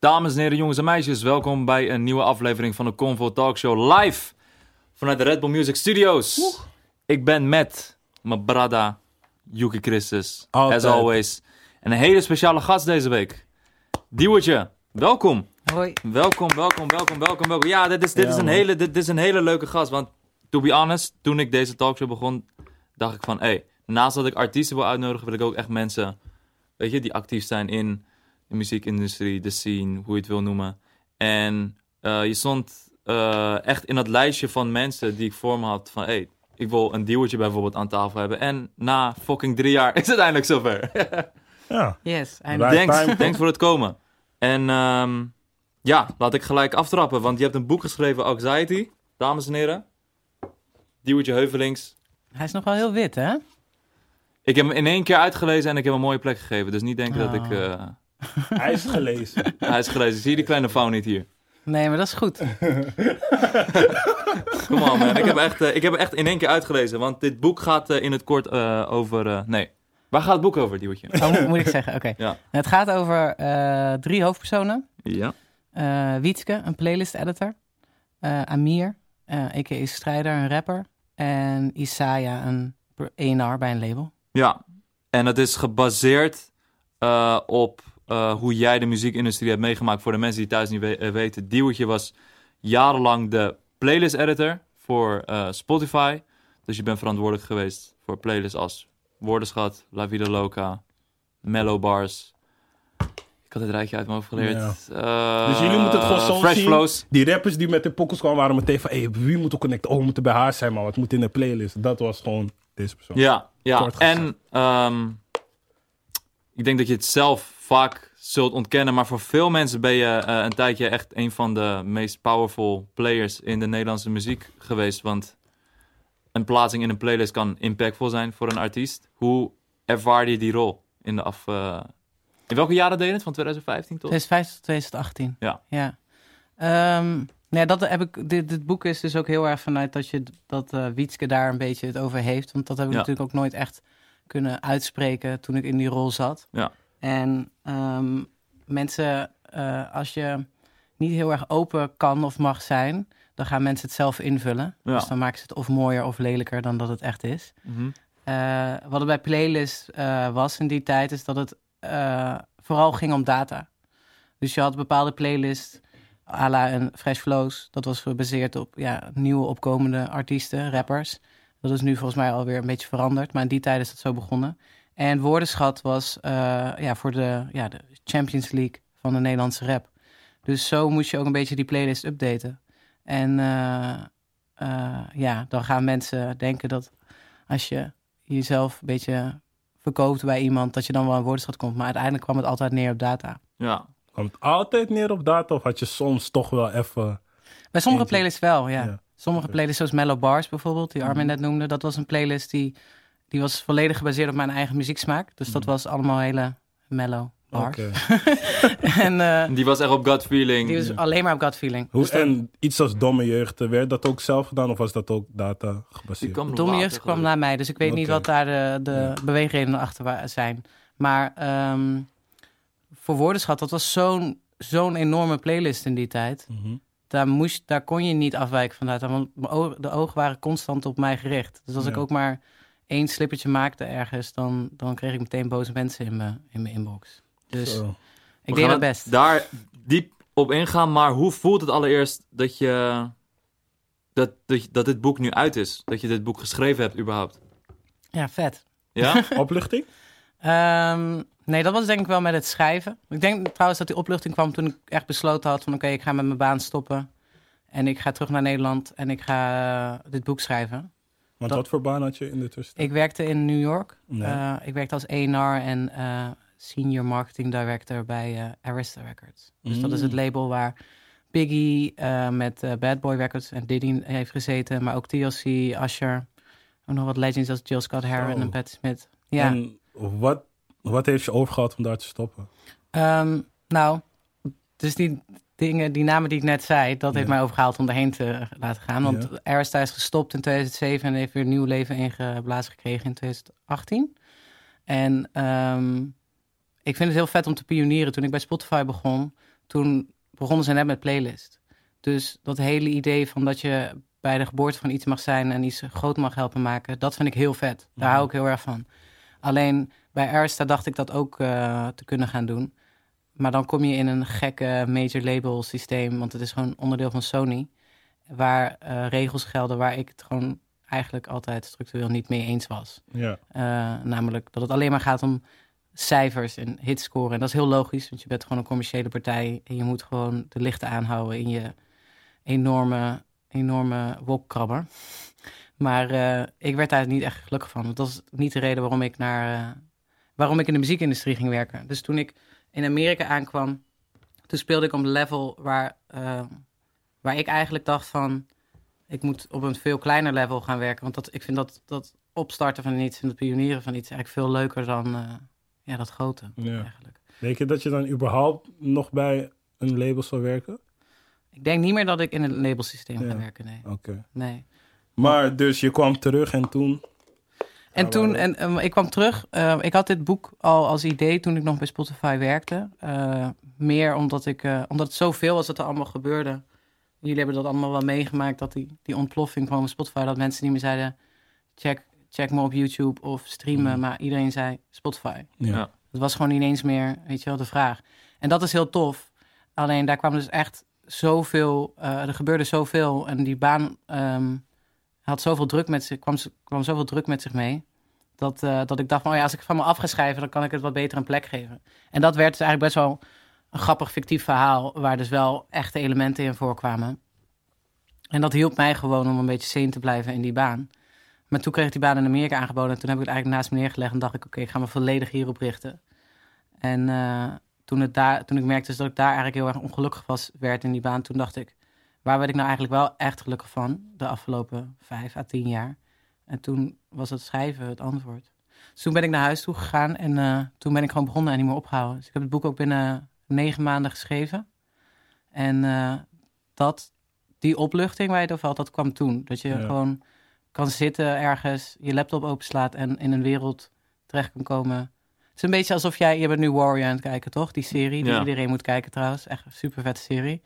Dames en heren, jongens en meisjes, welkom bij een nieuwe aflevering van de Convo Talkshow live vanuit de Red Bull Music Studios. Ik ben met mijn brada Yuki Christus, Altijd. as always. En een hele speciale gast deze week. Diewertje, welkom. Hoi. Welkom, welkom, welkom, welkom, welkom. Ja, dit is, dit, Ja, is een man. hele, dit, dit is een hele leuke gast. Want, to be honest, toen ik deze talkshow begon, dacht ik van... Hey, naast dat ik artiesten wil uitnodigen, wil ik ook echt mensen... Weet je, die actief zijn in de muziekindustrie, de scene, hoe je het wil noemen. En eh, je stond eh, echt in dat lijstje van mensen die ik voor me had van... Hey, ik wil een dealtje bijvoorbeeld aan tafel hebben. En na fucking drie jaar is het eindelijk zover. Ja. Yes, eindelijk. Thanks, voor het komen. En ehm, ja, laat ik gelijk aftrappen, want je hebt een boek geschreven, Anxiety, dames en heren. Diewertje Heuvelings. Hij is nog wel heel wit, hè? Ik heb hem in één keer uitgelezen en ik heb hem een mooie plek gegeven. Dus niet denken dat ik... Oh. Hij is gelezen. hij is gelezen. Zie je die kleine fout niet hier? Nee, maar dat is goed. Kom on man, ik heb, echt, eh, ik heb echt in één keer uitgelezen. Want dit boek gaat eh, in het kort eh, over... eh, nee, waar gaat het boek over, Diewertje? Oh, moet- moet ik zeggen, oké. Ja. Het gaat over eh, drie hoofdpersonen. Ja. Eh Wietske, een playlist editor. Eh, Amir, eh a.k.a. Strijder, een rapper. En Isaiah, een ENR bij een label. Ja, en het is gebaseerd eh, op eh, hoe jij de muziekindustrie hebt meegemaakt. Voor de mensen die thuis niet we- eh, weten. Diewertje was jarenlang de playlist editor voor eh, Spotify. Dus je bent verantwoordelijk geweest voor playlists als Woordenschat, La Vida Loca, Mellow Bars. Ik had het rijtje uit mijn hoofd geleerd. Eh, Dus jullie moeten het gewoon zo Fresh zien. Flows. Die rappers die met de pokkels kwamen waren meteen van... Hey, wie moet ook connecten? Oh, we moeten bij haar zijn, maar wat moet in de playlist? Dat was gewoon deze persoon. Ja, ja. En ehm, ik denk dat je het zelf vaak zult ontkennen, maar voor veel mensen ben je eh, een tijdje echt een van de meest powerful players in de Nederlandse muziek geweest. Want een plaatsing in een playlist kan impactvol zijn voor een artiest. Hoe ervaarde je die rol in de af... eh, in welke jaren deed je het? Van 2015 tot? 2015 tot 2018. Ja. Ja. Ehm, nee, dat heb ik, dit, dit boek is dus ook heel erg vanuit dat, je, dat eh Wietske daar een beetje het over heeft. Want dat heb ik Ja. natuurlijk ook nooit echt kunnen uitspreken toen ik in die rol zat. Ja. En ehm, mensen, eh, als je niet heel erg open kan of mag zijn, dan gaan mensen het zelf invullen. Ja. Dus dan maken ze het of mooier of lelijker dan dat het echt is. Mhm. Eh, wat het bij Playlist eh, was in die tijd, is dat het vooral ging om data. Dus je had bepaalde playlists, à la een Fresh Flows. Dat was gebaseerd op ja, nieuwe opkomende artiesten, rappers. Dat is nu volgens mij alweer een beetje veranderd, maar in die tijd is dat zo begonnen. En Woordenschat was eh, ja, voor de, ja, de Champions League van de Nederlandse rap. Dus zo moest je ook een beetje die playlist updaten. En eh, eh, ja, dan gaan mensen denken dat als je jezelf een beetje verkoopt bij iemand, dat je dan wel een woordenschat komt. Maar uiteindelijk kwam het altijd neer op data. Ja. Kwam het altijd neer op data of had je soms toch wel even... Bij sommige playlists wel, ja. Ja. Sommige playlists, zoals Mellow Bars bijvoorbeeld, die Armin Mhm. net noemde, dat was een playlist die, die was volledig gebaseerd op mijn eigen muzieksmaak. Dus dat Mhm. was allemaal hele mellow bars. Oké. en eh, Die was echt op gut feeling. die was alleen maar op gut feeling. Hoe, Dus dan- en iets als domme jeugd, werd dat ook zelf gedaan of was dat ook data gebaseerd? Domme Jeugd kwam naar mij, dus ik weet niet wat daar de, de Ja. beweegredenen achter zijn. Maar ehm, voor Woordenschat, dat was zo'n zo'n enorme playlist in die tijd. Mhm. Daar, moest, daar kon je niet afwijken van data, want de ogen waren constant op mij gericht. Dus als ik ook maar één slippertje maakte ergens, dan, dan kreeg ik meteen boze mensen in mijn, in mijn inbox. Dus Zo. ik deed mijn het best. Daar diep op ingaan, maar hoe voelt het allereerst dat je dat, dat, dat dit boek nu uit is? Dat je dit boek geschreven hebt überhaupt? Ja, vet. Ja? Opluchting? Ehm, nee, dat was denk ik wel met het schrijven. Ik denk trouwens dat die opluchting kwam toen ik echt besloten had van... oké, ik ga met mijn baan stoppen. En ik ga terug naar Nederland en ik ga eh, dit boek schrijven. Want Dat- wat voor baan had je in de tussentijd? Ik werkte in New York. Nee. Eh, ik werkte als A&R en eh, Senior Marketing Director bij eh, Arista Records. Dus dat is het Mm. label waar Biggie met Bad Boy Records en Diddy heeft gezeten. Maar ook TLC, Usher. Ook nog wat legends als Jill Scott Heron en Pat Smith. Ja. En wat, wat heeft je overgehaald om daar te stoppen? Ehm, nou, dus die dingen, die namen die ik net zei, dat heeft mij overgehaald om daarheen te laten gaan. Want Ja. Arista is gestopt in 2007 en heeft weer nieuw leven ingeblazen gekregen in 2018. En ehm, ik vind het heel vet om te pionieren. Toen ik bij Spotify begon, toen begonnen ze net met playlist. Dus dat hele idee van dat je bij de geboorte van iets mag zijn en iets groot mag helpen maken, dat vind ik heel vet. Daar Mhm. hou ik heel erg van. Alleen bij Arista dacht ik dat ook eh, te kunnen gaan doen. Maar dan kom je in een gekke major label systeem, want het is gewoon onderdeel van Sony. Waar eh, regels gelden waar ik het gewoon eigenlijk altijd structureel niet mee eens was. Ja. Eh, namelijk dat het alleen maar gaat om cijfers en hitscoren. En dat is heel logisch, want je bent gewoon een commerciële partij en je moet gewoon de lichten aanhouden in je enorme, enorme wolkkrabber. Maar eh, ik werd daar niet echt gelukkig van. Want dat is niet de reden waarom ik, naar, waarom ik in de muziekindustrie ging werken. Dus toen ik in Amerika aankwam, toen speelde ik op een level waar, eh, waar ik eigenlijk dacht van... ik moet op een veel kleiner level gaan werken. Want dat, ik vind dat, dat opstarten van iets en het pionieren van iets eigenlijk veel leuker dan eh, ja, dat grote Ja. eigenlijk. Denk je dat je dan überhaupt nog bij een label zou werken? Ik denk niet meer dat ik in het labelsysteem Ja. ga werken, nee. Oké. nee. Maar dus je kwam terug en toen... En Ja, toen, en, eh, ik kwam terug. eh, ik had dit boek al als idee toen ik nog bij Spotify werkte. Eh, meer omdat, ik, eh, omdat het zoveel was dat er allemaal gebeurde. Jullie hebben dat allemaal wel meegemaakt, dat die, die ontploffing kwam op Spotify. Dat mensen niet meer zeiden, check, check me op YouTube of streamen. Mhm. Maar iedereen zei Spotify. Ja. Ja. Het was gewoon ineens meer, weet je wel, de vraag. En dat is heel tof. Alleen daar kwam dus echt zoveel, eh, er gebeurde zoveel. En die baan ehm, had zoveel druk met zich, kwam, kwam zoveel druk met zich mee. Dat, eh, dat ik dacht van, oh ja, als ik van me af ga schrijven, dan kan ik het wat beter een plek geven. En dat werd dus eigenlijk best wel een grappig fictief verhaal, waar dus wel echte elementen in voorkwamen. En dat hielp mij gewoon om een beetje sane te blijven in die baan. Maar toen kreeg ik die baan in Amerika aangeboden. En toen heb ik het eigenlijk naast me neergelegd en dacht ik, oké, ik ga me volledig hierop richten. En eh, toen, het daar, toen ik merkte dus dat ik daar eigenlijk heel erg ongelukkig was, werd in die baan, toen dacht ik, waar werd ik nou eigenlijk wel echt gelukkig van de afgelopen vijf à tien jaar? En toen was het schrijven het antwoord. Dus toen ben ik naar huis toe gegaan en eh, toen ben ik gewoon begonnen en niet meer opgehouden. Dus ik heb het boek ook binnen negen maanden geschreven. En eh, dat, die opluchting waar je het over had, dat kwam toen. Dat je Ja. gewoon kan zitten ergens, je laptop openslaat en in een wereld terecht kan komen. Het is een beetje alsof jij, je bent nu Warrior aan het kijken, toch? Die serie, die Ja. iedereen moet kijken trouwens. Echt een super vette serie.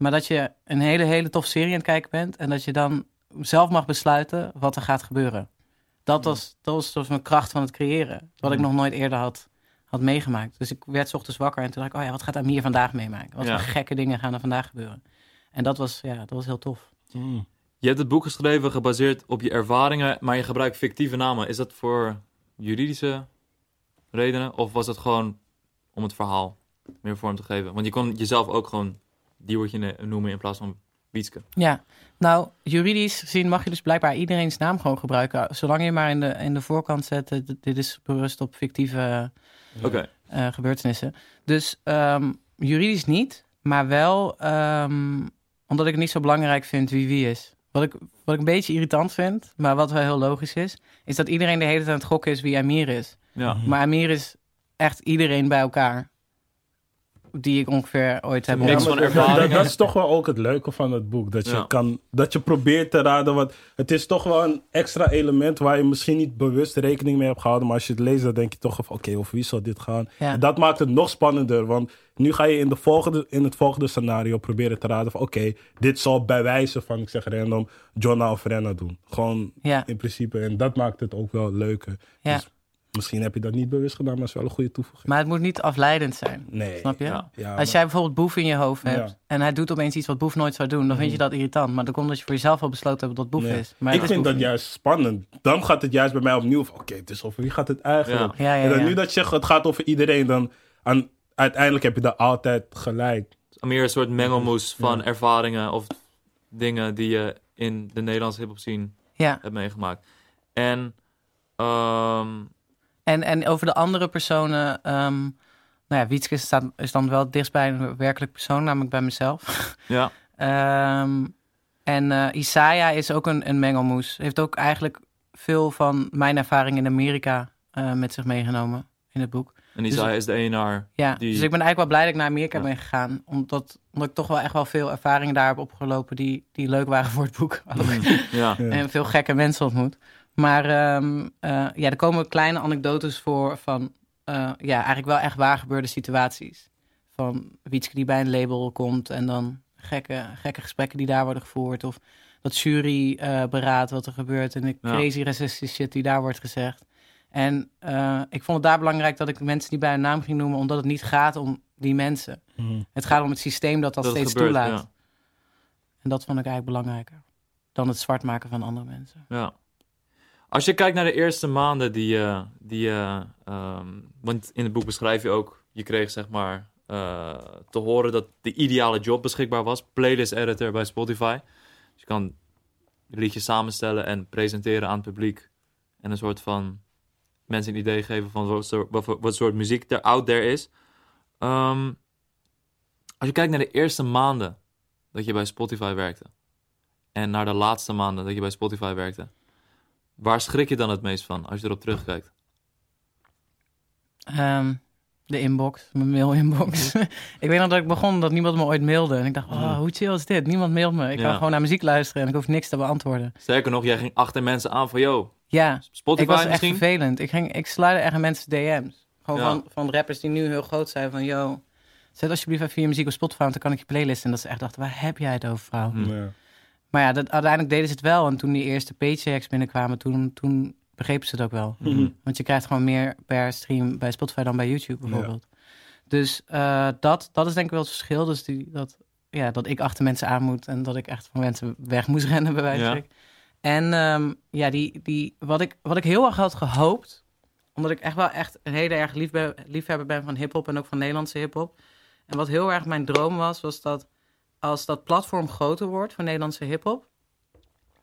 Maar dat je een hele, hele tof serie aan het kijken bent en dat je dan zelf mag besluiten wat er gaat gebeuren. Dat was, dat was, dat was mijn kracht van het creëren. Wat ik nog nooit eerder had, had meegemaakt. Dus ik werd 's ochtends wakker en toen dacht ik, oh ja, wat gaat Amir vandaag meemaken? Wat Ja. voor gekke dingen gaan er vandaag gebeuren? En dat was, ja, dat was heel tof. Mm. Je hebt het boek geschreven gebaseerd op je ervaringen, maar je gebruikt fictieve namen. Is dat voor juridische redenen? Of was het gewoon om het verhaal meer vorm te geven? Want je kon jezelf ook gewoon Diewertje ne- noemen in plaats van Wietske. Ja, nou, juridisch gezien mag je dus blijkbaar iedereen's naam gewoon gebruiken. Zolang je maar in de, in de voorkant zet, eh, dit- is berust op fictieve Oké, eh, gebeurtenissen. Dus ehm, juridisch niet, maar wel ehm, omdat ik het niet zo belangrijk vind wie wie is. Wat ik, wat ik een beetje irritant vind, maar wat wel heel logisch is, is dat iedereen de hele tijd aan het gokken is wie Amir is. ja. Maar Amir is echt iedereen bij elkaar. Die ik ongeveer ooit heb van dat- is toch wel ook het leuke van het boek. Dat je, Ja. kan, dat je probeert te raden. Wat, het is toch wel een extra element waar je misschien niet bewust rekening mee hebt gehouden. Maar als je het leest, dan denk je toch van oké, over wie zal dit gaan? Ja. En dat maakt het nog spannender. Want nu ga je in, de volgende, in het volgende scenario proberen te raden van oké, dit zal bij wijze van, ik zeg random, Jonna of Renna doen. Gewoon Ja. in principe. En dat maakt het ook wel leuker. Ja. Dus misschien heb je dat niet bewust gedaan, maar het is wel een goede toevoeging. Maar het moet niet afleidend zijn. nee. Snap je? Ja. Ja, Als maar- jij bijvoorbeeld Boef in je hoofd hebt Ja. En hij doet opeens iets wat Boef nooit zou doen, dan vind je dat irritant. Maar dan komt dat je voor jezelf al besloten hebt dat Boef Nee. is. Maar ik het is vind dat niet. juist spannend. Dan gaat het juist bij mij opnieuw van, oké, het is over wie gaat het eigenlijk? Ja, ja, en dan ja. nu dat je zegt, het gaat over iedereen, dan aan, uiteindelijk heb je dat altijd gelijk. Meer een soort mengelmoes van Ja. ervaringen of dingen die je in de Nederlandse hip-hop scene Ja, hebt meegemaakt. En ehm, en, en over de andere personen, ehm nou ja, Wietske staat, is dan wel dichtst bij een werkelijk persoon, namelijk bij mezelf. ja, Ehm, en eh Isaiah is ook een, een mengelmoes. Heeft ook eigenlijk veel van mijn ervaring in Amerika eh, met zich meegenomen in het boek. en Isaiah is de ENR. Ja, Die- dus ik ben eigenlijk wel blij dat ik naar Amerika Ja. ben gegaan. Omdat, omdat ik toch wel echt wel veel ervaringen daar heb opgelopen die, die leuk waren voor het boek. Ja, Ja. en veel gekke mensen ontmoet. Maar ehm, eh, ja, er komen kleine anekdotes voor van... eh, ja, eigenlijk wel echt waar gebeurde situaties. van Wietske die bij een label komt en dan gekke, gekke gesprekken die daar worden gevoerd. Of dat jury eh, wat er gebeurt en de Ja. crazy racistische shit die daar wordt gezegd. En ik vond het daar belangrijk dat ik de mensen niet bij hun naam ging noemen, omdat het niet gaat om die mensen. Mhm. Het gaat om het systeem dat dat, steeds gebeurt, toelaat. ja. En dat vond ik eigenlijk belangrijker dan het zwart maken van andere mensen. Ja. Als je kijkt naar de eerste maanden die je... Die, je, ehm, want in het boek beschrijf je ook... Je kreeg zeg maar eh, te horen dat de ideale job beschikbaar was. Playlist editor bij Spotify. Dus je kan liedjes samenstellen en presenteren aan het publiek. En een soort van... Mensen een idee geven van wat soort, wat soort muziek er out there is. Ehm, als je kijkt naar de eerste maanden dat je bij Spotify werkte. En naar de laatste maanden dat je bij Spotify werkte. Waar schrik je dan het meest van als je erop terugkijkt? Ehm, de inbox, mijn mail-inbox. ik weet nog dat ik begon dat niemand me ooit mailde. En ik dacht, oh, Mm. hoe chill is dit? Niemand mailt me. Ik Ja. kan gewoon naar muziek luisteren en ik hoef niks te beantwoorden. Sterker nog, jij ging achter mensen aan van, yo, Ja, Spotify ik was echt misschien? vervelend. Ik, ging, ik sluitte echt mensen DM's. Gewoon Ja. van, van rappers die nu heel groot zijn van, yo, zet alsjeblieft even je muziek op Spotify, want dan kan ik je playlist. En dat ze echt dachten, waar heb jij het over, vrouw? Hm. Ja. Maar ja, dat, uiteindelijk deden ze het wel. En toen die eerste paychecks binnenkwamen, toen, toen begrepen ze het ook wel. Mhm. Want je krijgt gewoon meer per stream bij Spotify dan bij YouTube bijvoorbeeld. Dus eh, dat, dat is denk ik wel het verschil. Dus die, dat, ja, dat ik achter mensen aan moet en dat ik echt van mensen weg moest rennen bij wijze van Ja. spreken. En ehm, ja, die, die, wat, ik, wat ik heel erg had gehoopt, omdat ik echt wel echt een hele erg liefbe- liefhebber ben van hip-hop en ook van Nederlandse hip-hop. En wat heel erg mijn droom was, was dat als dat platform groter wordt voor Nederlandse hip-hop,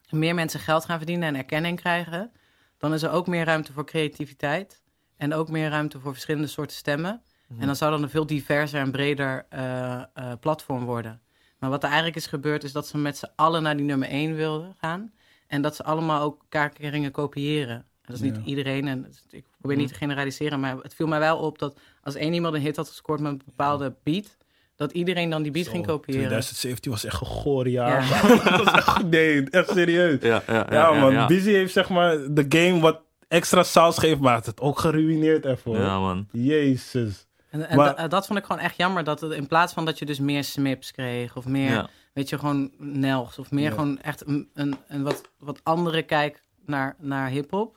meer mensen geld gaan verdienen en erkenning krijgen, dan is er ook meer ruimte voor creativiteit en ook meer ruimte voor verschillende soorten stemmen. Mhm. En dan zou dan een veel diverser en breder eh, eh, platform worden. Maar wat er eigenlijk is gebeurd, is dat ze met z'n allen naar die nummer 1 wilden gaan. En dat ze allemaal ook elkaar gingen kopiëren. En dat is niet Ja. iedereen, en ik probeer niet te generaliseren, maar het viel mij wel op dat als één iemand een hit had gescoord met een bepaalde beat, dat iedereen dan die beat Zo, ging kopiëren. 2017 was echt een goor jaar. Ja. dat was echt, nee, echt serieus. Ja, ja, ja, Ja, man. Ja, Busy heeft zeg maar de game wat extra saus geeft, maar het heeft het ook geruineerd even. hoor. Ja, man. Jezus. en Maar- dat vond ik gewoon echt jammer. Dat het, in plaats van dat je dus meer smips kreeg of meer, Ja. weet je, gewoon Nels of meer Ja. gewoon echt een, een, een wat, wat andere kijk naar, naar hip-hop.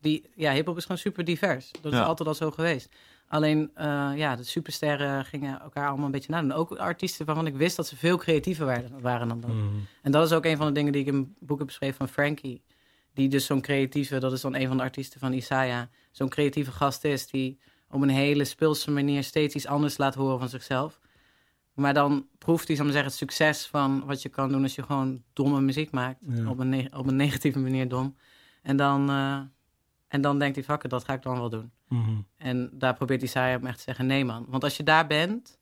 Die, ja, hip-hop is gewoon super divers. Dat Ja. is altijd al zo geweest. Alleen, eh, ja, de supersterren gingen elkaar allemaal een beetje nadoen. Ook artiesten waarvan ik wist dat ze veel creatiever waren, waren dan dat. Mhm. En dat is ook een van de dingen die ik in het boek heb beschreven van Frankie. Die dus zo'n creatieve, dat is dan een van de artiesten van Isaiah. Zo'n creatieve gast is die op een hele speelse manier steeds iets anders laat horen van zichzelf. Maar dan proeft hij, zal maar zeggen, het succes van wat je kan doen als je gewoon domme muziek maakt. Ja. Op, een op een negatieve manier dom. En dan, eh, en dan denkt hij, fuck it, dat ga ik dan wel doen. Mhm. En daar probeert Isaiah hem echt te zeggen, nee man. Want als je daar bent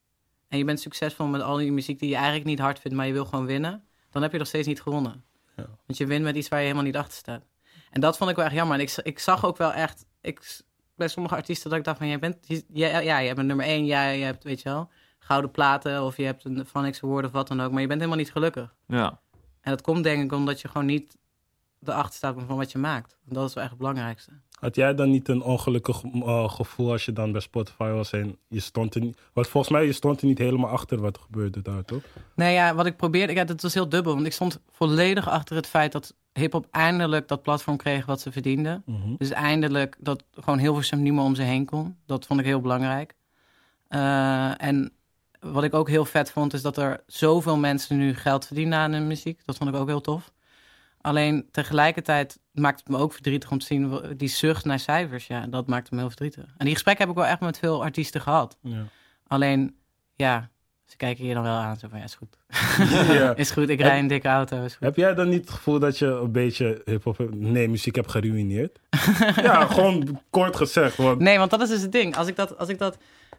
en je bent succesvol met al die muziek die je eigenlijk niet hard vindt, maar je wil gewoon winnen, dan heb je nog steeds niet gewonnen. Ja. Want je wint met iets waar je helemaal niet achter staat. En dat vond ik wel echt jammer. En ik, ik zag ook wel echt, ik, bij sommige artiesten dat ik dacht van, jij bent, ja, ja, je hebt een nummer één, ja, je hebt, weet je wel, gouden platen of je hebt een Van X Award of wat dan ook, maar je bent helemaal niet gelukkig. Ja. En dat komt denk ik omdat je gewoon niet erachter staat van wat je maakt. En dat is wel echt het belangrijkste. Had jij dan niet een ongelukkig eh, gevoel als je dan bij Spotify was en je stond er niet... Want volgens mij, je stond er niet helemaal achter wat er gebeurde daar, toch? Nee, ja, wat ik probeerde, ja, dat was heel dubbel. Want ik stond volledig achter het feit dat hip-hop eindelijk dat platform kreeg wat ze verdienden. Mhm. Dus eindelijk dat gewoon heel veel niet meer om ze heen kon. Dat vond ik heel belangrijk. Eh, en wat ik ook heel vet vond, is dat er zoveel mensen nu geld verdienen aan hun muziek. Dat vond ik ook heel tof. Alleen tegelijkertijd maakt het me ook verdrietig om te zien die zucht naar cijfers. Ja, dat maakt me heel verdrietig. En die gesprekken heb ik wel echt met veel artiesten gehad. Ja. Alleen, ja, ze kijken je dan wel aan. Zo van, ja, is goed. Ja. Is goed, ik rij een dikke auto. Is goed. Heb jij dan niet het gevoel dat je een beetje hip-hop, nee, muziek hebt geruineerd? ja, gewoon kort gezegd. Want, Nee, want dat is dus het ding. Als ik dat, als ik dat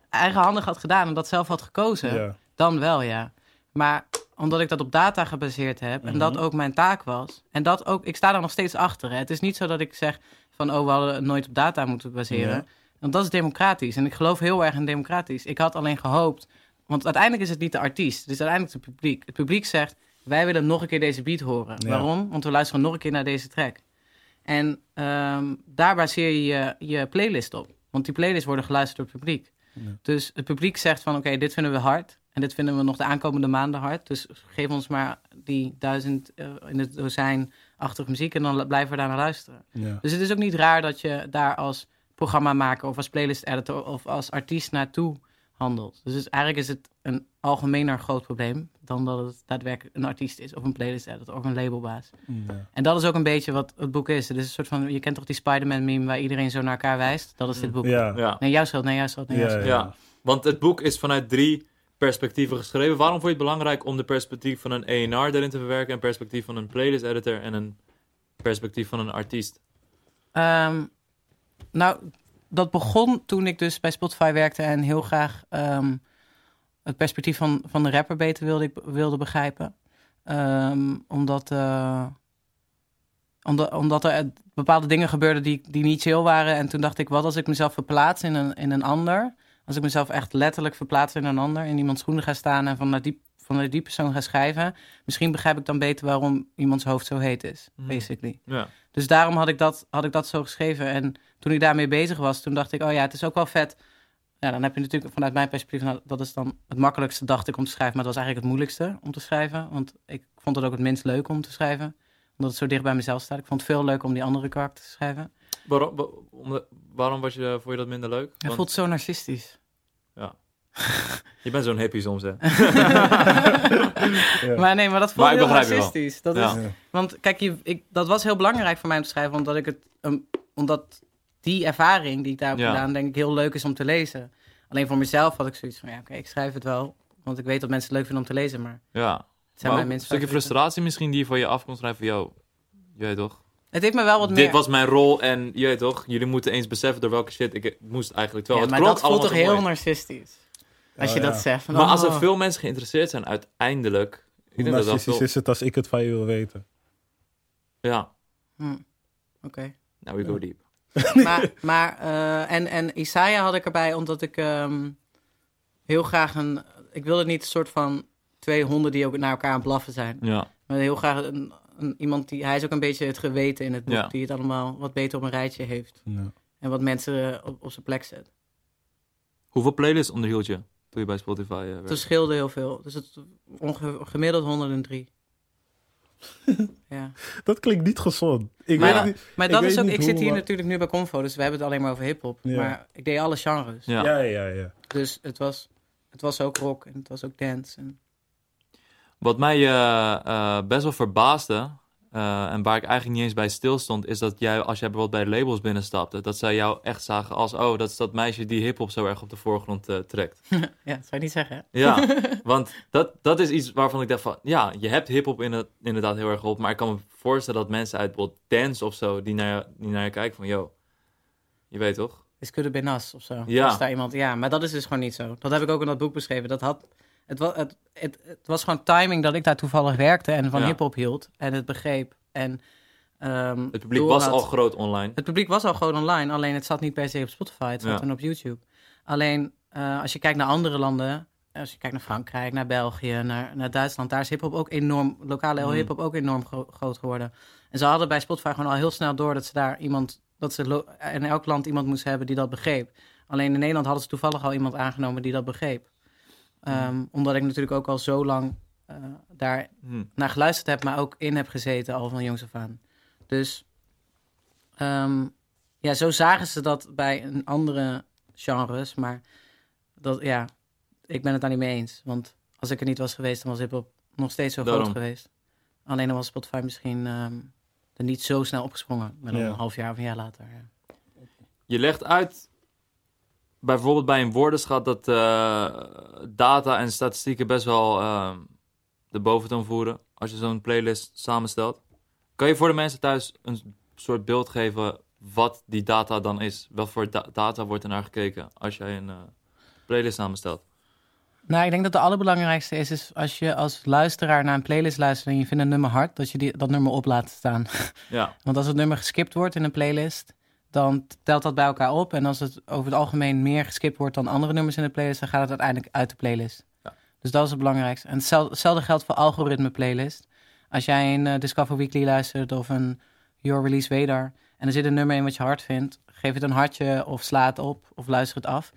eigenhandig had gedaan en dat zelf had gekozen, ja. dan wel, ja. Maar omdat ik dat op data gebaseerd heb en dat ook mijn taak was, en dat ook, ik sta daar nog steeds achter. Hè. Het is niet zo dat ik zeg van, oh, we hadden nooit op data moeten baseren. Ja. Want dat is democratisch en ik geloof heel erg in democratisch. Ik had alleen gehoopt, want uiteindelijk is het niet de artiest, het is uiteindelijk het publiek. Het publiek zegt, wij willen nog een keer deze beat horen. Ja. Waarom? Want we luisteren nog een keer naar deze track. En ehm, daar baseer je, je je playlist op. Want die playlists worden geluisterd door het publiek. Dus het publiek zegt van oké, dit vinden we hard. En dit vinden we nog de aankomende maanden hard. Dus geef ons maar die duizend eh, in het dozijn achtige muziek en dan blijven we daar naar luisteren. Ja. Dus het is ook niet raar dat je daar als programmamaker of als playlist editor of als artiest naartoe handelt. Dus eigenlijk is het een algemener groot probleem dan dat het daadwerkelijk een artiest is of een playlist editor of een labelbaas. Ja. En dat is ook een beetje wat het boek is. Het is een soort van, je kent toch die Spider-Man meme waar iedereen zo naar elkaar wijst? Dat is dit boek. Ja. Ja. Nee, jouw schuld, nee, jouw schuld, nee, jouw Ja, schuld. ja. Ja, want het boek is vanuit drie perspectieven geschreven. Waarom vond je het belangrijk om de perspectief van een A&R erin te verwerken, een perspectief van een playlist editor en een perspectief van een artiest? Ehm, nou, dat begon toen ik dus bij Spotify werkte en heel graag ehm, het perspectief van, van de rapper beter wilde, wilde begrijpen. Ehm, omdat, eh, omdat, omdat er bepaalde dingen gebeurden die, die niet chill waren. En toen dacht ik, wat als ik mezelf verplaats in een, in een ander? Als ik mezelf echt letterlijk verplaats in een ander, in iemands schoenen ga staan en vanuit die, vanuit die persoon ga schrijven. Misschien begrijp ik dan beter waarom iemands hoofd zo heet is, Mhm. basically. Ja. Dus daarom had ik, dat, had ik dat zo geschreven. En toen ik daarmee bezig was, toen dacht ik, oh ja, het is ook wel vet. Ja, dan heb je natuurlijk vanuit mijn perspectief, nou, dat is dan het makkelijkste, dacht ik, om te schrijven. Maar dat was eigenlijk het moeilijkste om te schrijven. Want ik vond het ook het minst leuk om te schrijven. Omdat het zo dicht bij mezelf staat. Ik vond het veel leuker om die andere karakter te schrijven. Waarom, wa- omdat- waarom was je, vond je dat minder leuk? Het Want voelt zo narcistisch. je bent zo'n hippie soms, hè? Ja. Maar nee, maar dat voelt Maar heel narcistisch. Dat Ja. is, Ja. Want kijk, je, ik, dat was heel belangrijk voor mij om te schrijven, omdat ik het, um, omdat die ervaring die ik daar heb Ja. gedaan, denk ik heel leuk is om te lezen. Alleen voor mezelf had ik zoiets van, ja, oké, ik schrijf het wel, want ik weet dat mensen het leuk vinden om te lezen, maar Ja. het zijn Maar mijn een stukje frustratie misschien die je van je af kon schrijven. Yo, je weet toch? Het heeft me wel wat meer. Dit was mijn rol en je weet toch? Jullie moeten eens beseffen door welke shit ik moest eigenlijk wel. ja, het maar dat voelt allemaal toch heel mooi. narcistisch. Als Oh, je ja. dat zegt. van, Maar als er oh. veel mensen geïnteresseerd zijn, uiteindelijk. Ik Hoe denk dat dat narcistisch veel... is het als ik het van je wil weten? Ja, Hm, Oké. now we go deep. maar, maar eh, en, en Isaiah had ik erbij omdat ik ehm, heel graag een. Ik wilde niet een soort van twee honden die ook naar elkaar aan het blaffen zijn. Ja, Maar heel graag een, een, iemand die. Hij is ook een beetje het geweten in het boek. Ja. Die het allemaal wat beter op een rijtje heeft. Ja. En wat mensen eh, op, op zijn plek zet. Hoeveel playlists onderhield je toen je bij Spotify Het werkte? verschilde heel veel. Dus het ongeveer gemiddeld 103. ja. Dat klinkt niet gezond. Ik Maar niet. Maar Ik dat is ook. Ik zit hier natuurlijk nu bij Convo, dus we hebben het alleen maar over hip-hop. Ja. Maar ik deed alle genres. Ja. Ja, ja, ja. Dus het was, het was ook rock en het was ook dance. En... Wat mij eh, eh, best wel verbaasde, eh, en waar ik eigenlijk niet eens bij stilstond, is dat jij, als jij bijvoorbeeld bij labels binnenstapte, dat zij jou echt zagen als, oh, dat is dat meisje die hip-hop zo erg op de voorgrond trekt. ja, dat zou je niet zeggen. hè? Ja, want dat, dat is iets waarvan ik dacht van, ja, je hebt hip-hop inderdaad heel erg op, maar ik kan me voorstellen dat mensen uit bijvoorbeeld dance of zo, die naar die naar je kijken van, yo, je weet toch? Is Kudde Benas of zo. Ja. Als daar iemand, ja, maar dat is dus gewoon niet zo. Dat heb ik ook in dat boek beschreven. Dat had, het, was, het, het, het was gewoon timing dat ik daar toevallig werkte en van Ja. hip-hop hield en het begreep. En, ehm, Het publiek was had- al groot online. Het publiek was al gewoon online, alleen het zat niet per se op Spotify, het zat Ja. dan op YouTube. Alleen eh, als je kijkt naar andere landen, als je kijkt naar Frankrijk, naar België, naar, naar Duitsland, daar is hip-hop ook enorm, lokale Mm. hip-hop ook enorm gro- groot geworden. En ze hadden bij Spotify gewoon al heel snel door dat ze daar iemand, dat ze in elk land iemand moesten hebben die dat begreep. Alleen in Nederland hadden ze toevallig al iemand aangenomen die dat begreep. Ehm, Omdat ik natuurlijk ook al zo lang eh, daar Hm. naar geluisterd heb, maar ook in heb gezeten al van jongs af aan. Dus ehm, ja, zo zagen ze dat bij een andere genres, maar dat, ja, ik ben het daar niet mee eens. Want als ik er niet was geweest, dan was hip-hop nog steeds zo Daarom. groot geweest. Alleen dan was Spotify misschien ehm, er niet zo snel opgesprongen, maar dan Ja. een half jaar of een jaar later. Ja. Je legt uit, bijvoorbeeld bij een woordenschat, dat eh, data en statistieken best wel eh, de boventoon voeren als je zo'n playlist samenstelt. Kan je voor de mensen thuis een soort beeld geven wat die data dan is? Wat voor da- data wordt er naar gekeken als jij een eh, playlist samenstelt? Nou, ik denk dat de allerbelangrijkste is, is als je als luisteraar naar een playlist luistert en je vindt een nummer hard, dat je die, dat nummer op laat staan. Ja, Want als het nummer geskipt wordt in een playlist, dan telt dat bij elkaar op. En als het over het algemeen meer geskipt wordt dan andere nummers in de playlist, dan gaat het uiteindelijk uit de playlist. Ja. Dus dat is het belangrijkste. En hetzelfde, geldt voor algoritme playlist. Als jij een eh, Discover Weekly luistert of een Your Release Radar en er zit een nummer in wat je hard vindt, geef het een hartje of sla het op of luister het af.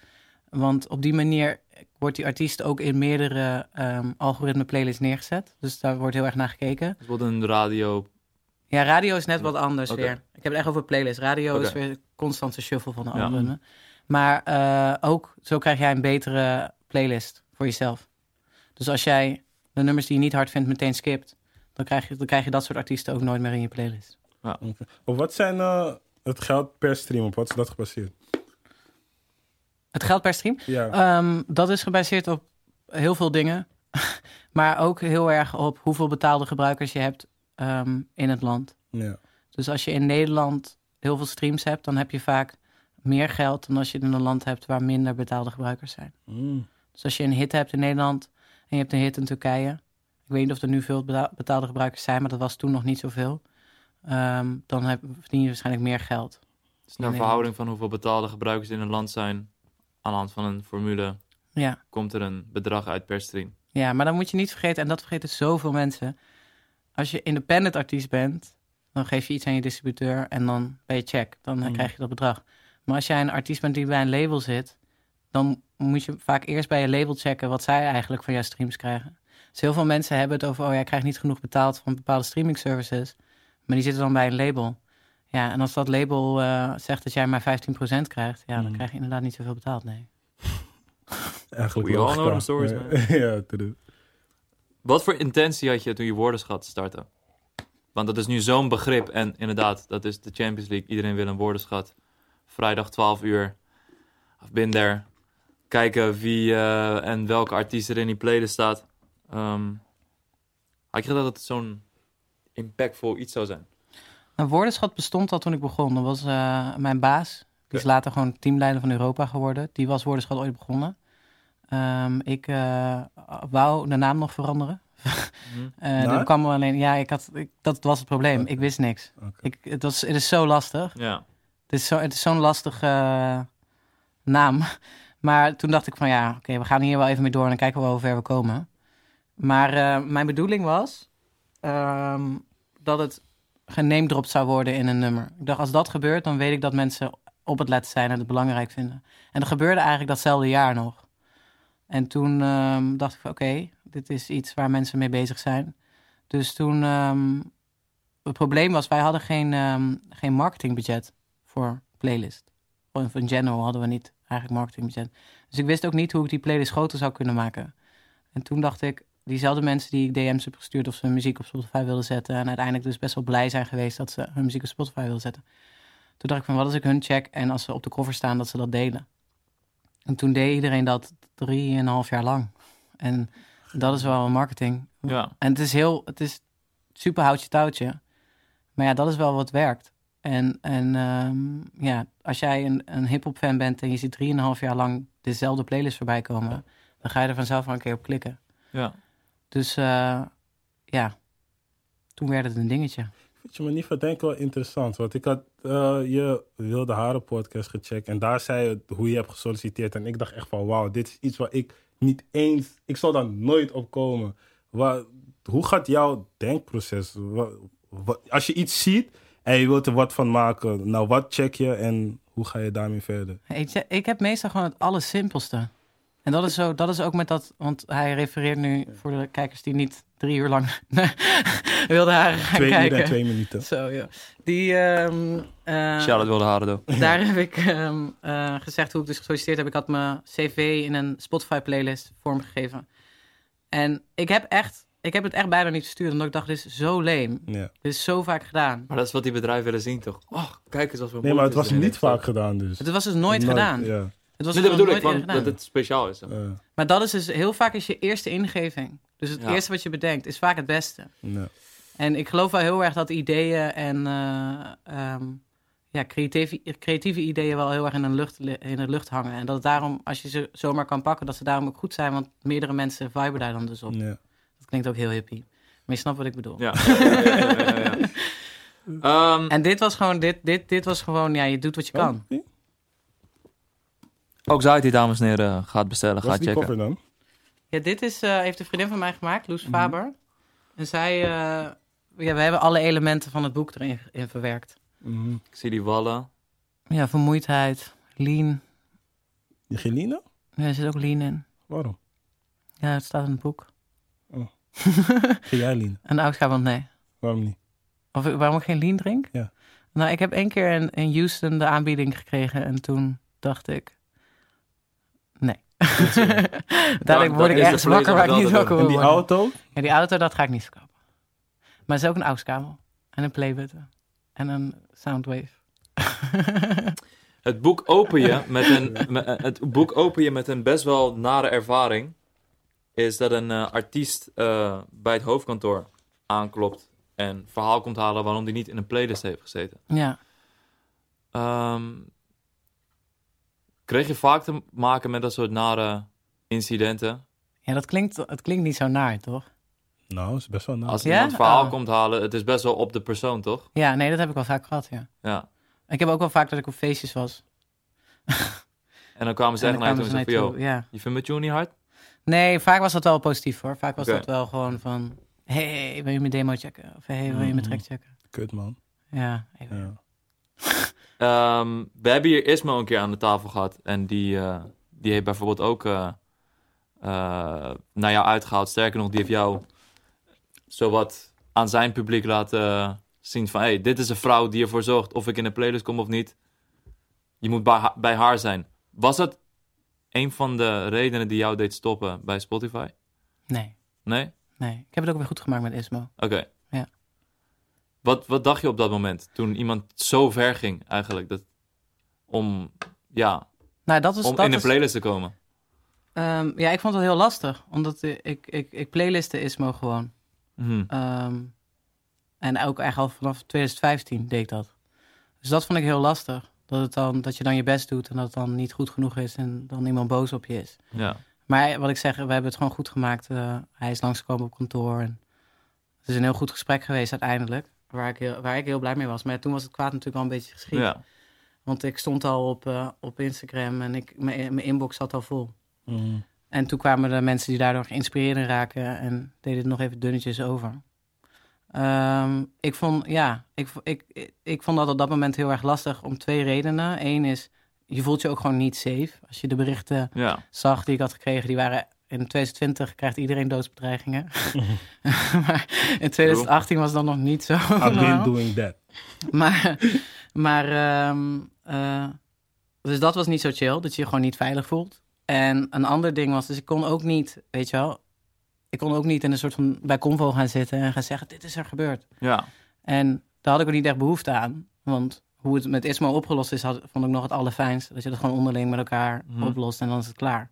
want op die manier wordt die artiest ook in meerdere ehm, algoritme playlists neergezet. Dus daar wordt heel erg naar gekeken. Bijvoorbeeld een radio. Ja, radio is net wat anders weer. Ik heb het echt over playlist. Radio is weer constante shuffle van de Ja. algoritme. Maar eh, ook zo krijg jij een betere playlist voor jezelf. Dus als jij de nummers die je niet hard vindt meteen skipt, dan krijg je, dan krijg je dat soort artiesten ook nooit meer in je playlist. Of wat zijn eh, het geld per stream? Op wat is dat gebaseerd? Het geld per stream? Ja. Ehm, dat is gebaseerd op heel veel dingen. maar ook heel erg op hoeveel betaalde gebruikers je hebt ehm, in het land. ja. Dus als je in Nederland heel veel streams hebt, dan heb je vaak meer geld dan als je in een land hebt waar minder betaalde gebruikers zijn. Mm. Dus als je een hit hebt in Nederland en je hebt een hit in Turkije. Ik weet niet of er nu veel beta- betaalde gebruikers zijn, maar dat was toen nog niet zoveel. Ehm, dan heb, verdien je waarschijnlijk meer geld. Het is naar verhouding van hoeveel betaalde gebruikers in een land zijn. Aan de hand van een formule Ja. komt er een bedrag uit per stream. Ja, maar dan moet je niet vergeten, en dat vergeten zoveel mensen. Als je independent artiest bent, dan geef je iets aan je distributeur en dan ben je check. Dan Mhm. krijg je dat bedrag. Maar als jij een artiest bent die bij een label zit, dan moet je vaak eerst bij je label checken wat zij eigenlijk van jouw streams krijgen. Dus heel veel mensen hebben het over, oh ja, ik krijg niet genoeg betaald van bepaalde streaming services. Maar die zitten dan bij een label. Ja, en als dat label eh, zegt dat jij maar 15% krijgt, ja, dan Mhm. krijg je inderdaad niet zoveel betaald, nee. Eigenlijk We wel all know stories, ja. man. ja. Wat voor intentie had je toen je woordenschat startte? Want dat is nu zo'n begrip. En inderdaad, dat is de Champions League. Iedereen wil een woordenschat. Vrijdag 12 uur. Been there. Kijken wie eh, en welke artiest er in die playlist staat. Ehm, had je gedacht dat het zo'n impactvol iets zou zijn? Een woordenschat bestond al toen ik begon. Dat was eh, mijn baas. Die is later gewoon teamleider van Europa geworden. Die was woordenschat ooit begonnen. Ehm, ik eh, wou de naam nog veranderen. Toen kwam er alleen... Ja, ik had, ik, dat was het probleem. Ik wist niks. Ik, het, was, het is zo lastig. Ja. Het is zo- het is zo'n lastige eh, naam. Maar toen dacht ik van ja, oké, we gaan hier wel even mee door en dan kijken we wel hoe ver we komen. Maar eh, mijn bedoeling was ehm, dat het geneemdropt zou worden in een nummer. Ik dacht, als dat gebeurt, dan weet ik dat mensen op het letten zijn en het belangrijk vinden. En dat gebeurde eigenlijk datzelfde jaar nog. En toen ehm, dacht ik van oké, dit is iets waar mensen mee bezig zijn. Dus toen, ehm, het probleem was, wij hadden geen, ehm, geen marketingbudget voor playlist. Of in general hadden we niet eigenlijk marketingbudget. Dus ik wist ook niet hoe ik die playlist groter zou kunnen maken. En toen dacht ik, diezelfde mensen die ik DM's heb gestuurd of ze hun muziek op Spotify wilden zetten. En uiteindelijk dus best wel blij zijn geweest dat ze hun muziek op Spotify wilden zetten. Toen dacht ik van, wat als ik hun check en als ze op de cover staan, dat ze dat delen. En toen deed iedereen dat drieënhalf jaar lang. En dat is wel marketing. Ja. En het is heel, het is super houtje touwtje. Maar ja, dat is wel wat werkt. En, en ehm, ja, als jij een, een hip-hop fan bent en je ziet drieënhalf jaar lang dezelfde playlist voorbij komen, dan ga je er vanzelf wel een keer op klikken. Ja. Dus eh, ja, toen werd het een dingetje. Weet je, maar niet verdenken wel interessant. Want ik had eh, je Wilde Haren podcast gecheckt. En daar zei hoe je hebt gesolliciteerd. En ik dacht echt van, wauw, dit is iets waar ik niet eens... Ik zal daar nooit op komen. Hoe gaat jouw denkproces? Als je iets ziet en je wilt er wat van maken. Nou, wat check je en hoe ga je daarmee verder? Ik, ik heb meestal gewoon het allersimpelste. En dat is, zo, dat is ook met dat, want hij refereert nu voor de kijkers die niet drie uur lang wilden haar gaan Twee kijken. uur en twee minuten. Zo, ja. Die, ehm eh, Shout-out wilde haren, though. daar heb ik ehm, eh, gezegd hoe ik dus gesolliciteerd heb. Ik had mijn cv in een Spotify-playlist vormgegeven. En ik heb, echt, ik heb het echt bijna niet verstuurd, omdat ik dacht, dit is zo leem. Ja. Dit is zo vaak gedaan. Maar dat is wat die bedrijven willen zien, toch? Oh, kijk eens als we Nee, maar het was niet vaak gedaan dus. Het was dus nooit, gedaan. Ja. Het was Nee, dat bedoel ik, gedaan. dat het speciaal is. Maar dat is dus heel vaak is je eerste ingeving. Dus het Ja. eerste wat je bedenkt is vaak het beste. ja. En ik geloof wel heel erg dat ideeën en eh, ehm, ja, creatieve, creatieve ideeën wel heel erg in de, lucht, in de lucht hangen. En dat het daarom, als je ze zomaar kan pakken, dat ze daarom ook goed zijn. Want meerdere mensen viben daar dan dus op. ja. Dat klinkt ook heel hippie. Maar je snapt wat ik bedoel. Ja. ja, ja, ja, ja, ja. Ehm, En dit was gewoon, dit, dit, dit was gewoon, ja, je doet wat je kan. Oh, ook Zaidi, dames en heren, gaat bestellen, Wat is gaat die checken. cover dan? Ja, dit is, eh, heeft een vriendin van mij gemaakt, Loes Mhm. Faber. En zij, eh, ja, we hebben alle elementen van het boek erin in verwerkt. Mhm. Ik zie die wallen. Ja, vermoeidheid, lean, Die Gelina? Ja, er zit ook lean in. Waarom? Ja, het staat in het boek. Ga jij lean? Een oudschap, nee. Waarom niet? Of waarom ik geen lean drink? Ja. Nou, ik heb één keer in, in Houston de aanbieding gekregen en toen dacht ik... Dadelijk word ik ergens vlees wakker waar ik niet wakker En wil die worden. auto? Ja, die auto, dat ga ik niet verkopen. Maar het is ook een AUX-kabel. En een playbutton. En een Soundwave. Het boek open je met een, met- eh, het boek open je met een best wel nare ervaring. Is dat een eh, artiest eh, bij het hoofdkantoor aanklopt en verhaal komt halen waarom hij niet in een playlist heeft gezeten. ja. Ehm, kreeg je vaak te maken met dat soort nare incidenten? ja, dat klinkt, het klinkt niet zo naar, toch? Nou, is best wel na. Als Ja? iemand verhaal Oh. komt halen, het is best wel op de persoon, toch? Ja, nee, dat heb ik wel vaak gehad, ja. Ja. Ik heb ook wel vaak dat ik op feestjes was. En dan kwamen ze echt naar je toe en naar toe, Ja. je vindt mijn tune niet hard? Nee, vaak was dat wel positief hoor. Vaak was dat wel gewoon van... hey, wil je mijn demo checken? Of hey, wil je mijn Mhm. track checken? Kut, man. Ja, even. Ja. Ehm, we hebben hier Ismo een keer aan de tafel gehad. En die, eh, die heeft bijvoorbeeld ook eh, eh, naar jou uitgehaald. Sterker nog, die heeft jou zowat aan zijn publiek laten zien van... hey, dit is een vrouw die ervoor zorgt of ik in de playlist kom of niet. Je moet bij, ha- bij haar zijn. Was dat een van de redenen die jou deed stoppen bij Spotify? Nee, Nee? nee. Ik heb het ook weer goed gemaakt met Ismo. Oké. Wat, wat dacht je op dat moment? Toen iemand zo ver ging eigenlijk. Dat, om ja, Nou, dat is... om dat in een is, playlist te komen. ehm, ja, ik vond het heel lastig. Omdat ik, ik, ik playliste Ismo gewoon. Mhm. Ehm, en ook eigenlijk al vanaf 2015 deed ik dat. Dus dat vond ik heel lastig. Dat, het dan, dat je dan je best doet en dat het dan niet goed genoeg is en dan iemand boos op je is. Ja. Maar wat ik zeg, we hebben het gewoon goed gemaakt. Eh, hij is langsgekomen op kantoor. En het is een heel goed gesprek geweest uiteindelijk. Waar ik, heel, waar ik heel blij mee was. Maar toen was het kwaad natuurlijk al een beetje geschied. ja. Want ik stond al op, eh, op Instagram en ik, mijn, mijn inbox zat al vol. Mhm. En toen kwamen de mensen die daardoor geïnspireerd in raken en deden het nog even dunnetjes over. Ehm, ik vond, ja, ik, ik, ik, ik vond dat op dat moment heel erg lastig om twee redenen. Eén is, je voelt je ook gewoon niet safe. Als je de berichten ja. zag die ik had gekregen, die waren in 2020 krijgt iedereen doodsbedreigingen. maar in 2018 was dat nog niet zo. I've been doing that. maar, maar ehm, eh, dus dat was niet zo chill, dat je je gewoon niet veilig voelt. En een ander ding was, dus ik kon ook niet, weet je wel, ik kon ook niet in een soort van bij Convo gaan zitten en gaan zeggen, dit is er gebeurd. ja. En daar had ik ook niet echt behoefte aan, want hoe het met Ismo opgelost is, had, vond ik nog het allerfijnst. Dat je dat gewoon onderling met elkaar Mhm. oplost en dan is het klaar.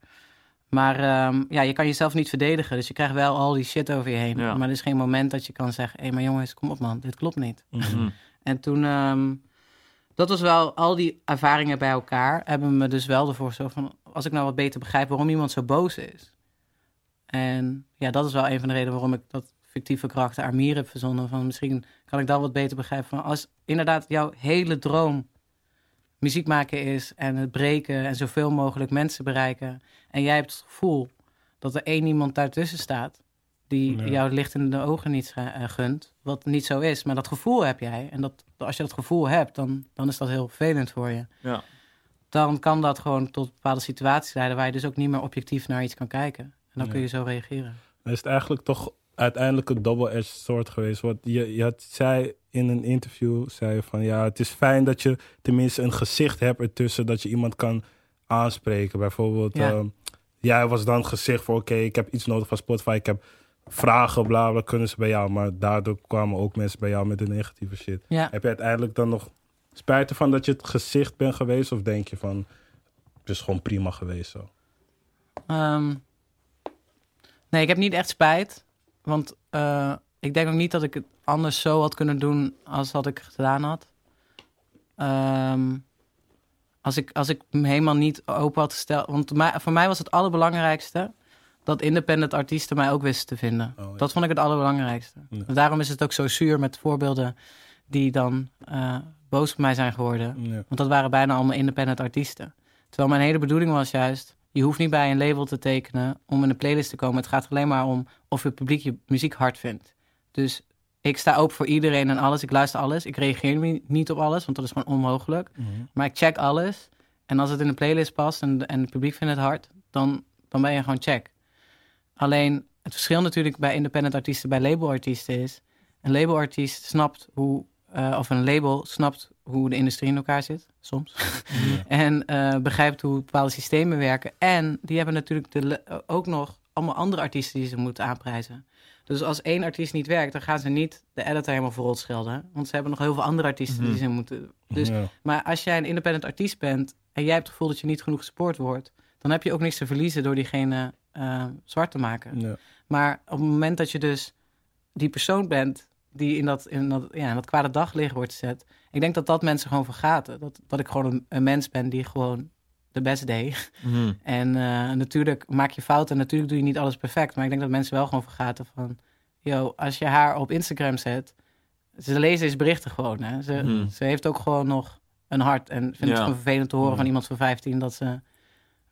Maar ehm, ja, je kan jezelf niet verdedigen, dus je krijgt wel al die shit over je heen. Ja. Maar er is geen moment dat je kan zeggen, hé, maar jongens, kom op man, dit klopt niet. Mhm. En toen, ehm, dat was wel, al die ervaringen bij elkaar hebben me dus wel ervoor gezorgd van, als ik nou wat beter begrijp waarom iemand zo boos is. En ja, dat is wel een van de redenen waarom ik dat fictieve karakter Amir heb verzonnen. Van misschien kan ik dan wat beter begrijpen van, als inderdaad jouw hele droom muziek maken is en het breken en zoveel mogelijk mensen bereiken. En jij hebt het gevoel dat er één iemand daartussen staat die Ja. jou het licht in de ogen niet scha- eh, gunt. Wat niet zo is, maar dat gevoel heb jij. En dat, als je dat gevoel hebt, dan, dan is dat heel vervelend voor je. Ja. Dan kan dat gewoon tot bepaalde situaties leiden waar je dus ook niet meer objectief naar iets kan kijken. En dan Ja. kun je zo reageren. Dan is het eigenlijk toch uiteindelijk een double-edged sword geweest. Want je, je had, zei in een interview, zei van ja, het is fijn dat je tenminste een gezicht hebt ertussen, dat je iemand kan aanspreken. Bijvoorbeeld, Ja. ehm, jij was dan gezicht voor oké, ik heb iets nodig van Spotify, ik heb vragen, bla bla, kunnen ze bij jou. Maar daardoor kwamen ook mensen bij jou met de negatieve shit. Ja, Heb je uiteindelijk dan nog spijt ervan dat je het gezicht bent geweest? Of denk je van, het is gewoon prima geweest zo? Ehm, nee, ik heb niet echt spijt. Want eh, ik denk ook niet dat ik het anders zo had kunnen doen als wat ik gedaan had. Ehm, als, ik, als ik hem helemaal niet open had gesteld. Want mij- voor mij was het allerbelangrijkste dat independent artiesten mij ook wisten te vinden. Oh, ja. Dat vond ik het allerbelangrijkste. Ja. En daarom is het ook zo zuur met voorbeelden die dan eh, boos op mij zijn geworden. Ja. Want dat waren bijna allemaal independent artiesten. Terwijl mijn hele bedoeling was juist... je hoeft niet bij een label te tekenen om in een playlist te komen. Het gaat alleen maar om of het publiek je muziek hard vindt. Dus ik sta open voor iedereen en alles. Ik luister alles. Ik reageer ni- niet op alles, want dat is gewoon onmogelijk. Mhm. Maar ik check alles. En als het in een playlist past en, en het publiek vindt het hard... dan, dan ben je gewoon check. Alleen het verschil natuurlijk bij independent artiesten, bij labelartiesten is... een labelartiest snapt hoe, eh, of een label snapt hoe de industrie in elkaar zit, soms. en eh, begrijpt hoe bepaalde systemen werken. En die hebben natuurlijk de, ook nog allemaal andere artiesten die ze moeten aanprijzen. Dus als één artiest niet werkt, dan gaan ze niet de editor helemaal verrot schelden. Want ze hebben nog heel veel andere artiesten die ze moeten... Dus, Ja. Maar als jij een independent artiest bent en jij hebt het gevoel dat je niet genoeg gesupport wordt... dan heb je ook niks te verliezen door diegene eh, zwart te maken. Ja. Maar op het moment dat je dus die persoon bent die in dat, in dat, ja, in dat kwade daglicht wordt gezet. Ik denk dat dat mensen gewoon vergaten. Dat, dat ik gewoon een, een mens ben die gewoon de best deed. Mhm. En eh, natuurlijk maak je fouten en natuurlijk doe je niet alles perfect. Maar ik denk dat mensen wel gewoon vergaten van... Yo, als je haar op Instagram zet... Ze lezen deze berichten gewoon. Hè. Ze, Mhm. ze heeft ook gewoon nog een hart. En vindt het Ja. gewoon vervelend te horen Mhm. van iemand van 15... dat ze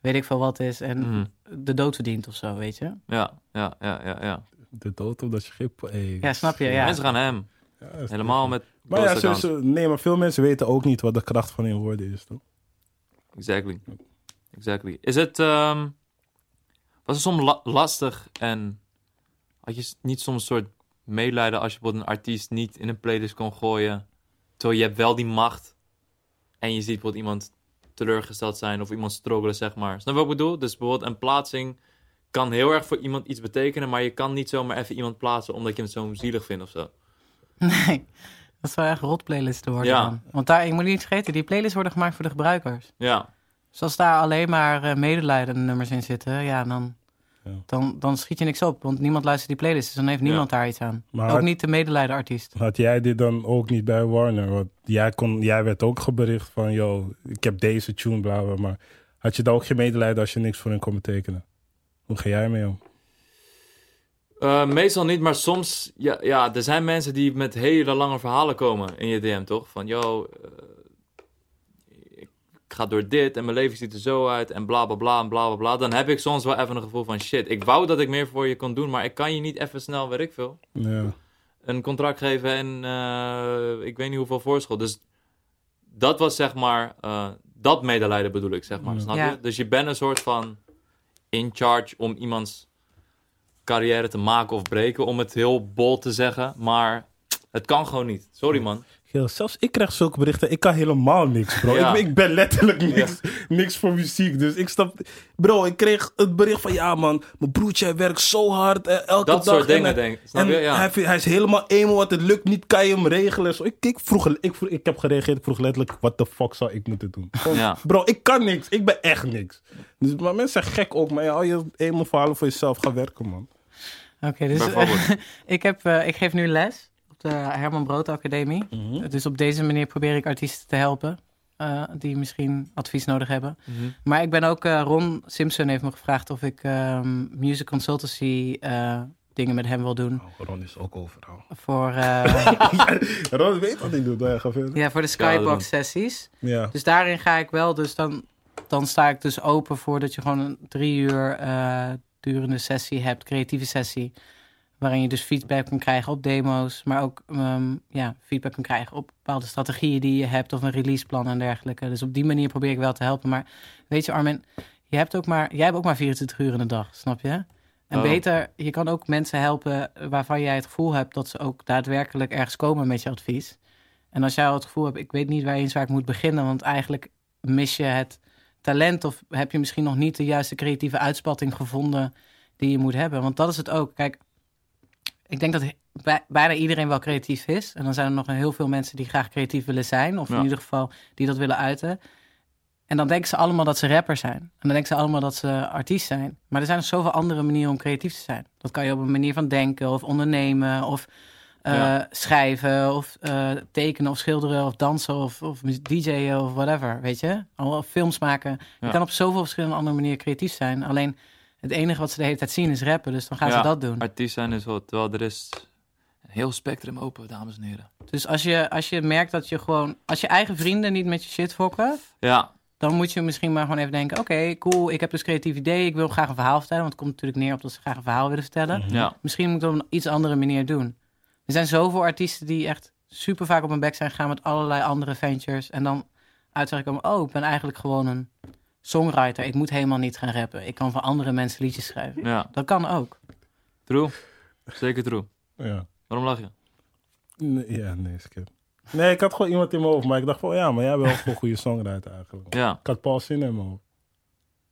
weet ik veel wat is en Mhm. de dood verdient of zo, weet je? Ja, ja, ja, ja, ja. De dood omdat je geen... Hey, Ja, snap je, ja. Mensen gaan hem. Ja, dat Helemaal met Maar ja, sowieso, nee, maar veel mensen weten ook niet wat de kracht van hun woorden is, toch? Exactly. Exactly. Is het... ehm, was het soms la- lastig en... Had je niet soms een soort medelijden als je bijvoorbeeld een artiest niet in een playlist kon gooien... terwijl je hebt wel die macht en je ziet bijvoorbeeld iemand teleurgesteld zijn of iemand struggelen, zeg maar. Snap je wat ik bedoel? Dus bijvoorbeeld een plaatsing kan heel erg voor iemand iets betekenen... maar je kan niet zomaar even iemand plaatsen omdat je hem zo zielig vindt of zo. Nee, dat zou echt rot playlist worden. Ja. dan. Want daar, ik moet niet vergeten, die playlists worden gemaakt voor de gebruikers. Ja, Dus als daar alleen maar eh medelijdende nummers in zitten, ja, dan, Ja. dan, dan schiet je niks op. Want niemand luistert die playlists, dus dan heeft niemand daar iets aan. Maar ook had- niet de medelijden artiest. Had jij dit dan ook niet bij Warner? Want jij, kon, jij werd ook gebericht van, yo, ik heb deze tune, bla bla. Maar had je dan ook geen medelijden als je niks voor hen kon betekenen? Hoe ga jij mee om? Eh, meestal niet, maar soms... Ja, ja, er zijn mensen die met hele lange verhalen komen in je DM, toch? Van, yo, eh, ik ga door dit en mijn leven ziet er zo uit en bla bla bla en bla bla bla. Dan heb ik soms wel even een gevoel van, shit, ik wou dat ik meer voor je kon doen, maar ik kan je niet even snel, weet ik veel, Ja. een contract geven en eh, ik weet niet hoeveel voorschot. Dus dat was zeg maar, eh, dat medelijden bedoel ik, zeg maar, Ja. snap Ja. je? Dus je bent een soort van in charge om iemands carrière te maken of breken, om het heel bol te zeggen, maar het kan gewoon niet. Sorry man. Zelfs ik krijg zulke berichten. Ik kan helemaal niks, bro. Ja. Ik, ik ben letterlijk niks, niks voor muziek. Dus ik snap... Bro, ik kreeg het bericht van... Ja, man, mijn broertje hij werkt zo hard. eh, elke Dat dag. soort en dingen, hij- denk ik. Snap en je? Ja. hij, is helemaal emo, wat het lukt niet, kan je hem regelen. Zo, ik, ik, vroeg, ik, vroeg, ik heb gereageerd, ik vroeg letterlijk, wat de fuck zou ik moeten doen? Gewoon. Bro, ik kan niks, ik ben echt niks. Dus, maar mensen zijn gek ook, maar ja, al je emo verhalen voor jezelf, ga werken, man. Oké, dus ik, heb, eh, ik geef nu les de Herman Brood Academie. Mhm. Dus op deze manier probeer ik artiesten te helpen. eh, die misschien advies nodig hebben. Mhm. Maar ik ben ook, eh, Ron Simpson heeft me gevraagd of ik ehm, music consultancy eh, dingen met hem wil doen. Oh, Ron is ook overal. Voor, eh, Ron weet wat ik doe, maar ja, ja, voor de. Skybox sessies. Ja. Dus daarin ga ik wel, dus dan, dan sta ik dus open voor dat je gewoon een drie uur eh, durende sessie hebt, creatieve sessie. Waarin je dus feedback kan krijgen op demo's, maar ook ehm, ja, feedback kan krijgen op bepaalde strategieën die je hebt of een releaseplan en dergelijke. Dus op die manier probeer ik wel te helpen. Maar weet je, Armin, je hebt ook maar, jij hebt ook maar 24 uur in de dag, snap je? En Oh. beter, je kan ook mensen helpen waarvan jij het gevoel hebt dat ze ook daadwerkelijk ergens komen met je advies. En als jij al het gevoel hebt, ik weet niet waar eens waar ik moet beginnen, want eigenlijk mis je het talent of heb je misschien nog niet de juiste creatieve uitspatting gevonden die je moet hebben. Want dat is het ook. Kijk, ik denk dat bij- bijna iedereen wel creatief is. En dan zijn er nog heel veel mensen die graag creatief willen zijn, of Ja. in ieder geval die dat willen uiten. En dan denken ze allemaal dat ze rapper zijn. En dan denken ze allemaal dat ze artiest zijn. Maar er zijn nog zoveel andere manieren om creatief te zijn. Dat kan je op een manier van denken of ondernemen of eh, Ja. schrijven of eh, tekenen of schilderen of dansen of, of DJ'en of whatever, weet je? Al films maken. Je Ja. kan op zoveel verschillende andere manieren creatief zijn. Alleen het enige wat ze de hele tijd zien is rappen, dus dan gaan Ja. ze dat doen. Artiest zijn is wat, terwijl er is een heel spectrum open, dames en heren. Dus als je, als je merkt dat je gewoon, als je eigen vrienden niet met je shit fokken, Ja, dan moet je misschien maar gewoon even denken: oké, cool, ik heb dus een creatief idee, ik wil graag een verhaal vertellen, want het komt natuurlijk neer op dat ze graag een verhaal willen vertellen. ja. Misschien moet ik het op een iets andere manier doen. Er zijn zoveel artiesten die echt super vaak op hun bek zijn gegaan met allerlei andere ventures en dan uit zeggen komen: oh, ik ben eigenlijk gewoon een songwriter. Ik moet helemaal niet gaan rappen. Ik kan voor andere mensen liedjes schrijven. Ja, Dat kan ook. true. Zeker true. Ja. Waarom lach je? Nee, ja, nee, skip. Nee, ik had gewoon iemand in mijn hoofd, maar ik dacht van ja, maar jij bent wel gewoon een goede songwriter eigenlijk. Ja, Ik had Paul Zin in mijn hoofd.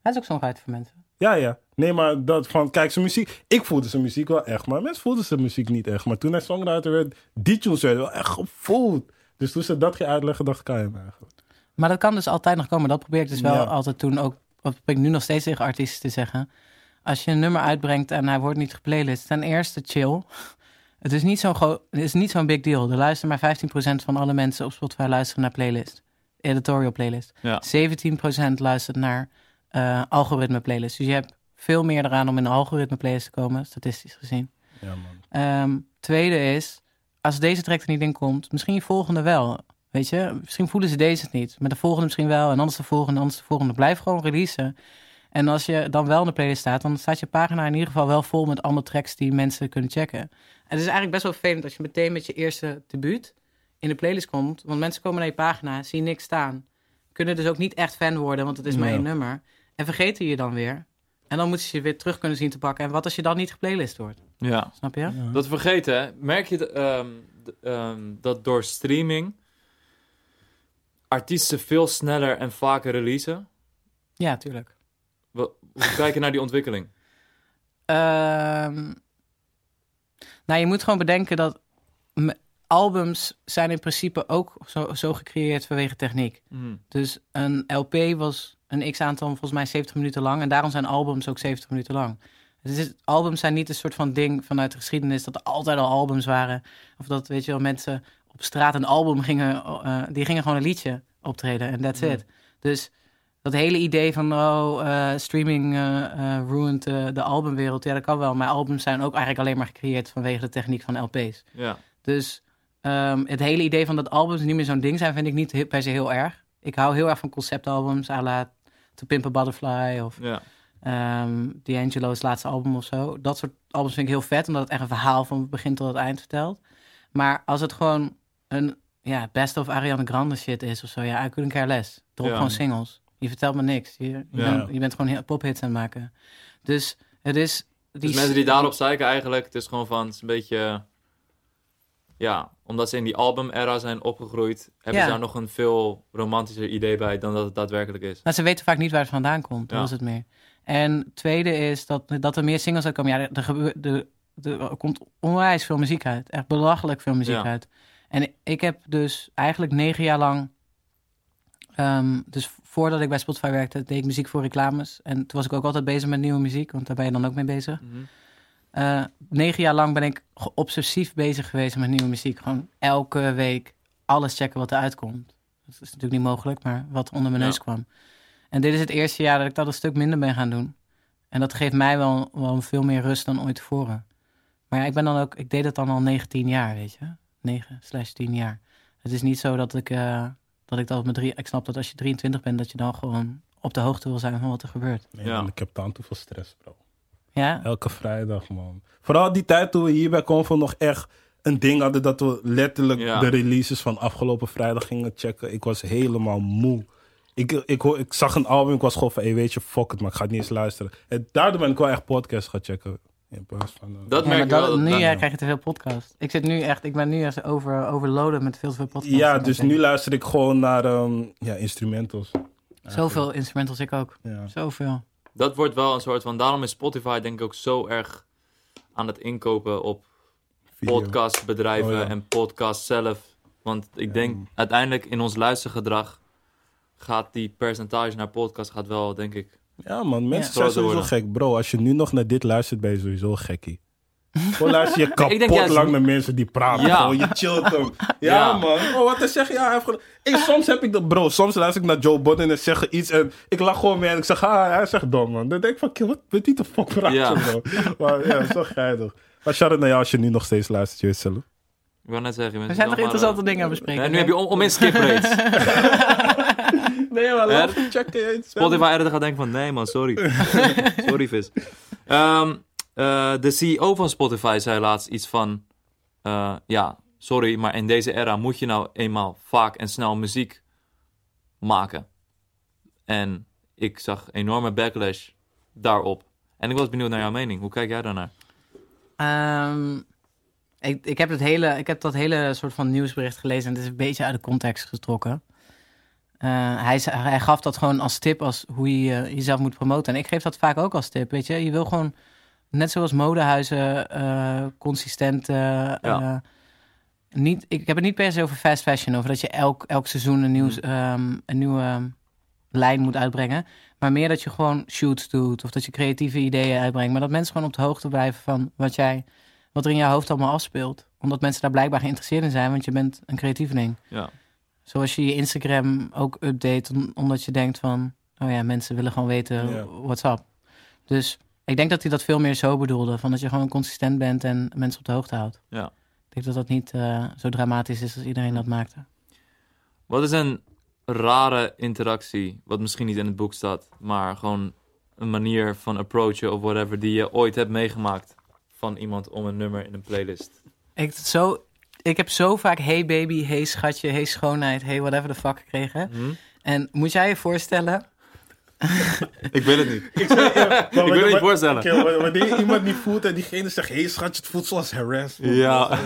Hij is ook songwriter voor mensen. Ja, ja. Nee, maar dat van, kijk, zijn muziek. Ik voelde zijn muziek wel echt, maar mensen voelden zijn muziek niet echt. Maar toen hij songwriter werd, die tunes werden wel echt gevoeld. Dus toen ze dat ging uitleggen, dacht ik aan hem eigenlijk. Maar dat kan dus altijd nog komen. Dat probeer ik dus wel Ja. altijd toen ook. Wat probeer ik nu nog steeds tegen artiesten te zeggen. Als je een nummer uitbrengt en hij wordt niet geplaylist, ten eerste chill. Het is niet zo'n gro- het is niet zo'n big deal. Er luisteren maar 15% van alle mensen op Spotify luisteren naar playlist. Editorial playlist. ja. 17% luistert naar eh, algoritme playlist. Dus je hebt veel meer eraan om in een algoritme playlist te komen, statistisch gezien. Ja, man. Ehm, tweede is, als deze track er niet in komt, misschien je volgende wel. Weet je, misschien voelen ze deze het niet. Maar de volgende misschien wel, en anders de volgende, anders de volgende. Blijf gewoon releasen. En als je dan wel in de playlist staat, dan staat je pagina in ieder geval wel vol met allemaal tracks die mensen kunnen checken. En het is eigenlijk best wel vervelend als je meteen met je eerste debuut in de playlist komt. Want mensen komen naar je pagina, zien niks staan. Kunnen dus ook niet echt fan worden, want het is maar Ja. één nummer. En vergeten je dan weer. En dan moeten ze je weer terug kunnen zien te pakken. En wat als je dan niet geplaylist wordt? ja. Snap je? Ja. Dat vergeten, merk je ehm, ehm, dat door streaming artiesten veel sneller en vaker releasen? Ja, tuurlijk. Wa- Hoe kijk je naar die ontwikkeling? Ehm, nou, je moet gewoon bedenken dat albums zijn in principe ook zo, zo gecreëerd vanwege techniek. Hmm. Dus een LP was een x-aantal, volgens mij 70 minuten lang. En daarom zijn albums ook 70 minuten lang. Is, albums zijn niet een soort van ding vanuit de geschiedenis dat er altijd al albums waren. Of dat, weet je wel, mensen op straat een album gingen, eh, die gingen gewoon een liedje optreden en that's Mm. it. Dus dat hele idee van, oh, eh, streaming eh, ruint de albumwereld, ja, dat kan wel. Maar albums zijn ook eigenlijk alleen maar gecreëerd vanwege de techniek van LP's. Ja, Dus ehm, het hele idee van dat albums niet meer zo'n ding zijn, vind ik niet per se heel erg. Ik hou heel erg van conceptalbums, à la To Pimp a Butterfly of ja, ehm D'Angelo's laatste album of zo. Dat soort albums vind ik heel vet, omdat het echt een verhaal van begin tot het eind vertelt. Maar als het gewoon een ja, best of Ariana Grande shit is of zo, ja, I couldn't care less. Drop Ja. gewoon singles. Je vertelt me niks. Je, je, Ja. bent, je bent gewoon heel- pophits aan het maken. Dus het is... Die dus mensen die daarop zeiken eigenlijk, het is gewoon van, het is een beetje... Ja, omdat ze in die album-era zijn opgegroeid, hebben Ja. ze daar nog een veel romantischer idee bij dan dat het daadwerkelijk is. Nou, ze weten vaak niet waar het vandaan komt. Dat Ja. is het meer. En tweede is dat, dat er meer singles uitkomen. Ja, er, er, er, er komt onwijs veel muziek uit. Echt belachelijk veel muziek Ja. uit. En ik heb dus eigenlijk negen jaar lang... ehm, dus voordat ik bij Spotify werkte, deed ik muziek voor reclames. En toen was ik ook altijd bezig met nieuwe muziek, want daar ben je dan ook mee bezig. Eh, negen jaar lang ben ik obsessief bezig geweest met nieuwe muziek. Gewoon elke week alles checken wat eruit komt. Dat is natuurlijk niet mogelijk, maar wat onder mijn Ja. neus kwam. En dit is het eerste jaar dat ik dat een stuk minder ben gaan doen. En dat geeft mij wel, wel veel meer rust dan ooit tevoren. Maar ja, ik ben dan ook, ik deed het dan al 19 jaar, weet je. 9 slash 10 jaar. Het is niet zo dat ik, eh, dat ik dat op mijn drie, ik snap dat als je 23 bent, dat je dan gewoon op de hoogte wil zijn van wat er gebeurt. Nee, Ja. man, ik heb dan te veel stress, bro. Ja? Elke vrijdag, man. Vooral die tijd toen we hier bij Convo nog echt een ding hadden dat we letterlijk Ja. de releases van afgelopen vrijdag gingen checken. Ik was helemaal moe. Ik, ik, hoor- ik zag een album, ik was gewoon van, hey, weet je, fuck het, maar ik ga het niet eens luisteren. En daardoor ben ik wel echt podcasts gaan checken. In plaats van... eh, Dat Ja, merk wel. dat- nu dat- ja, krijg je te veel podcast. Ik zit nu echt, ik ben nu echt over, overloaden met veel te veel podcasts. ja, dus nu luister ik gewoon naar ehm, ja, instrumentals. Zoveel instrumentals, ik ook. Ja. Zoveel. Dat wordt wel een soort van... Daarom is Spotify denk ik ook zo erg aan het inkopen op Video. podcastbedrijven Oh, ja. en podcast zelf. Want ik Ja. denk uiteindelijk in ons luistergedrag gaat die percentage naar podcast gaat wel, denk ik. Ja, man, mensen Ja. zijn sowieso worden. gek. Bro, als je nu nog naar dit luistert, ben je sowieso een gekkie. Gewoon luister je ik denk kapot juist- lang naar mensen die praten. Ja. Gewoon, je chillt hem. Ja, Ja. man. Oh, wat te zeggen? Ja, hij heeft ik, soms heb ik dat, bro. Soms luister ik naar Joe Budden en zeg iets en ik lach gewoon mee en ik zeg, ah, hij zegt dom, man. Dan denk ik van, kill, wat weet die de fuck praat Ja. bro? Maar ja, zo geinig. Maar shout-out naar jou als je nu nog steeds luistert, je weet zelf. Ik wou net zeggen... We zijn toch interessante dingen aan bespreken? Nu heb je om, om in skip rates. Nee, maar check it. Spotify editor gaat denken van, nee man, sorry. sorry vis. Ehm, eh, de CEO van Spotify zei laatst iets van, eh, ja, sorry, maar in deze era moet je nou eenmaal vaak en snel muziek maken. En ik zag enorme backlash daarop. En ik was benieuwd naar jouw mening. Hoe kijk jij daarnaar? Ehm, ik, ik, heb het hele, ik heb dat hele soort van nieuwsbericht gelezen en het is een beetje uit de context getrokken. Eh, hij, gaf dat gewoon als tip als hoe je jezelf moet promoten. En ik geef dat vaak ook als tip, weet je. Je wil gewoon, net zoals modehuizen, eh, consistent... eh, niet, ik heb het niet per se over fast fashion, over dat je elk, elk seizoen een, nieuw, ehm, een nieuwe lijn moet uitbrengen. Maar meer dat je gewoon shoots doet of dat je creatieve ideeën uitbrengt. Maar dat mensen gewoon op de hoogte blijven van wat, jij, wat er in jouw hoofd allemaal afspeelt. Omdat mensen daar blijkbaar geïnteresseerd in zijn, want je bent een creatieveling. Ja. Zoals je je Instagram ook update, om- omdat je denkt van... oh ja, mensen willen gewoon weten Ja. what's up. Dus ik denk dat hij dat veel meer zo bedoelde. Van dat je gewoon consistent bent en mensen op de hoogte houdt. Ja. Ik denk dat dat niet eh, zo dramatisch is als iedereen dat maakte. Wat is een rare interactie, wat misschien niet in het boek staat, maar gewoon een manier van approachen of whatever die je ooit hebt meegemaakt van iemand om een nummer in een playlist? Ik, zo, ik heb zo vaak hey baby, hey schatje, hey schoonheid, hey whatever the fuck gekregen. Hm? En moet jij je voorstellen... Ik wil het niet. Ik, zeg, ja, Ik wil het niet voorstellen. Wa- wanneer iemand niet voelt en diegene zegt, hé hey, schatje, het voelt zoals harassment. Ja.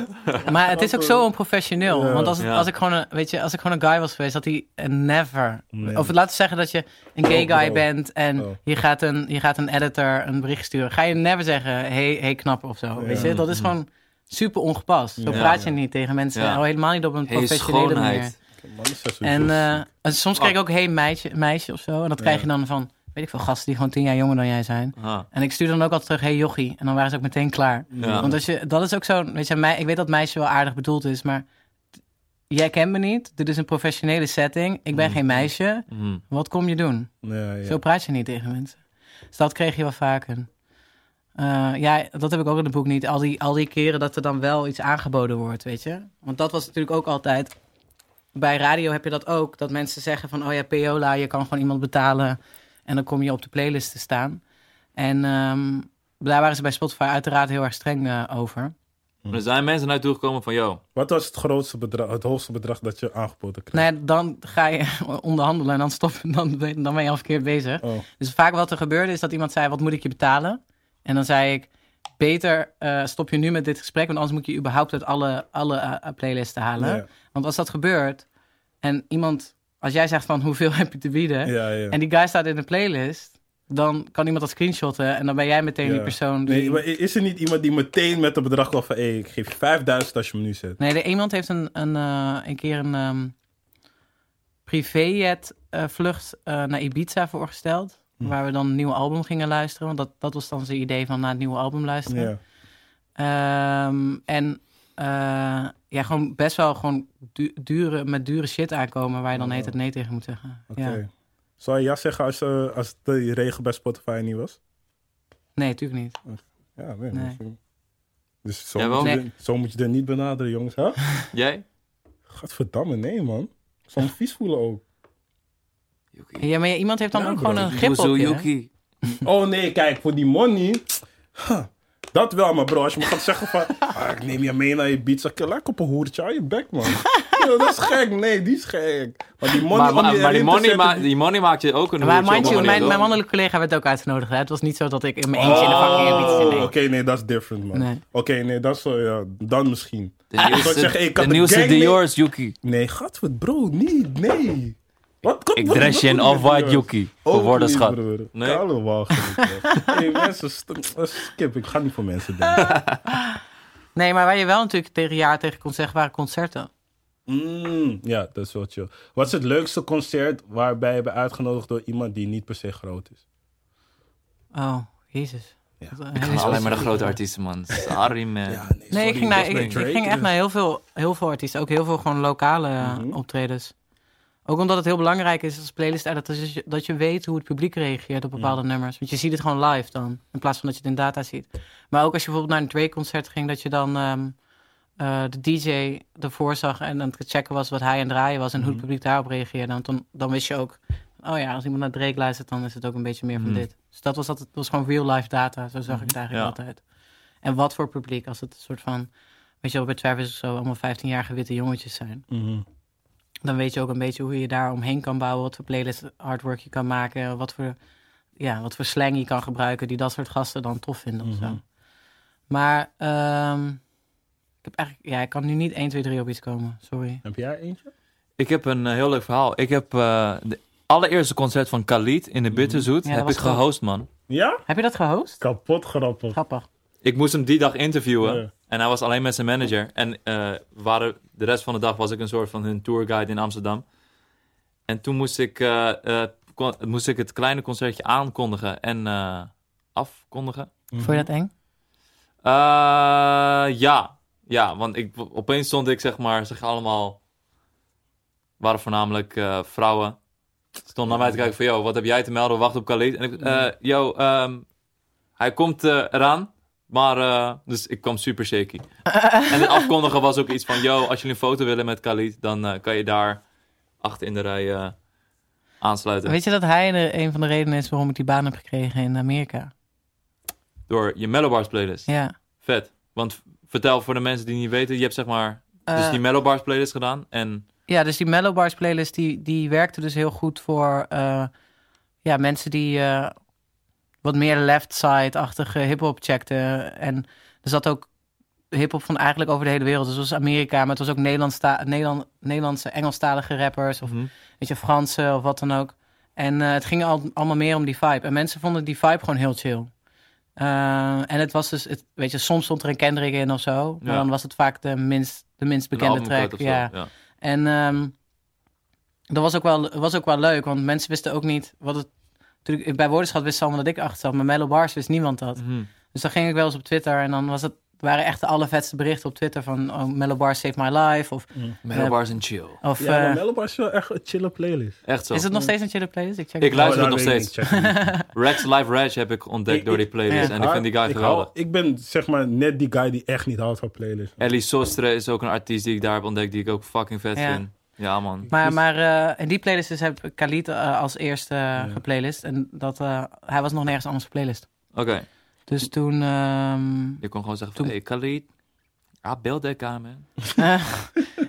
Maar het is ook zo onprofessioneel. Ja. Want als, het- Ja. als, ik gewoon een, weet je, als ik gewoon een guy was geweest, had hij never... Nee. Of laten we zeggen dat je een gay Oh, guy bent en Oh. je, gaat een, je gaat een editor een bericht sturen. Ga je never zeggen, hey, hey knapper of zo. Weet je, dat is gewoon super ongepast. Zo Ja. praat je niet tegen mensen. Ja. Al helemaal niet op een Hey, professionele manier. En eh, en soms krijg ik ook hey meisje, meisje of zo. En dat krijg je dan van, weet ik veel, gasten die gewoon tien jaar jonger dan jij zijn. Ah, En ik stuur dan ook altijd terug, hey jochie. En dan waren ze ook meteen klaar. ja. Want als je, dat is ook zo, weet je, mij, ik weet dat meisje wel aardig bedoeld is, maar jij kent me niet. Dit is een professionele setting. Ik ben geen meisje. Mhm. Wat kom je doen? Ja, ja. Zo praat je niet tegen mensen. Dus dat kreeg je wel vaker. Eh, ja, dat heb ik ook in het boek niet. Al die, al die keren dat er dan wel iets aangeboden wordt, weet je. Want dat was natuurlijk ook altijd... Bij radio heb je dat ook. Dat mensen zeggen van, oh ja, Payola, je kan gewoon iemand betalen. En dan kom je op de playlist te staan. En ehm, daar waren ze bij Spotify uiteraard heel erg streng eh, over. Er zijn mensen naar je toe gekomen van, yo, Wat was het grootste bedrag, het hoogste bedrag dat je aangeboden kreeg? Nou ja, dan ga je onderhandelen en dan, stop, dan, ben- dan ben je al verkeerd bezig. Oh. Dus vaak wat er gebeurde is dat iemand zei, wat moet ik je betalen? En dan zei ik, beter eh, stop je nu met dit gesprek, want anders moet je überhaupt uit alle, alle eh, playlisten halen. Ja. Want als dat gebeurt en iemand, als jij zegt van hoeveel heb je te bieden, Ja, ja. en die guy staat in een playlist, dan kan iemand dat screenshotten en dan ben jij meteen die persoon die... Nee, maar is er niet iemand die meteen met een bedrag kwam van... Ik geef je 5000 als je me nu zet. Nee, er, iemand heeft een, een, eh, een keer een ehm privéjet eh, vlucht eh, naar Ibiza voorgesteld. Hm. Waar we dan een nieuw album gingen luisteren. Want dat, dat was dan zijn idee van naar het nieuwe album luisteren. Ja. Ehm, en eh, ja, gewoon best wel gewoon du- dure, met dure shit aankomen waar je dan Oh. heet het nee tegen moet zeggen. Oké. Ja. Zou je ja zeggen als, eh, als de regel bij Spotify niet was? Nee, natuurlijk niet. Ja, nee. Dus zo, moet je, er- zo moet je er niet benaderen, jongens. Hè? jij? Gadverdamme, nee, man. Ik zou me vies voelen ook. Yuki. Ja, maar ja, iemand heeft dan Ja, ook bro. gewoon een grip op je. hè? Yuki. Oh nee, kijk, voor die money. huh, dat wel, maar bro, als je me gaat zeggen van. Ah, ik neem je mee naar je beats. Ik lekker op een hoertje. Hou je bek, man. Ja, dat is gek. Nee, die is gek. Maar die money. Maar, om die, te money zetten, ma die- money maakt je ook een Maar hoertje mind op you, een mijn, mannelijke collega werd ook uitgenodigd. Hè? Het was niet zo dat ik in mijn eentje in de fucking zit. Oh, Nee. Oké, nee, dat is different, man. Nee. Oké, nee, dat is ja, dan misschien. De zou nieuwste, zeggen, ik had de de nieuwste gang mee- Dior's Yuki. Nee, gadverd, bro, niet, nee. Wat, Ik dress je in met Yuki. Voor woorden niet, schat. broer. Nee? Walgelijk, man. hey, mensen, st- eh, skip. Ik ga niet voor mensen denken. nee, maar waar je wel natuurlijk tegen jaar tegen kon zeggen waren concerten. Mm, ja, dat is wel chill. Wat is het leukste concert waarbij je bent uitgenodigd door iemand die niet per se groot is? Oh, jezus. Ja. Eh, Ik ga alleen maar de grote artiesten, man. Sorry, man. Nee, ik ging, naar, ik, ik echt dus- naar heel veel, heel veel artiesten. Ook heel veel gewoon lokale Mhm. optredens. Ook omdat het heel belangrijk is als playlist editor, dat je, dat je weet hoe het publiek reageert op bepaalde nummers. Want je ziet het gewoon live dan, in plaats van dat je het in data ziet. Maar ook als je bijvoorbeeld naar een Drake-concert ging, dat je dan ehm, eh, de DJ ervoor zag en aan het checken was wat hij aan het draaien was en hoe het Mhm. publiek daarop reageerde. Want dan, dan wist je ook, oh ja, als iemand naar Drake luistert, dan is het ook een beetje meer van Mhm. dit. Dus dat was, altijd, was gewoon real-life data, zo zag ik het eigenlijk Ja. altijd. En wat voor publiek, als het een soort van, weet je wel, bij Travis of zo, allemaal 15-jarige witte jongetjes zijn. Mhm. Dan weet je ook een beetje hoe je daar omheen kan bouwen. Wat voor playlist artwork je kan maken. Wat voor, ja, wat voor slang je kan gebruiken. Die dat soort gasten dan tof vinden of Mhm. zo. Maar ehm, ik, heb eigenlijk, ja, ik kan nu niet 1, 2, 3 op iets komen. Sorry. Heb jij eentje? Ik heb een eh, heel leuk verhaal. Ik heb eh de allereerste concert van Khalid in de Bitterzoet Ja, dat heb ik gehost, man. Ja? Heb je dat gehost? Kapot grappig. Grappig. Ik moest hem die dag interviewen. Ja. En hij was alleen met zijn manager. En eh, waren, de rest van de dag was ik een soort van hun tourguide in Amsterdam. En toen moest ik, eh, eh, kon- moest ik het kleine concertje aankondigen en eh, afkondigen. Vond je dat eng? Eh, ja. Ja, want ik, opeens stond ik, zeg maar, zeg allemaal... waren voornamelijk eh, vrouwen. Stond naar mij te kijken van, yo, wat heb jij te melden? Wacht op Khalid. En ik, eh, yo, ehm, hij komt eraan. Maar, eh, dus ik kwam super shaky. en het afkondigen was ook iets van, yo, als jullie een foto willen met Khalid, dan eh, kan je daar achter in de rij eh, aansluiten. Weet je dat hij de, een van de redenen is waarom ik die baan heb gekregen in Amerika? Door je Mellow Bars playlist. Ja. Vet. Want vertel voor de mensen die niet weten, je hebt zeg maar, dus die Mellow Bars playlist gedaan. En Ja, dus die Mellow Bars playlist die, die werkte dus heel goed voor ja, mensen die eh, wat meer left side-achtige hip-hop checkten. En er zat ook hip-hop van eigenlijk over de hele wereld. Dus het was Amerika, maar het was ook Nederlandsta Nederland Nederlandse, Engelstalige rappers of Mhm. weet je, Franse of wat dan ook. En eh, het ging al, allemaal meer om die vibe. En mensen vonden die vibe gewoon heel chill. Eh, en het was dus, het, weet je, soms stond er een Kendrick in of zo. Maar Ja. dan was het vaak de minst, de minst bekende track. Ja. ja. En ehm, dat was ook, wel, was ook wel leuk, want mensen wisten ook niet wat het. Toen ik bij Woordenschat wist allemaal dat ik achter zat, maar Mellow Bars wist niemand dat. Mhm. Dus dan ging ik wel eens op Twitter en dan was het, waren echt de allervetste berichten op Twitter van oh, Mellow Bars saved my life. Of, Mellow Eh, Bars en chill. of Ja, eh, maar Mellowbar is wel echt een chille playlist. Echt zo. is het nog steeds een chille playlist? Ik, check Ik het. luister Oh, het nog steeds. Rex Live Reg heb ik ontdekt Ik- door die playlist. Ja. En ik vind die guy ik, geweldig. hou- ik ben zeg maar net die guy die echt niet houdt van playlists. Ellie Sostre is ook een artiest die ik daar heb ontdekt, die ik ook fucking vet Ja. vind. Ja, man. Maar, maar eh, in die playlist dus heb ik Khalid eh, als eerste uh, geplaylist. En dat, eh, hij was nog nergens anders geplaylist. Oké, Dus toen... ehm, je kon gewoon zeggen van, Toen- hey Khalid, ah, guy, man.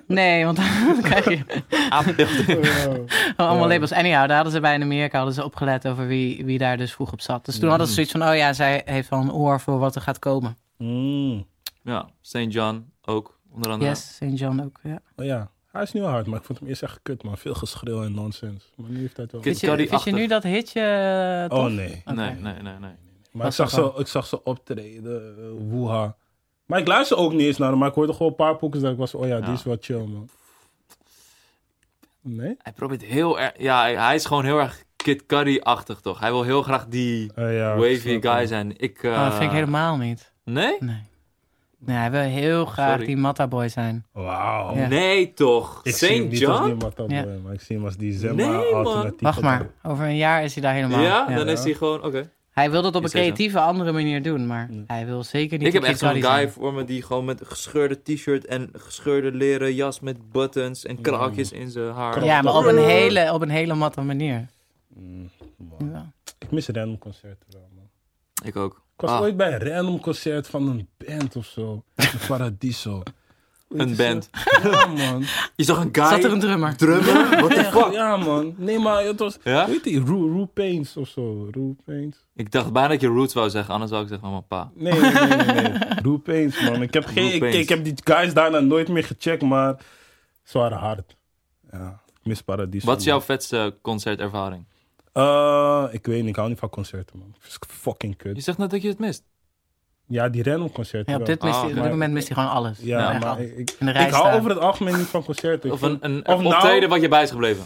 nee, want dan krijg je... Ah, beeld that Oh, allemaal Ja. labels. Anyhow, daar hadden ze bij in Amerika hadden ze opgelet over wie, wie daar dus vroeg op zat. Dus toen hadden ze zoiets van, oh ja, zij heeft wel een oor voor wat er gaat komen. Mm. Ja, St. John ook, onder andere. Yes, St. John ook, ja. Oh ja, hij is nu wel hard, maar ik vond hem eerst echt kut, man. Veel geschreeuw en nonsens. Maar nu heeft hij het wel... Kid Vind je, vind je nu dat hitje eh, tof? Oh nee. Nee, nee, nee, nee. Maar ik zag, ze, ik zag ze optreden, uh, woeha. Maar ik luister ook niet eens naar hem, maar ik hoorde gewoon een paar poekers dat ik was, oh ja, die is wel chill, man. Nee? Hij probeert heel erg, ja, hij- is gewoon heel erg Kid Cudi-achtig, toch? Hij wil heel graag die ja, ik wavy guy zijn. Ik, eh, Oh, dat vind ik helemaal niet. Nee? Nee. Nee, hij wil heel graag Sorry. die Matta Boy zijn. Wauw. Ja. Nee, toch? Ik zie hem niet als die? Matador, Ja. maar ik zie hem als die Zemma Nee, man. alternatieve Wacht maar, over een jaar is hij daar helemaal. Ja, Ja. dan is hij gewoon, oké. Hij wil dat op een creatieve andere manier doen, maar hij wil zeker niet Ik heb echt zo'n guy zijn. voor me die gewoon met gescheurde t-shirt en gescheurde leren jas met buttons en kraakjes in zijn haar. Ja, maar op een hele, op een hele matte manier. Mm, wow. Ja. Ik mis random concerten wel, man. Ik ook. Ik was Ah, ooit bij een random concert van een band of zo. In Paradiso. Een band. Ja, man. Je zag een guy Zat er een drummer? drummen? What the fuck? Ja, man. Nee, maar het was... Ja? Weet je, Rue Pains of zo. Rue Pains. Ik dacht bijna dat je Roots wou zeggen, anders zou ik zeggen van mijn pa. Nee, nee, nee, nee. nee. Rue Pains, man. Ik heb, geen, ik, heb die guys daarna nooit meer gecheckt, maar ze waren hard. Ja, ik mis Paradiso. Wat is man. jouw vetste concertervaring? Eh, ik weet niet, ik hou niet van concerten, man. Het is fucking Je kut. zegt net dat je het mist. Ja, die random concerten Ja, op dit, mist Ah, op dit moment mist hij gewoon alles. Ja, maar alles. ik, ik, hou over het algemeen niet van concerten. Ik Of een, een, of nou- wat je bij is gebleven.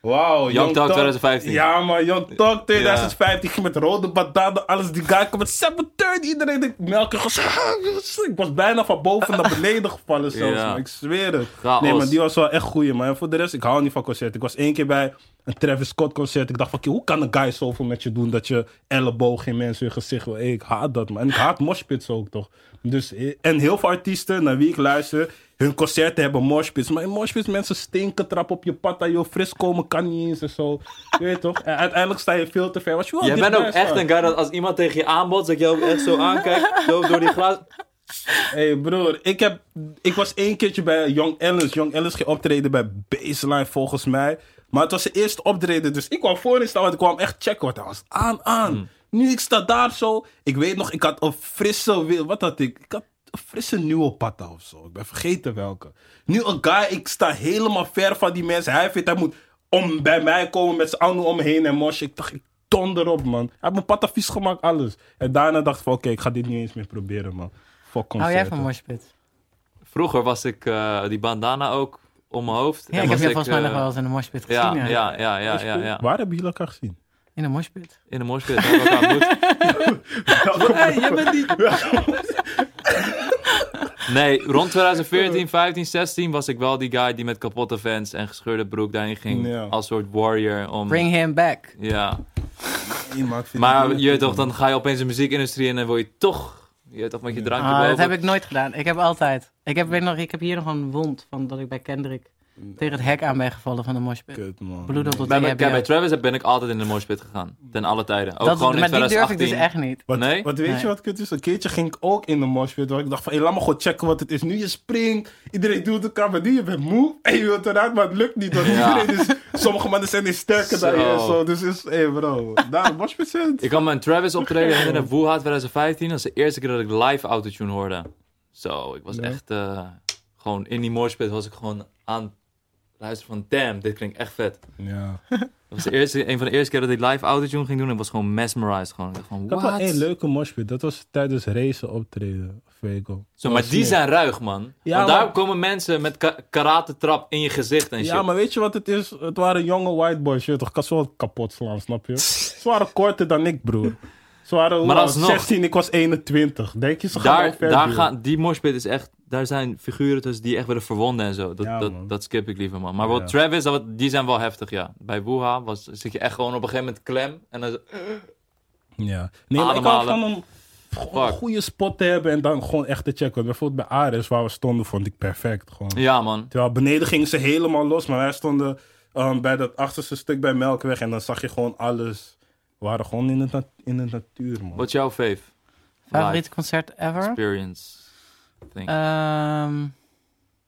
Wauw, Young Talk 2015. Ja, maar Young Talk 2015 ging met rode badade, alles. Die guy kwam met 730. Iedereen denkt, melk. Ik was bijna van boven naar beneden gevallen zelfs, Ja. Ik zweer het. Chaos. Nee, maar die was wel echt goeie, man. En voor de rest, ik hou niet van concerten. Ik was één keer bij een Travis Scott concert. Ik dacht van, "Oké, hoe kan een guy zoveel met je doen dat je elleboog in mensen in gezicht wil? Hey, ik haat dat, man. En ik haat moshpits ook, toch? Dus, eh, en heel veel artiesten naar wie ik luister, hun concerten hebben moshpits. Maar in moshpits mensen stinken, trap op je pad aan je fris komen kan niet eens en zo. Je weet toch? En uiteindelijk sta je veel te ver. Was je wel Jij bent ook echt een guy dat als iemand tegen je aanbod, dat je ook echt zo aankijkt, zo door die glas. hey broer, ik, heb, ik was één keertje bij Young Ellis. Young Ellis ging optreden bij Baseline volgens mij. Maar het was zijn eerste optreden, dus ik kwam voorin staan, want ik kwam echt checken wat hij was. Aan, aan. Nu ik sta daar zo. Ik weet nog, ik had een frisse, wil- wat had ik? Ik had een frisse nieuwe patta of zo. Ik ben vergeten welke. Nu een guy, ik sta helemaal ver van die mensen. Hij vindt hij moet om bij mij komen met zijn armen om me heen en mosje. Ik dacht, ik donder op man. Hij heeft mijn patta vies gemaakt, alles. En daarna dacht ik van, oké, ik ga dit niet eens meer proberen man. Fuck Hou jij concerten. van moshpit? Vroeger was ik eh, die bandana ook om mijn hoofd. Ja, En ik heb je volgens mij eh, nog wel eens in een moshpit gezien. Ja, ja, ja, ja, ja, ja. Waar hebben jullie elkaar gezien? In een moshpit. In de moshpit. Hey, jij bent niet... Nee, rond 2014, 15, 16 was ik wel die guy die met kapotte fans en gescheurde broek daarin ging. Ja. Als soort warrior. Om, Bring him back. Ja. Nee, maar ik vind Maar het niet je toch, dan ga je opeens de muziekindustrie in en wil je toch, je toch met je drankje Ah, boven. dat heb ik nooit gedaan. Ik heb altijd... Ik heb, weet nog, ik heb hier nog een wond van dat ik bij Kendrick tegen het hek aan ben gevallen van de moshpit. Kut, man. Bloed op Bij, de bij, bij. Travis ben ik altijd in de moshpit gegaan. Ten alle tijden. Ook Dat, gewoon in maar die durf 2018. ik dus echt niet. Wat, Nee? wat weet Nee. je wat kut is? Een keertje ging ik ook in de moshpit. waar Ik dacht van, hey, laat me gewoon checken wat het is. Nu je springt, iedereen doet elkaar, maar nu je bent moe. En je wilt eruit, maar het lukt niet. Want Ja. iedereen is, sommige mannen zijn niet sterker dan je. Zo. Dus is, hey bro, daar, moshpit zijn. Ik had mijn Travis optreden herinneren, Wuha 2015. Dat was de eerste keer dat ik live autotune hoorde. Zo, ik was Ja. echt eh, gewoon in die moshpit was ik gewoon aan luisteren van damn, dit klinkt echt vet. Ja. Dat was de eerste, een van de eerste keer dat ik live autotune ging doen en ik was gewoon mesmerized. Gewoon, ik dacht van, Ik had wel what? één leuke moshpit. Dat was tijdens racen optreden. Vego. Zo, maar die was zijn ruig, man. Ja, Want maar- daar komen mensen met ka karate trap in je gezicht en shit. Ja, maar weet je wat het is? Het waren jonge white boys. Je toch, ik kan zo kapot slaan, snap je? Ze waren korter dan ik, broer. Ze waren Maar oud? alsnog- 16, ik was 21. Denk je, ze gaan daar, daar gaan, die moshpit is echt, daar zijn figuren tussen die echt willen verwonden en zo. Dat, Ja, dat, dat skip ik liever, man. Maar Ja. wat Travis, dat, die zijn wel heftig, ja. Bij Wuha was, zit je echt gewoon op een gegeven moment klem. En dan, Ja. Nee, maar ik hou van een Fuck. goede spot te hebben en dan gewoon echt te checken. Bijvoorbeeld bij Ares, waar we stonden, vond ik perfect. Gewoon. ja, man. Terwijl beneden gingen ze helemaal los, maar wij stonden um, bij dat achterste stuk bij Melkweg en dan zag je gewoon alles. We waren gewoon in de, nat- in de natuur, man. Wat is jouw fave? Favoriete concert ever? Experience. Ehm,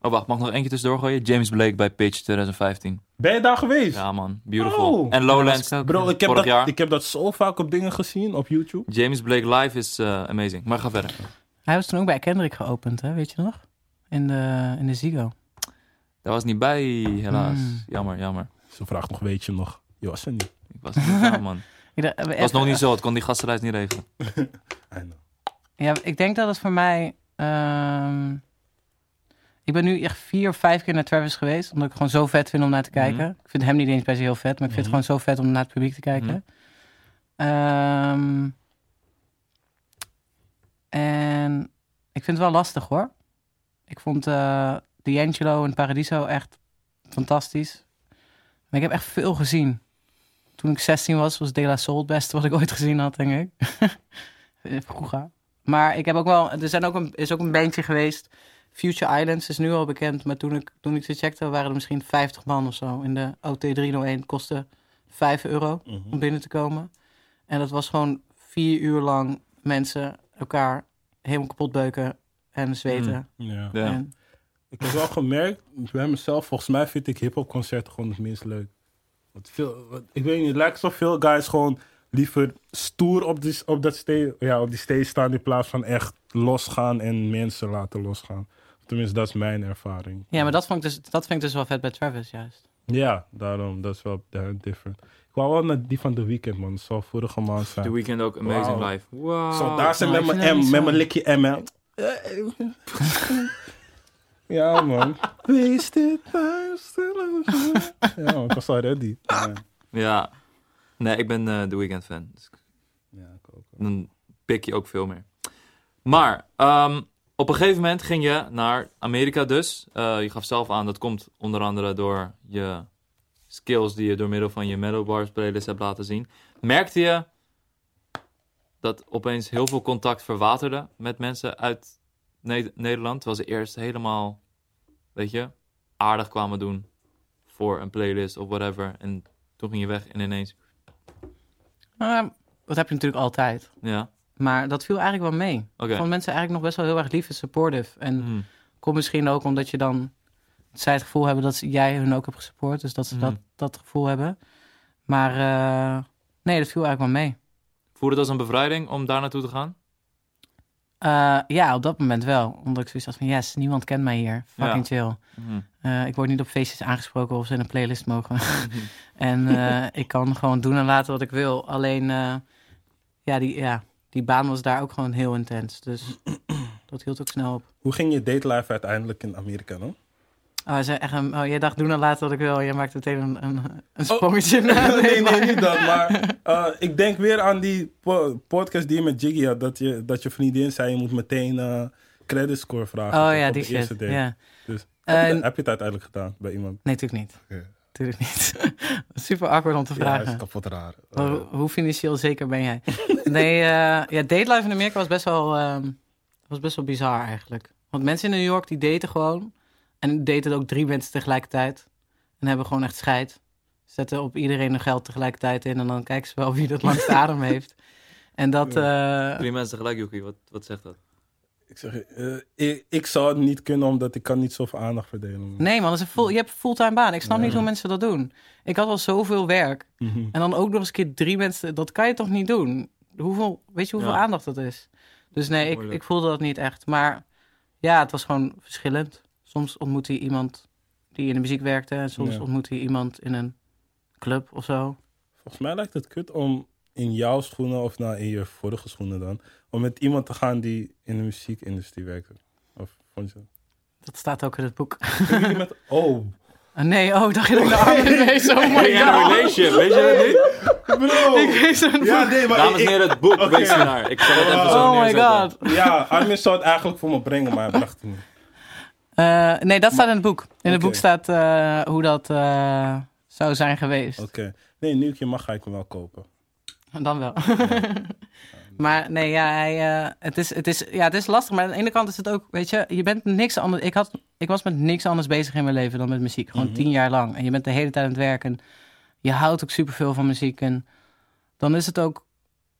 oh, wacht, mag ik nog eentje tussendoor gooien? James Blake bij Pitch 2015. Ben je daar geweest? Ja, man. Beautiful. Oh. En Lowlands. Ja, Bro, ik heb, Vorig dat, jaar. ik heb dat zo vaak op dingen gezien, op YouTube. James Blake live is eh, amazing. Maar ga verder. hij was toen ook bij Kendrick geopend, hè? weet je nog? In de, in de Zigo. Daar was niet bij, helaas. Mm. Jammer, jammer. Ze vraagt nog, weet je nog? Je was er niet. Ik was er niet aan, man. Het was nog niet zo. Het kon die gastenreis niet regelen. I know. Ja, ik denk dat het voor mij. Ehm, ik ben nu echt vier of vijf keer naar Travis geweest. Omdat ik gewoon zo vet vind om naar te kijken. Ik vind hem niet eens per se heel vet, maar ik vind Mhm. het gewoon zo vet om naar het publiek te kijken. Ehm, en ik vind het wel lastig hoor. Ik vond eh D'Angelo en Paradiso echt fantastisch. Maar ik heb echt veel gezien. Toen ik 16 was, was De La Soul het beste wat ik ooit gezien had, denk ik. Vroeger. Maar ik heb ook wel, er zijn ook een, is ook een bandje geweest. Future Islands is nu al bekend, maar toen ik, toen ik ze checkte waren er misschien 50 man of zo. In de OT 301 kostte 5 euro om binnen te komen. En dat was gewoon vier uur lang mensen elkaar helemaal kapot beuken en zweten. Ja. En, Ik heb wel gemerkt, bij mezelf, volgens mij vind ik hip-hop-concerten gewoon het minst leuk. Want veel, wat- ik weet niet, het lijkt zo veel guys gewoon liever stoer op die, op dat stage, ja, op die stage staan in plaats van echt losgaan en mensen laten losgaan. Tenminste, dat is mijn ervaring. ja, maar dat, vond ik dus, dat vind ik dus wel vet bij Travis juist. Ja, daarom, dat is wel different. Ik wou wel naar die van The Weeknd, man. Dat zal vorige maand zijn. The Weeknd ook amazing Wauw. live. Wow. Zo, daar zijn nou, met mijn M, met mijn likje M, hè. Ja, man. Wasted time. Ja, man, ik was al ready. Ja, Ja. Nee, ik ben eh The Weeknd fan. Dus ja ik ook. dan pik je ook veel meer. Maar ehm, op een gegeven moment ging je naar Amerika dus. Eh, je gaf zelf aan, dat komt onder andere door je skills die je door middel van je Metal Bars playlist hebt laten zien. Merkte je dat opeens heel veel contact verwaterde met mensen uit Ne- Nederland? Terwijl ze eerst helemaal, weet je, aardig kwamen doen voor een playlist of whatever. En toen ging je weg en ineens, Maar dat heb je natuurlijk altijd. ja. Maar dat viel eigenlijk wel mee. Ik vond mensen eigenlijk nog best wel heel erg lief en supportive. En Mhm. komt misschien ook omdat je dan zij het gevoel hebben dat jij hun ook hebt gesupport. Dus dat ze Mhm. dat, dat gevoel hebben. Maar eh, nee, dat viel eigenlijk wel mee. Voelde het als een bevrijding om daar naartoe te gaan? Eh, ja, op dat moment wel. Omdat ik zoiets had van, yes, niemand kent mij hier. Fucking chill. Mhm. Eh, ik word niet op feestjes aangesproken of ze in een playlist mogen. en eh, ik kan gewoon doen en laten wat ik wil. Alleen, eh, ja, die, ja, die baan was daar ook gewoon heel intens. Dus dat hield ook snel op. Hoe ging je date life uiteindelijk in Amerika dan? Oh, zei echt, een- oh, jij dacht doen en laten wat ik wil. Jij maakt meteen een, een, een sprongetje naar. Oh. nee, nee, maar- niet dat. Maar eh, ik denk weer aan die po- podcast die je met Jiggy had. Dat je, dat je vriendin zei, je moet meteen eh credit score vragen. Oh ja, die shit. Ja. Dus, heb, je, dat- heb je het uiteindelijk gedaan bij iemand? Nee, natuurlijk niet. Ja. Natuurlijk niet. Super awkward om te Ja, vragen. is kapot raar. Oh, Eh, hoe financieel zeker ben jij? nee, ja, date life in Amerika was best wel, ehm, was best wel bizar eigenlijk. Want mensen in New York die daten gewoon. En daten ook drie mensen tegelijkertijd. En hebben gewoon echt scheid. Zetten op iedereen hun geld tegelijkertijd in. En dan kijken ze wel wie dat langst adem heeft. En dat... eh, Drie mensen tegelijk, Yuki. Wat, wat zegt dat? ik, zeg, eh, ik, ik zou het niet kunnen, omdat ik kan niet zoveel aandacht verdelen. nee man, dat is een full, je hebt een fulltime baan. Ik snap Ja. niet hoe mensen dat doen. Ik had al zoveel werk. Mhm. En dan ook nog eens een keer drie mensen. Dat kan je toch niet doen? Hoeveel, weet je hoeveel Ja. aandacht dat is? Dus nee, ik, ik voelde dat niet echt. Maar ja, het was gewoon verschillend. Soms ontmoette je iemand die in de muziek werkte. En soms Ja. ontmoette je iemand in een club of zo. Volgens mij lijkt het kut om in jouw schoenen, of nou in je vorige schoenen dan, om met iemand te gaan die in de muziekindustrie werkte. Of vond je Dat staat ook in het boek. Met... Oh, Ah, nee, oh, dacht je dat ik de armen wees? Oh my god. relationship, weet je dat niet? bro! Ik wees een Ja, boek. nee, maar Dames en ik- heren, het boek, wees je naar. Ik zal het even zo Oh my neerzetten. god. Ja, Armin zou het eigenlijk voor me brengen, maar hij bracht het niet. Eh, nee, dat staat in het boek. In het boek staat eh, hoe dat eh, zou zijn geweest. Oké. Nee, nu ik je mag, ga ik hem wel kopen. Dan wel. maar nee, ja, hij, het, is, het, is, ja, het is lastig. Maar aan de ene kant is het ook, weet je, je bent niks anders. Ik, had, ik was met niks anders bezig in mijn leven dan met muziek. Gewoon Mhm. tien jaar lang. En je bent de hele tijd aan het werken. Je houdt ook superveel van muziek. En dan is het ook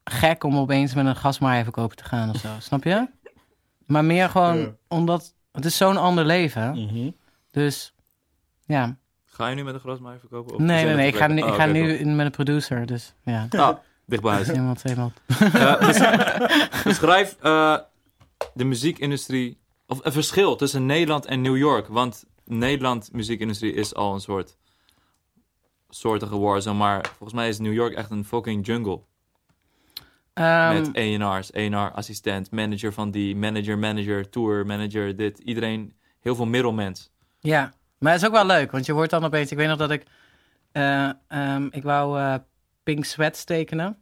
gek om opeens met een gasmaaier verkopen te gaan of zo. Snap je? Maar meer gewoon Ja. omdat het is zo'n ander leven. Mhm. Dus ja. Ga je nu met een grasmaaier verkopen? Of Nee, nee, nee. Ik ga, nu, ik ga oké, nu in met een producer. Dus ja. Ah, dicht bij huis. Iemand. Eh, bes- beschrijf eh, de muziekindustrie, of een verschil tussen Nederland en New York. Want Nederland muziekindustrie is al een soort soortige warzone, maar volgens mij is New York echt een fucking jungle. Ehm, Met A&R's, A&R, assistent, manager van die, manager, manager, tour, manager, dit. Iedereen, heel veel middelmens. Ja, maar het is ook wel leuk, want je wordt dan opeens... Ik weet nog dat ik... eh, ehm, ik wou eh, Pink Sweats tekenen.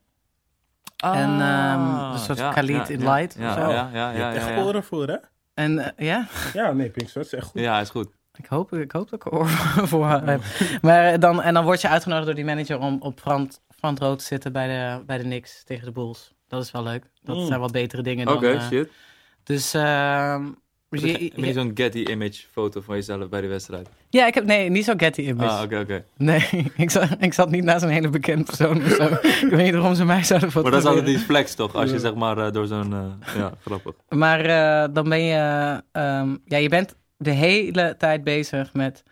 En, ehm, een soort Khalid in Light Ja, of ja, zo. ja, ja, Je ja, hebt echt ja, ja. oren voor, hè? En eh, ja, Ja, nee, Pink Sweat is echt goed. Ja, is goed. ik hoop, ik hoop dat ik oor voor heb. Maar dan, en dan word je uitgenodigd door die manager om op front, front row te zitten bij de, bij de Knicks tegen de Bulls. Dat is wel leuk. Dat Mm. zijn wel betere dingen Oké, dan... eh, shit. dus... Heb je- je, zo'n Getty image foto van jezelf bij de wedstrijd? ja, ik heb... Nee, niet zo Getty image. Ah, oké, oké. Nee, ik zat, ik zat niet naast een hele bekend persoon of zo. ik weet niet waarom ze mij zouden Maar dat is altijd fotograferen. die flex toch? Als je zeg maar eh, door zo'n... eh, ja, grappig. Maar eh, dan ben je... ehm, ja, je bent de hele tijd bezig met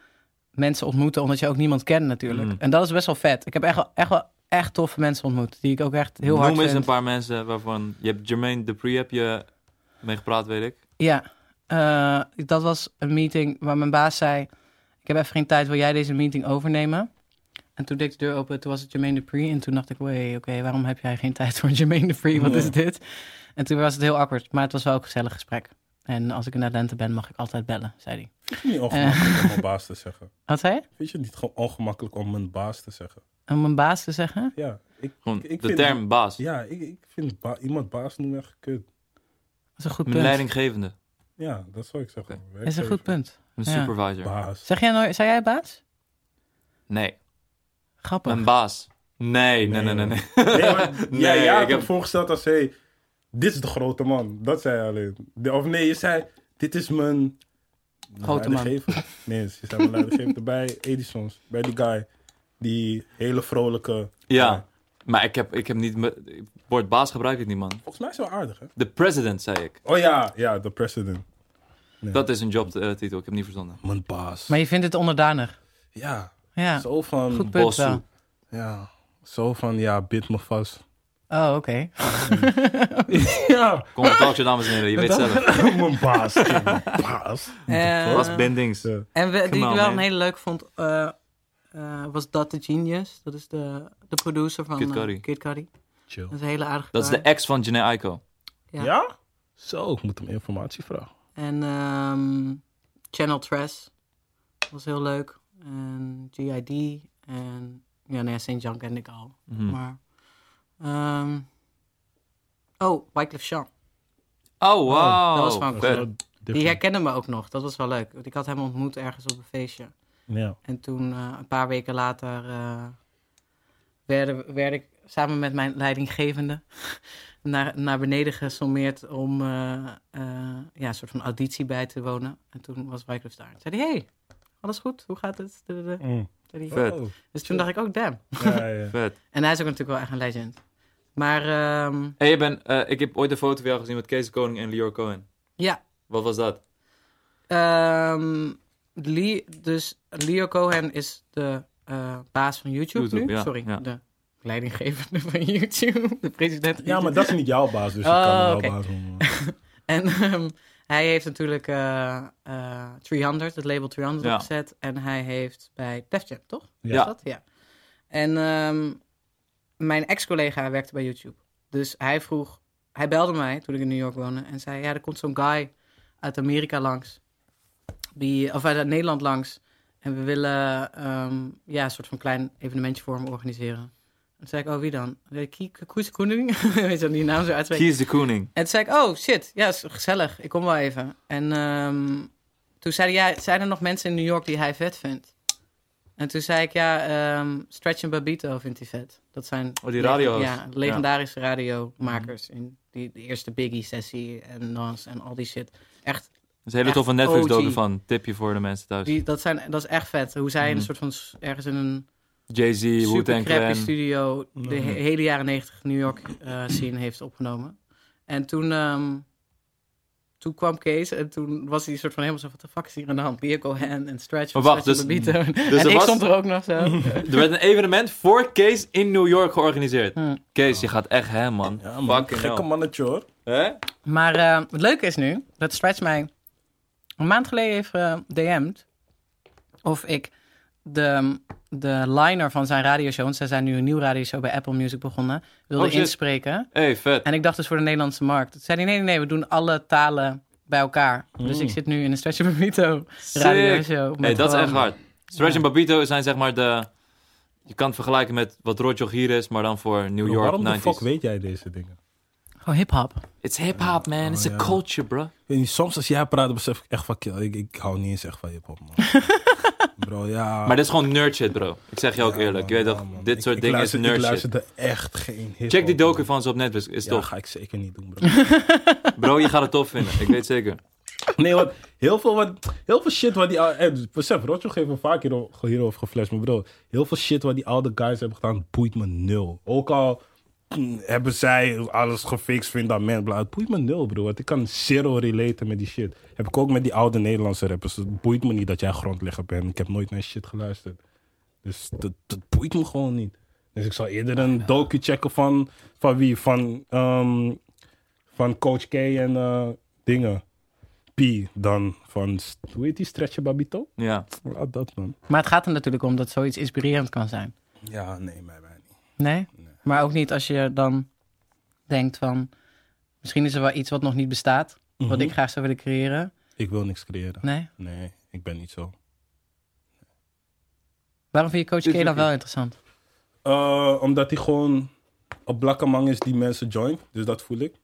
mensen ontmoeten... omdat je ook niemand kent natuurlijk. Mm. En dat is best wel vet. Ik heb echt wel, echt wel echt toffe mensen ontmoet... die ik ook echt heel hard Noem eens vind. een paar mensen waarvan... Je hebt Jermaine Dupri heb je mee gepraat, weet ik. Ja, eh, dat was een meeting waar mijn baas zei... ik heb even geen tijd, wil jij deze meeting overnemen? En toen deed ik de deur open, toen was het Jermaine Dupri. En toen dacht ik, wee, oké, waarom heb jij geen tijd voor Jermaine Dupri? Wat Ja. is dit? En toen was het heel awkward, maar het was wel ook een gezellig gesprek. En als ik in Atlanta ben, mag ik altijd bellen, zei hij. Vind je het niet ongemakkelijk om mijn baas te zeggen? Wat zei je? Vind je het niet gewoon ongemakkelijk om mijn baas te zeggen? Om mijn baas te zeggen? Ja, ik, Gewoon ik de vind- term baas. ja, ik, ik vind ba- iemand baas noemen echt kut. Dat is een goed Een punt. leidinggevende. Ja, dat zou ik zeggen. Dat is een goed punt. Een Ja. supervisor. Baas. Zeg jij nooit, zei jij baas? Nee. Grappig. Een baas. Nee, nee, nee, nee. nee. Nee, maar, Nee, ja, ik heb- voorgesteld als, hey, dit is de grote man. Dat zei je alleen. De- of nee, je zei, dit is mijn... Grote man. Nee, je zei mijn leidinggever bij Edison's. Bij die guy. Die hele vrolijke... Ja. Maar ik heb, ik heb niet... me- woord baas gebruik ik niet, man. Volgens mij is het wel aardig, hè? De president, zei ik. Oh ja, ja, de president. Dat is een jobtitel, ik heb niet verzonnen. Mijn baas. Maar je vindt het onderdanig. Ja, Ja, zo van... goed punt. Ja, zo van, ja, bid me vast. Oh, oké. ja, Kom op, talkshow, dames en heren. Je weet zelf. mijn baas. Mijn baas. Eh, Was Bendings. En we, die ik wel man. een hele leuk vond, eh, eh, was Dat The Genius. Dat is de, de producer van Kid eh, Cudi. Kid Cudi. Chill. Dat is een hele aardige Dat is de ex van Janae Aiko. Ja. Ja? Zo, ik moet hem informatie vragen. En ehm, Channel Tres was heel leuk. En GID. En ja, nee, St. John kende ik al. Mhm. Maar, ehm, oh, Wycliffe Jean. Oh, wow. dat was Die herkende me ook nog. Dat was wel leuk. Want ik had hem ontmoet ergens op een feestje. Ja. En toen, eh, een paar weken later, eh werd, werd ik samen met mijn leidinggevende naar, naar beneden gesommeerd om eh, eh, ja, een soort van auditie bij te wonen. En toen was Wycliffe daar. Toen zei hij, hey, alles goed? Hoe gaat het? Mm. Zei hij. Vet. Oh. Dus toen dacht ik, oh damn. Ja, ja. Vet. En hij is ook natuurlijk wel echt een legend. Maar ehm, Hey, je bent, eh, ik heb ooit een foto van jou gezien met Kees Koning en Lior Cohen. ja, Wat was dat? Ehm, Lee, dus Leo Cohen is de eh, baas van YouTube, YouTube, nu. ja, Sorry, ja. de leidinggevende van YouTube. De president van ja, maar dat is niet jouw baas, dus je Oh, kan oké. baas noemen. En ehm, hij heeft natuurlijk eh, eh, 300, het label 300 Ja. opgezet. En hij heeft bij Def Jam, toch? Ja. Is dat? Ja. En ehm, mijn ex-collega werkte bij YouTube. Dus hij vroeg, hij belde mij toen ik in New York woonde en zei: Ja, er komt zo'n guy uit Amerika langs, die, of uit Nederland langs. En we willen ehm, ja, een soort van klein evenementje voor hem organiseren. En toen zei ik: Oh, wie dan? Kiek Koes Koening? Weet je dan die naam zo uitspreken? Kies de Koning. En toen zei ik, oh shit, ja, is gezellig. Ik kom wel even. En ehm, toen zei hij, ja, zijn er nog mensen in New York die hij vet vindt? En toen zei ik, ja, ehm, Stretch en Babito vindt hij vet. Dat zijn Oh, die radiohost. Ja, legendarische radiomakers. In die, de eerste Biggie-sessie en Nas en al die shit. Echt, is een hele toffe Netflix docu OG. van. Tipje voor de mensen thuis. die, dat, zijn, dat is echt vet. Hoe zij een soort van, ergens in een Jay-Z, Wu-Tang crappy Clan. studio de he- hele jaren negentig New York eh, scene heeft opgenomen. En toen, ehm, toen kwam Kees en toen was hij soort van helemaal zo, wat de fuck is hier aan de hand? Leo Cohen en Stretch van Maar wacht, Stretch dus- dus en ik was- stond er ook nog zo. Er werd een evenement voor Kees in New York georganiseerd. Hm. Kees, je gaat echt hem, man. Ja, man. Gekke mannetje, hoor. Hè? Maar eh, het leuke is nu dat Stretch mij een maand geleden heeft eh, DM'd of ik de, de liner van zijn radioshow, want zij zijn nu een nieuw radioshow bij Apple Music begonnen, wilde Oh, inspreken. Hey, vet. En ik dacht dus voor de Nederlandse markt. Toen zei hij, nee, nee, nee, we doen alle talen bij elkaar. Dus ik zit nu in een Stretch Babito radioshow. Hey, dat is echt hard. Stretch Ja. Babito zijn zeg maar de... Je kan het vergelijken met wat Roger hier is, maar dan voor New Bro, York waarom de 90s. fuck weet jij deze dingen? Gewoon hip-hop. It's hip-hop, man. It's Oh, a ja. culture, bro. Ik weet niet, soms als jij praat, besef ik echt van, kill, ik, ik hou niet eens echt van hip-hop, man. Bro, ja. Maar dit is gewoon nerd shit, bro. Ik zeg je ook Ja, eerlijk. man, je weet ja, toch, man. dit Ik- soort ik dingen luister- is nerd Ik shit. luisterde echt geen hip Check die docu van ze op Netflix. Is Ja, tof. ga ik zeker niet doen, bro. Bro, je gaat het tof vinden. Ik weet zeker. Nee, want heel veel, wat, heel veel shit wat die... ou- Eh, besef, Rotjo heeft me vaak hierover, hierover geflasht. Maar bro, heel veel shit wat die oude guys hebben gedaan, boeit me nul. Ook al hebben zij alles gefixt, fundament, bla. Het boeit me nul, bro. Want ik kan zero relaten met die shit. Heb ik ook met die oude Nederlandse rappers. Het boeit me niet dat jij grondlegger bent. Ik heb nooit naar shit geluisterd. Dus dat, dat boeit me gewoon niet. Dus ik zal eerder een docu checken van, van wie? Van, ehm, van Coach K en eh, dingen. P dan van, hoe heet die, Stretch Babito? Ja. Laat dat man. Maar het gaat er natuurlijk om dat zoiets inspirerend kan zijn. Ja, nee, mij, mij niet. Nee? Maar ook niet als je dan denkt van... Misschien is er wel iets wat nog niet bestaat. Wat Mhm. ik graag zou willen creëren. Ik wil niks creëren. Nee? Nee, ik ben niet zo. Waarom vind je Coach Dit K is dan oké. wel interessant? Eh, omdat hij gewoon op blakkenmang is die mensen joint. Dus dat voel ik.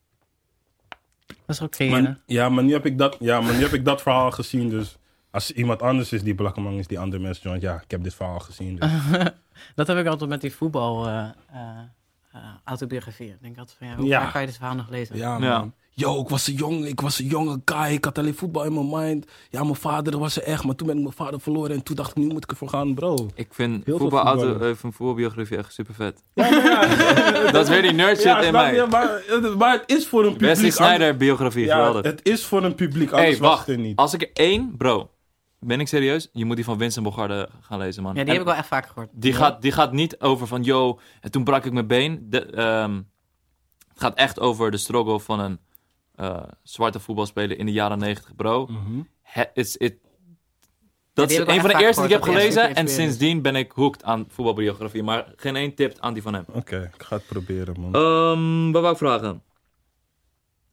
Dat is ook creëren. Maar, ja, maar nu heb ik dat, ja, maar nu heb ik dat verhaal gezien. Dus als iemand anders is die blakkenmang is die andere mensen joint. Ja, ik heb dit verhaal gezien. Dus. dat heb ik altijd met die voetbal eh, eh, eh, autobiografieën. Ik denk altijd van, ja, hoe Ja. kan je dit verhaal nog lezen? Ja, Ja. Yo, ik was een jong, ik was een jonge guy. Ik had alleen voetbal in mijn mind. Ja, mijn vader was er echt. Maar toen ben ik mijn vader verloren. En toen dacht ik, nu moet ik ervoor gaan, bro. Ik vind voetballen. uh, van voetbalbiografie echt super vet. Ja, ja. Dat is weer die nerd shit Ja, in mij. je? Maar, maar het is voor een publiek. Wesley Snyder biografie, Ja, geweldig. het is voor een publiek. Anders hey, was wacht. het er niet. Als ik er één, bro, ben ik serieus? Je moet die van Vincent Bogarde gaan lezen, man. Ja, die En heb ik wel echt vaak gehoord. die, gaat, die gaat niet over van, yo, en toen brak ik mijn been. De, ehm, het gaat echt over de struggle van een eh, zwarte voetbalspeler in de jaren 90, bro. Mhm. Het is, it, dat is een van de eerste die ik heb gelezen. En sindsdien ben ik hooked aan voetbalbiografie. Maar geen één tip aan die van hem. Oké, ik ga het proberen, man. Ehm wat wou ik vragen?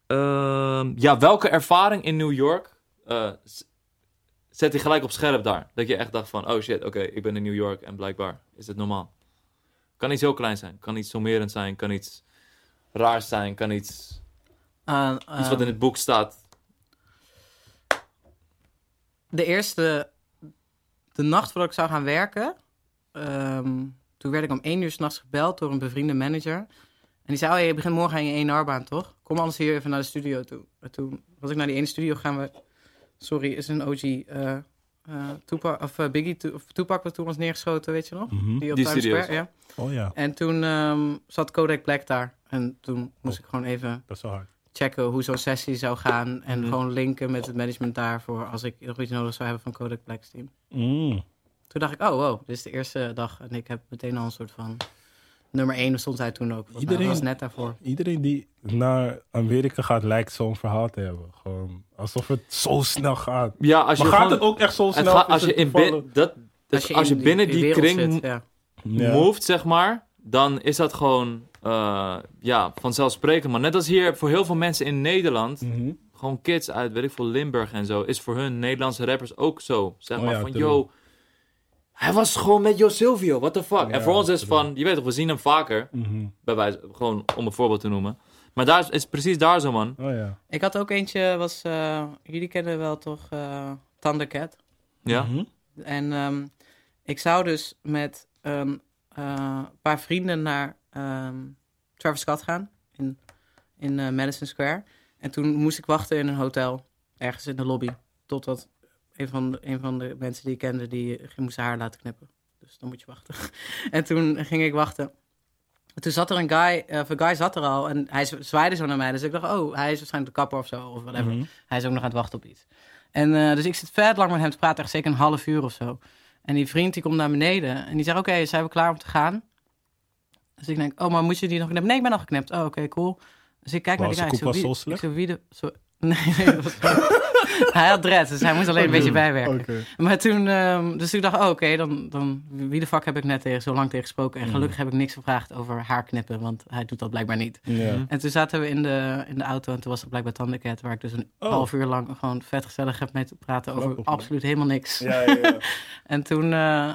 Ehm, ja, welke ervaring in New York eh, zet hij gelijk op scherp daar? Dat je echt dacht van, oh shit, oké, ik ben in New York en blijkbaar is het normaal. Kan iets heel klein zijn, kan iets sommerend zijn, kan iets raars zijn, kan iets, Uh, iets wat in het boek staat. de eerste, de nacht voordat ik zou gaan werken, ehm, toen werd ik om één uur s'nachts gebeld door een bevriende manager. En die zei, oh, je begint morgen aan je 1 baan toch? Kom anders hier even naar de studio toe. En toen was ik naar die ene studio gegaan waar, sorry, is een OG, eh eh, Tupac, of eh, Biggie, Tupac wat toen was neergeschoten, weet je nog? Mhm. Die op Die Times. Square, ja. Oh ja, En toen ehm, zat Kodak Black daar. En toen moest Oh. ik gewoon even dat is wel hard. checken hoe zo'n sessie zou gaan. En Mhm. gewoon linken met het management daarvoor als ik nog iets nodig zou hebben van Kodak Black's team. Mm. Toen dacht ik, oh wow, dit is de eerste dag. En ik heb meteen al een soort van... Nummer 1 stond hij toen ook. Mij. Iedereen- Dat was net daarvoor. Iedereen die naar Amerika gaat, lijkt zo'n verhaal te hebben. Gewoon alsof het zo snel gaat. Ja, als je Maar gaat gewoon, het ook echt zo snel? gaat, als je, in bin, dat, als je, in binnen die, kring zit, ja. Moved, zeg maar, dan is dat gewoon eh, ja, vanzelfsprekend. Maar net als hier voor heel veel mensen in Nederland, Mhm. gewoon kids uit, weet ik veel, Limburg en zo, is voor hun Nederlandse rappers ook zo. Zeg Oh maar ja, van, yo, hij was gewoon met Jo Silvio, what the fuck. Ja, en voor ons is van, je weet toch, we zien hem vaker, Mhm. bij wijze, gewoon om een voorbeeld te noemen. Maar daar is, is precies daar zo, man. Oh ja. Ik had ook eentje, was, eh, jullie kennen wel toch eh Thundercat? Ja? Mhm. En ehm, ik zou dus met een eh, paar vrienden naar ehm, Travis Scott gaan in, in Madison Square. En toen moest ik wachten in een hotel, ergens in de lobby. Totdat een van de, een van de mensen die ik kende, die moest haar laten knippen. Dus dan moet je wachten. en toen ging ik wachten. En Toen zat er een guy, of een guy zat er al en hij zwaaide zo naar mij. Dus ik dacht, oh, hij is waarschijnlijk de kapper of zo, of whatever. Mhm. Hij is ook nog aan het wachten op iets. En eh, dus ik zit vet lang met hem te praten, echt zeker een half uur of zo. En die vriend die komt naar beneden en die zegt, oké, zijn we klaar om te gaan? Dus ik denk, oh, maar moet je die nog knippen? Nee, ik ben al geknipt. Oh, oké, cool. Dus ik kijk naar die guy. Ik zo, was wie, ik zo, wie de... Zo, nee, nee, dat was Hij had dreads, dus hij moest alleen een beetje bijwerken. Maar toen, ehm, dus ik dacht, oh, oké, dan, dan, wie de fuck heb ik net tegen, zo lang tegen gesproken? En Mhm. gelukkig heb ik niks gevraagd over haar knippen, want hij doet dat blijkbaar niet. En toen zaten we in de, in de auto en toen was het blijkbaar Thundercat, waar ik dus een Oh. half uur lang gewoon vet gezellig heb mee te praten over Grappig, absoluut helemaal niks. Ja, ja, ja. En, toen, eh,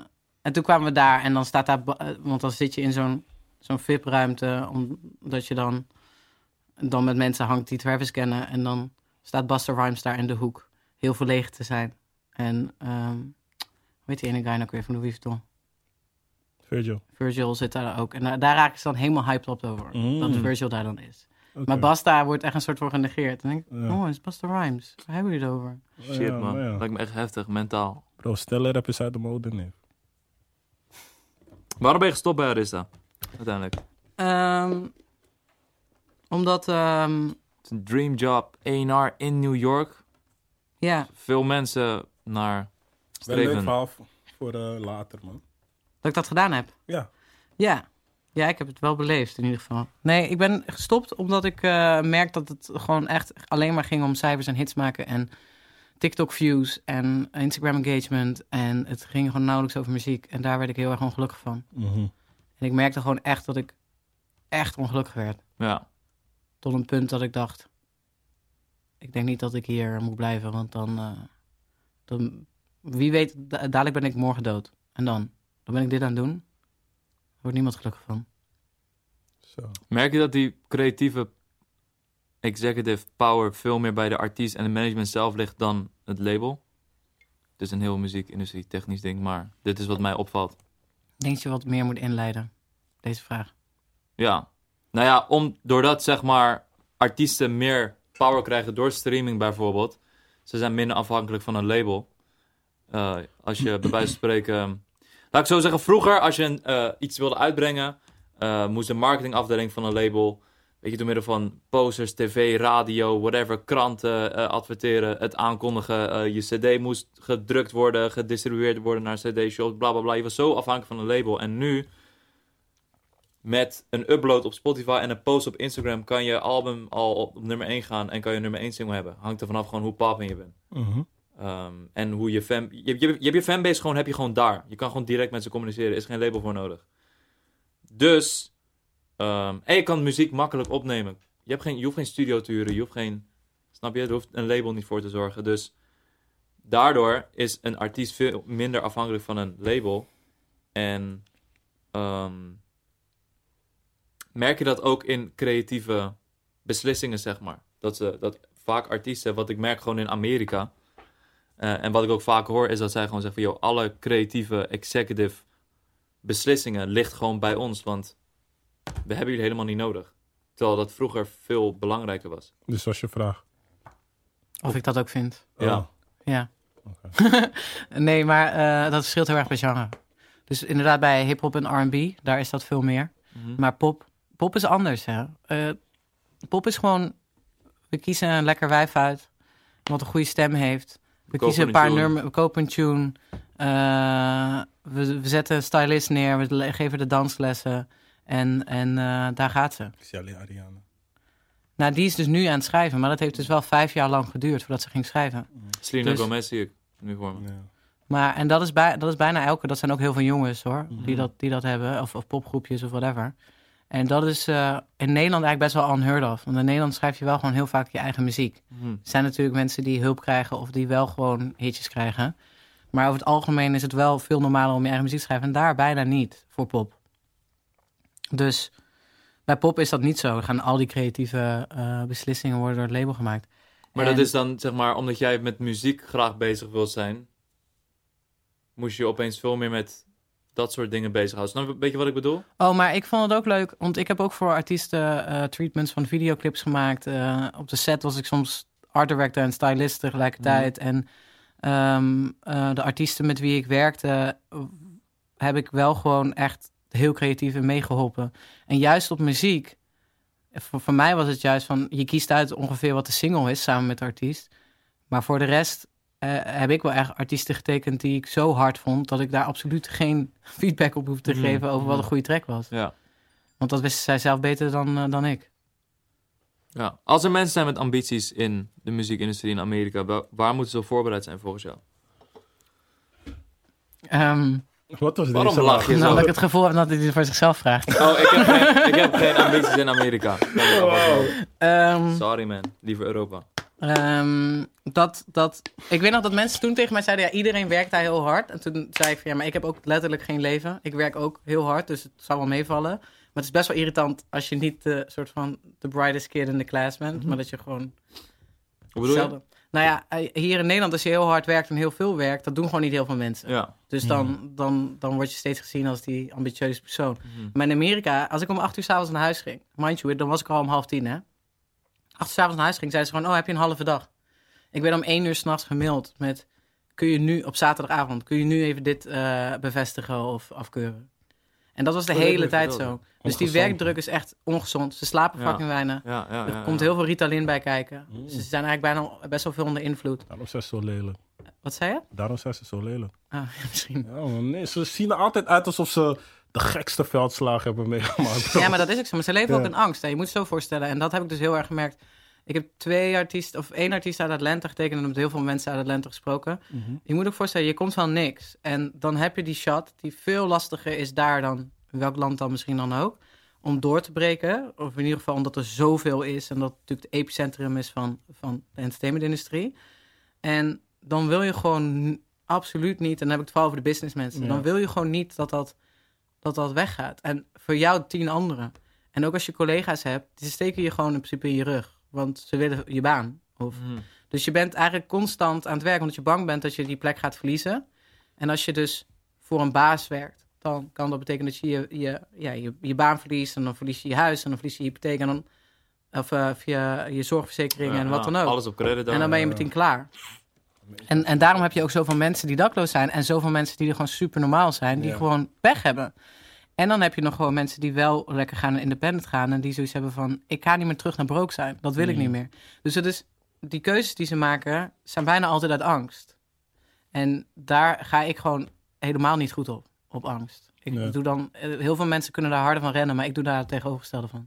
en toen kwamen we daar en dan staat daar, want dan zit je in zo'n zo'n VIP-ruimte, omdat je dan, dan met mensen hangt die Travis kennen. En dan staat Buster Rhymes daar in de hoek, heel verlegen te zijn. En ehm weet die ene guy nou weer van Louis Vuitton? Virgil. Virgil zit daar ook. En daar, daar raak ik ze dan helemaal hyped op over. Mm. Dat Virgil daar dan is. Maar Basta wordt echt een soort van genegeerd. En denk ik, Ja. oh, is Basta Rhymes. Waar hebben jullie het over? Shit, Ja, man. maar ja. Lijkt me echt heftig, mentaal. Bro, sneller rap is uit de mode, nee. Waarom ben je gestopt bij Arista? Uiteindelijk. Ehm, omdat, ehm, Het is een dream job, A&R in New York. ja, Veel mensen naar Wel een leuk streven. verhaal voor, eh, later, man. dat ik dat gedaan heb. Ja. Ja. Ja, ik heb het wel beleefd in ieder geval. Nee, ik ben gestopt omdat ik eh merk dat het gewoon echt alleen maar ging om cijfers en hits maken en TikTok views en Instagram engagement. En het ging gewoon nauwelijks over muziek. En daar werd ik heel erg ongelukkig van. Mhm. En ik merkte gewoon echt dat ik echt ongelukkig werd. Ja. Tot een punt dat ik dacht, ik denk niet dat ik hier moet blijven, want dan, eh, dan wie weet, da- dadelijk ben ik morgen dood. En dan, dan ben ik dit aan het doen. Daar wordt niemand gelukkig van. Zo. Merk je dat die creatieve executive power veel meer bij de artiest en het management zelf ligt dan het label? Het is een heel muziekindustrie technisch ding, maar dit is wat mij opvalt. Denk je wat meer moet inleiden, deze vraag. Ja. Nou ja, om, doordat zeg maar artiesten meer power krijgen door streaming bijvoorbeeld. Ze zijn minder afhankelijk van een label. Eh, als je bij wijze van spreken... Laat ik zo zeggen, vroeger als je eh, iets wilde uitbrengen... eh, moest de marketingafdeling van een label... Weet je, door middel van posters, tv, radio, whatever, kranten adverteren, het aankondigen. je cd moest gedrukt worden, gedistribueerd worden naar cd-shops, bla bla bla. Je was zo afhankelijk van een label. En nu, met een upload op Spotify en een post op Instagram, kan je album al op, nummer 1 gaan en kan je nummer 1 single hebben. Hangt er vanaf gewoon hoe popping je bent. Mhm. Ehm, en hoe je fan... Je, je, je hebt je fanbase gewoon, heb je gewoon daar. Je kan gewoon direct met ze communiceren. Er is geen label voor nodig. Dus... ehm, en je kan muziek makkelijk opnemen. Je, hebt geen, je hoeft geen studio te huren. Je hoeft geen... Snap je? Er hoeft een label niet voor te zorgen. Dus... Daardoor is een artiest veel minder afhankelijk van een label. En... ehm, merk je dat ook in creatieve beslissingen, zeg maar. Dat, ze, dat vaak artiesten, wat ik merk gewoon in Amerika... eh, en wat ik ook vaak hoor, is dat zij gewoon zeggen van... Yo, alle creatieve, executive beslissingen ligt gewoon bij ons. Want we hebben jullie helemaal niet nodig. Terwijl dat vroeger veel belangrijker was. Dus dat is je vraag. Of ik dat ook vind. Ja. Oh. Ja. Oké. nee, maar eh, dat verschilt heel erg per genre. Dus inderdaad bij hip-hop en RB, daar is dat veel meer. Mhm. Maar pop, pop is anders. Hè? Eh, pop is gewoon, we kiezen een lekker wijf uit, wat een goede stem heeft. We kiezen een paar nummers, we kopen een tune. Eh, we, we zetten een stylist neer, we geven de danslessen. En, en eh, daar gaat ze. Ik zie alleen Ariane. Nou, die is dus nu aan het schrijven, maar dat heeft dus wel vijf jaar lang geduurd voordat ze ging schrijven. Selena Dus- Gomez zie ik nu voor me. Ja. Maar, en dat is, bij, dat is bijna elke, dat zijn ook heel veel jongens hoor, die, Mhm. dat, die dat hebben, of, of popgroepjes of whatever. En dat is eh, in Nederland eigenlijk best wel unheard of. Want in Nederland schrijf je wel gewoon heel vaak je eigen muziek. Mhm. Er zijn natuurlijk mensen die hulp krijgen of die wel gewoon hitjes krijgen. Maar over het algemeen is het wel veel normaler om je eigen muziek te schrijven. En daar bijna niet voor pop. Dus bij pop is dat niet zo. Er gaan al die creatieve eh, beslissingen worden door het label gemaakt. Maar En- dat is dan, zeg maar, omdat jij met muziek graag bezig wilt zijn... moest je opeens veel meer met dat soort dingen bezighouden. Snap je een beetje wat ik bedoel? Oh, maar ik vond het ook leuk, want ik heb ook voor artiesten eh, treatments van videoclips gemaakt. Eh, op de set was ik soms art director en stylist tegelijkertijd. En ehm, eh, de artiesten met wie ik werkte, heb ik wel gewoon echt heel creatief in meegeholpen. En juist op muziek, voor, voor mij was het juist van, je kiest uit ongeveer wat de single is samen met de artiest. Maar voor de rest heb ik wel echt artiesten getekend die ik zo hard vond, dat ik daar absoluut geen feedback op hoef te Mhm, geven over wat mhm. een goede track was. Ja. Want dat wisten zij zelf beter dan, eh, dan ik. ja. Als er mensen zijn met ambities in de muziekindustrie in Amerika... wa- waar moeten ze op voorbereid zijn volgens jou? Ehm, Wat was Waarom lach je zo? nou, dat ik het gevoel heb dat hij dit voor zichzelf vraagt. Oh, ik heb geen, ik heb geen ambities in Amerika. Ik. Ehm, Sorry man, liever Europa. Ehm, dat, dat, ik weet nog dat mensen toen tegen mij zeiden, ja, iedereen werkt daar heel hard. En toen zei ik van, ja, maar ik heb ook letterlijk geen leven. Ik werk ook heel hard, dus het zou wel meevallen. Maar het is best wel irritant als je niet de soort van de brightest kid in de class bent. Maar dat je gewoon Hoe bedoel je? zelden... Nou ja, eh, hier in Nederland als je heel hard werkt en heel veel werkt, dat doen gewoon niet heel veel mensen. Ja. Dus dan, dan, dan word je steeds gezien als die ambitieuze persoon. Mhm. Maar in Amerika, als ik om acht uur s'avonds naar huis ging, mind you, dan was ik al om half tien, hè. Acht uur s'avonds naar huis ging, zeiden ze gewoon, oh, heb je een halve dag? Ik ben om één uur s'nachts gemaild met, kun je nu, op zaterdagavond, kun je nu even dit eh, bevestigen of afkeuren? En dat was de Oh, hele tijd zo. Dus die werkdruk is echt ongezond. Ze slapen Ja. fucking weinig. Ja, ja, ja. Er komt ja. heel veel Ritalin bij kijken. Mm. Ze zijn eigenlijk bijna best wel veel onder invloed. Daarom zijn ze zo lelijk. Wat zei je? Daarom zijn ze zo lelijk. Ah, misschien. Ja, man, nee, ze zien er altijd uit alsof ze de gekste veldslagen hebben meegemaakt. Ja, maar dat is ook zo. Maar ze leven Ja. ook in angst. Hè. Je moet het zo voorstellen. En dat heb ik dus heel erg gemerkt. Ik heb twee artiesten, of één artiest uit Atlanta getekend en met heel veel mensen uit Atlanta gesproken. Mhm. Je moet ook voorstellen, je komt van niks. En dan heb je die shot die veel lastiger is daar dan, in welk land dan misschien dan ook, om door te breken. Of in ieder geval omdat er zoveel is en dat het natuurlijk het epicentrum is van, van de entertainmentindustrie. En dan wil je gewoon absoluut niet, en dan heb ik het vooral over de businessmensen, Ja. dan wil je gewoon niet dat dat, dat dat weggaat. En voor jou tien anderen. En ook als je collega's hebt, die steken je gewoon in principe in je rug. Want ze willen je baan. Of Mhm. dus je bent eigenlijk constant aan het werk, omdat je bang bent dat je die plek gaat verliezen. En als je dus voor een baas werkt, dan kan dat betekenen dat je je, je, ja, je, je baan verliest. En dan verlies je je huis en dan verlies je je hypotheek. En dan, Of eh, via je zorgverzekering en wat dan ook. Alles op credit dan. en dan ben je eh, meteen klaar. En, en daarom heb je ook zoveel mensen die dakloos zijn. En zoveel mensen die er gewoon super normaal zijn. Die Ja. gewoon pech hebben. En dan heb je nog gewoon mensen die wel lekker gaan independent gaan. En die zoiets hebben van, ik ga niet meer terug naar broke zijn. Dat wil ik Mm. niet meer. Dus het is, die keuzes die ze maken, zijn bijna altijd uit angst. En daar ga ik gewoon helemaal niet goed op. Op angst. Ik doe dan, eh, heel veel mensen kunnen daar harder van rennen. Maar ik doe daar het tegenovergestelde van.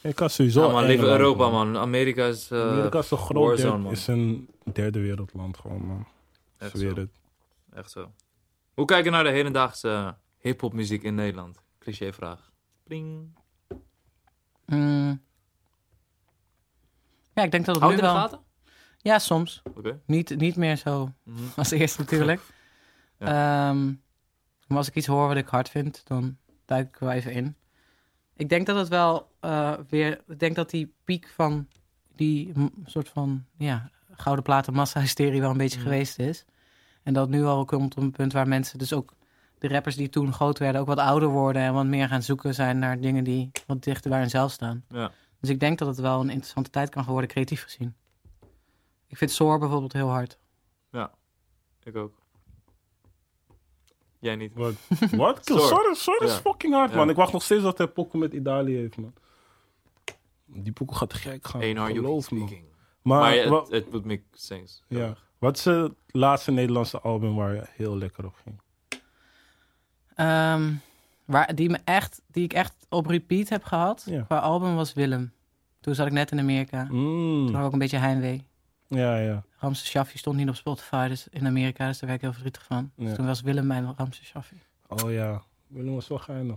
Ik had sowieso... Ja, liever Engeland, Europa, man. Amerika is... eh, Amerika is zo groot, warzone, man. is een derde wereldland gewoon, man. Echt zweer zo. het. Echt zo. Hoe kijk je naar de hedendaagse hip-hop muziek in Nederland? Cliché vraag. Pling. Mm. Ja, ik denk dat het nu in de wel... gaten? Ja, soms. Oké. Niet, niet meer zo Mhm. als eerst natuurlijk. Ehm, maar als ik iets hoor wat ik hard vind, dan duik ik er wel even in. Ik denk dat het wel eh, weer... Ik denk dat die piek van die soort van ja, gouden platen massa-hysterie wel een beetje geweest is. En dat nu al komt op een punt waar mensen dus ook... De rappers die toen groot werden ook wat ouder worden en wat meer gaan zoeken zijn naar dingen die wat dichter bij hunzelf staan. Ja. Dus ik denk dat het wel een interessante tijd kan worden, creatief gezien. Ik vind Soar bijvoorbeeld heel hard. Ik ook. Jij niet. Wat? Sorry is Ja. fucking hard, Ja. man. Ik wacht nog steeds dat hij pokken met Italië heeft, man. Die pokken gaat gek gaan. Eén you geloof me. Maar, Maar het, would make sense. ja. wat is het laatste Nederlandse album waar je heel lekker op ging? Ehm, waar, die, me echt, die ik echt op repeat heb gehad, Ja. qua album was Willem. Toen zat ik net in Amerika. Toen had Mm. ik ook een beetje heimwee. Ja, ja. Ramse Shaffi stond niet op Spotify dus in Amerika, dus daar werd ik heel verdrietig van. Dus Ja. toen was Willem mijn Ramse Shaffi. Oh ja, Willem was wel geinig.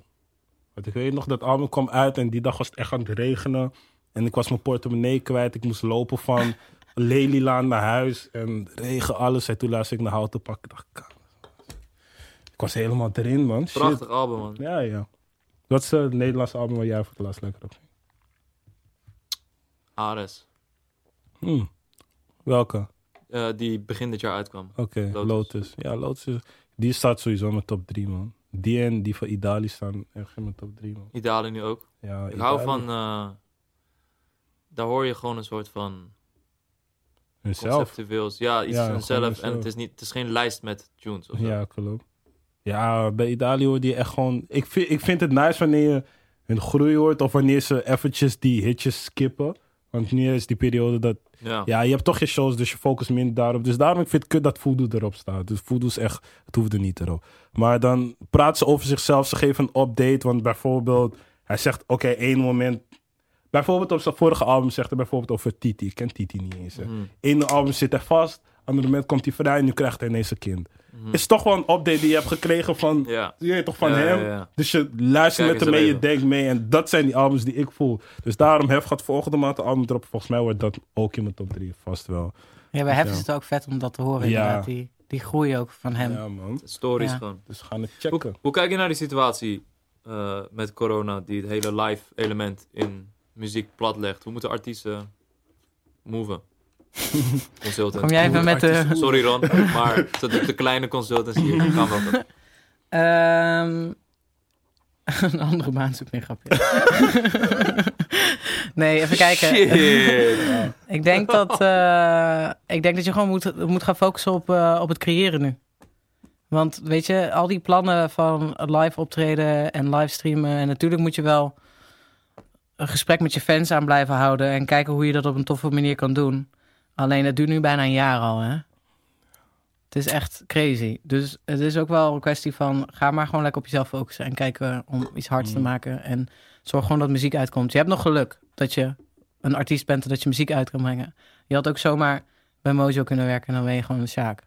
Want ik weet nog, dat album kwam uit en die dag was het echt aan het regenen. En ik was mijn portemonnee kwijt. Ik moest lopen van Lelylaan naar huis. En regen, alles. En toen luisterde ik naar Houten Pak. Ik dacht, "Ka- ik was helemaal erin, man. Shit. Prachtig album, man. Ja, ja. Wat is het Nederlandse album waar jij voor het laatst lekker op ging? Ares. Hmm. Welke? Eh, die begin dit jaar uitkwam. Oké, Lotus. Lotus. Ja, Lotus. is- Die staat sowieso in mijn top 3, man. Die en die van Idali staan echt in mijn top 3, man. Italië nu ook. Ja, Ik hou Idali. van... eh, daar hoor je gewoon een soort van Hunzelf. conceptueels. Ja, iets Ja, van zelf. En het is, niet, het is geen lijst met tunes of zo. Ja, klopt. Ja, bij Italië hoor je echt gewoon... Ik vind, ik vind het nice wanneer je hun groei hoort... of wanneer ze eventjes die hitjes skippen. Want nu is die periode dat... Ja. Ja, je hebt toch je shows, dus je focust minder daarop. Dus daarom ik vind het kut dat Voodoo erop staat. Dus Voodoo is echt... Het hoefde niet erop. Maar dan praat ze over zichzelf. Ze geven een update. Want bijvoorbeeld... Hij zegt, oké, één moment... Bijvoorbeeld op zijn vorige album zegt hij bijvoorbeeld over Titi. Ik ken Titi niet eens. Mhm. Ene album zit hij vast. Andere moment komt hij vrij. En nu krijgt hij ineens een kind. Mhm. Is toch wel een update die je hebt gekregen van, Ja. je weet toch van Ja, hem. ja. Dus je luistert Kijk met hem mee, je denkt mee. En dat zijn die albums die ik voel. Dus daarom Hef gaat volgende maand een album erop. Volgens mij wordt dat ook in mijn top 3, vast wel. Ja, bij Hef Ja. is het ook vet om dat te horen Ja. inderdaad. Die, die groei ook van hem. Ja, man. Stories Ja. gewoon. Dus we gaan het checken. hoe kijk je naar die situatie eh, met corona, die het hele live element in muziek platlegt? Hoe moeten artiesten moven? Consultant. Kom jij even met de... Sorry Ron, maar de, de kleine consultants hier gaan wel. Ehm, een andere baan zoek meer grapje. nee, even kijken. Shit. Ik denk dat, eh, ik denk dat je gewoon moet, moet gaan focussen op, eh, op het creëren nu. Want weet je, al die plannen van live optreden en livestreamen. En natuurlijk moet je wel een gesprek met je fans aan blijven houden. En kijken hoe je dat op een toffe manier kan doen. Alleen het duurt nu bijna een jaar al, hè. Het is echt crazy. Dus het is ook wel een kwestie van... ga maar gewoon lekker op jezelf focussen... en kijken om iets hards te Mm. maken. En zorg gewoon dat muziek uitkomt. Je hebt nog geluk dat je een artiest bent... en dat je muziek uit kan brengen. Je had ook zomaar bij Mojo kunnen werken... en dan ben je gewoon een Sjaak.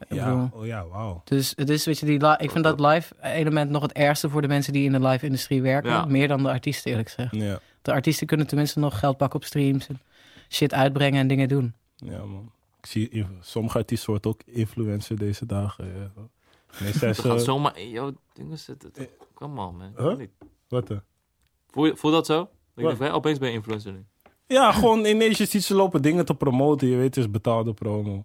Ik bedoel, Ja, oh ja, wauw. dus het is, weet je, die ik vind dat live element nog het ergste voor de mensen die in de live industrie werken. Ja. Meer dan de artiesten, eerlijk gezegd. Ja, De artiesten kunnen tenminste nog geld pakken op streams en shit uitbrengen en dingen doen. ja, man. Ik zie sommige artiesten worden ook influencer deze dagen. Ja. Nee, zijn We gaan ze... zomaar in jouw dingen zitten. Come on man. Huh? Niet. Wat dan? Voel, je, voel dat zo? Denkt, hé, opeens ben je influencer nu. Ja, gewoon ineens je ziet ze lopen dingen te promoten. Je weet, het is betaalde promo.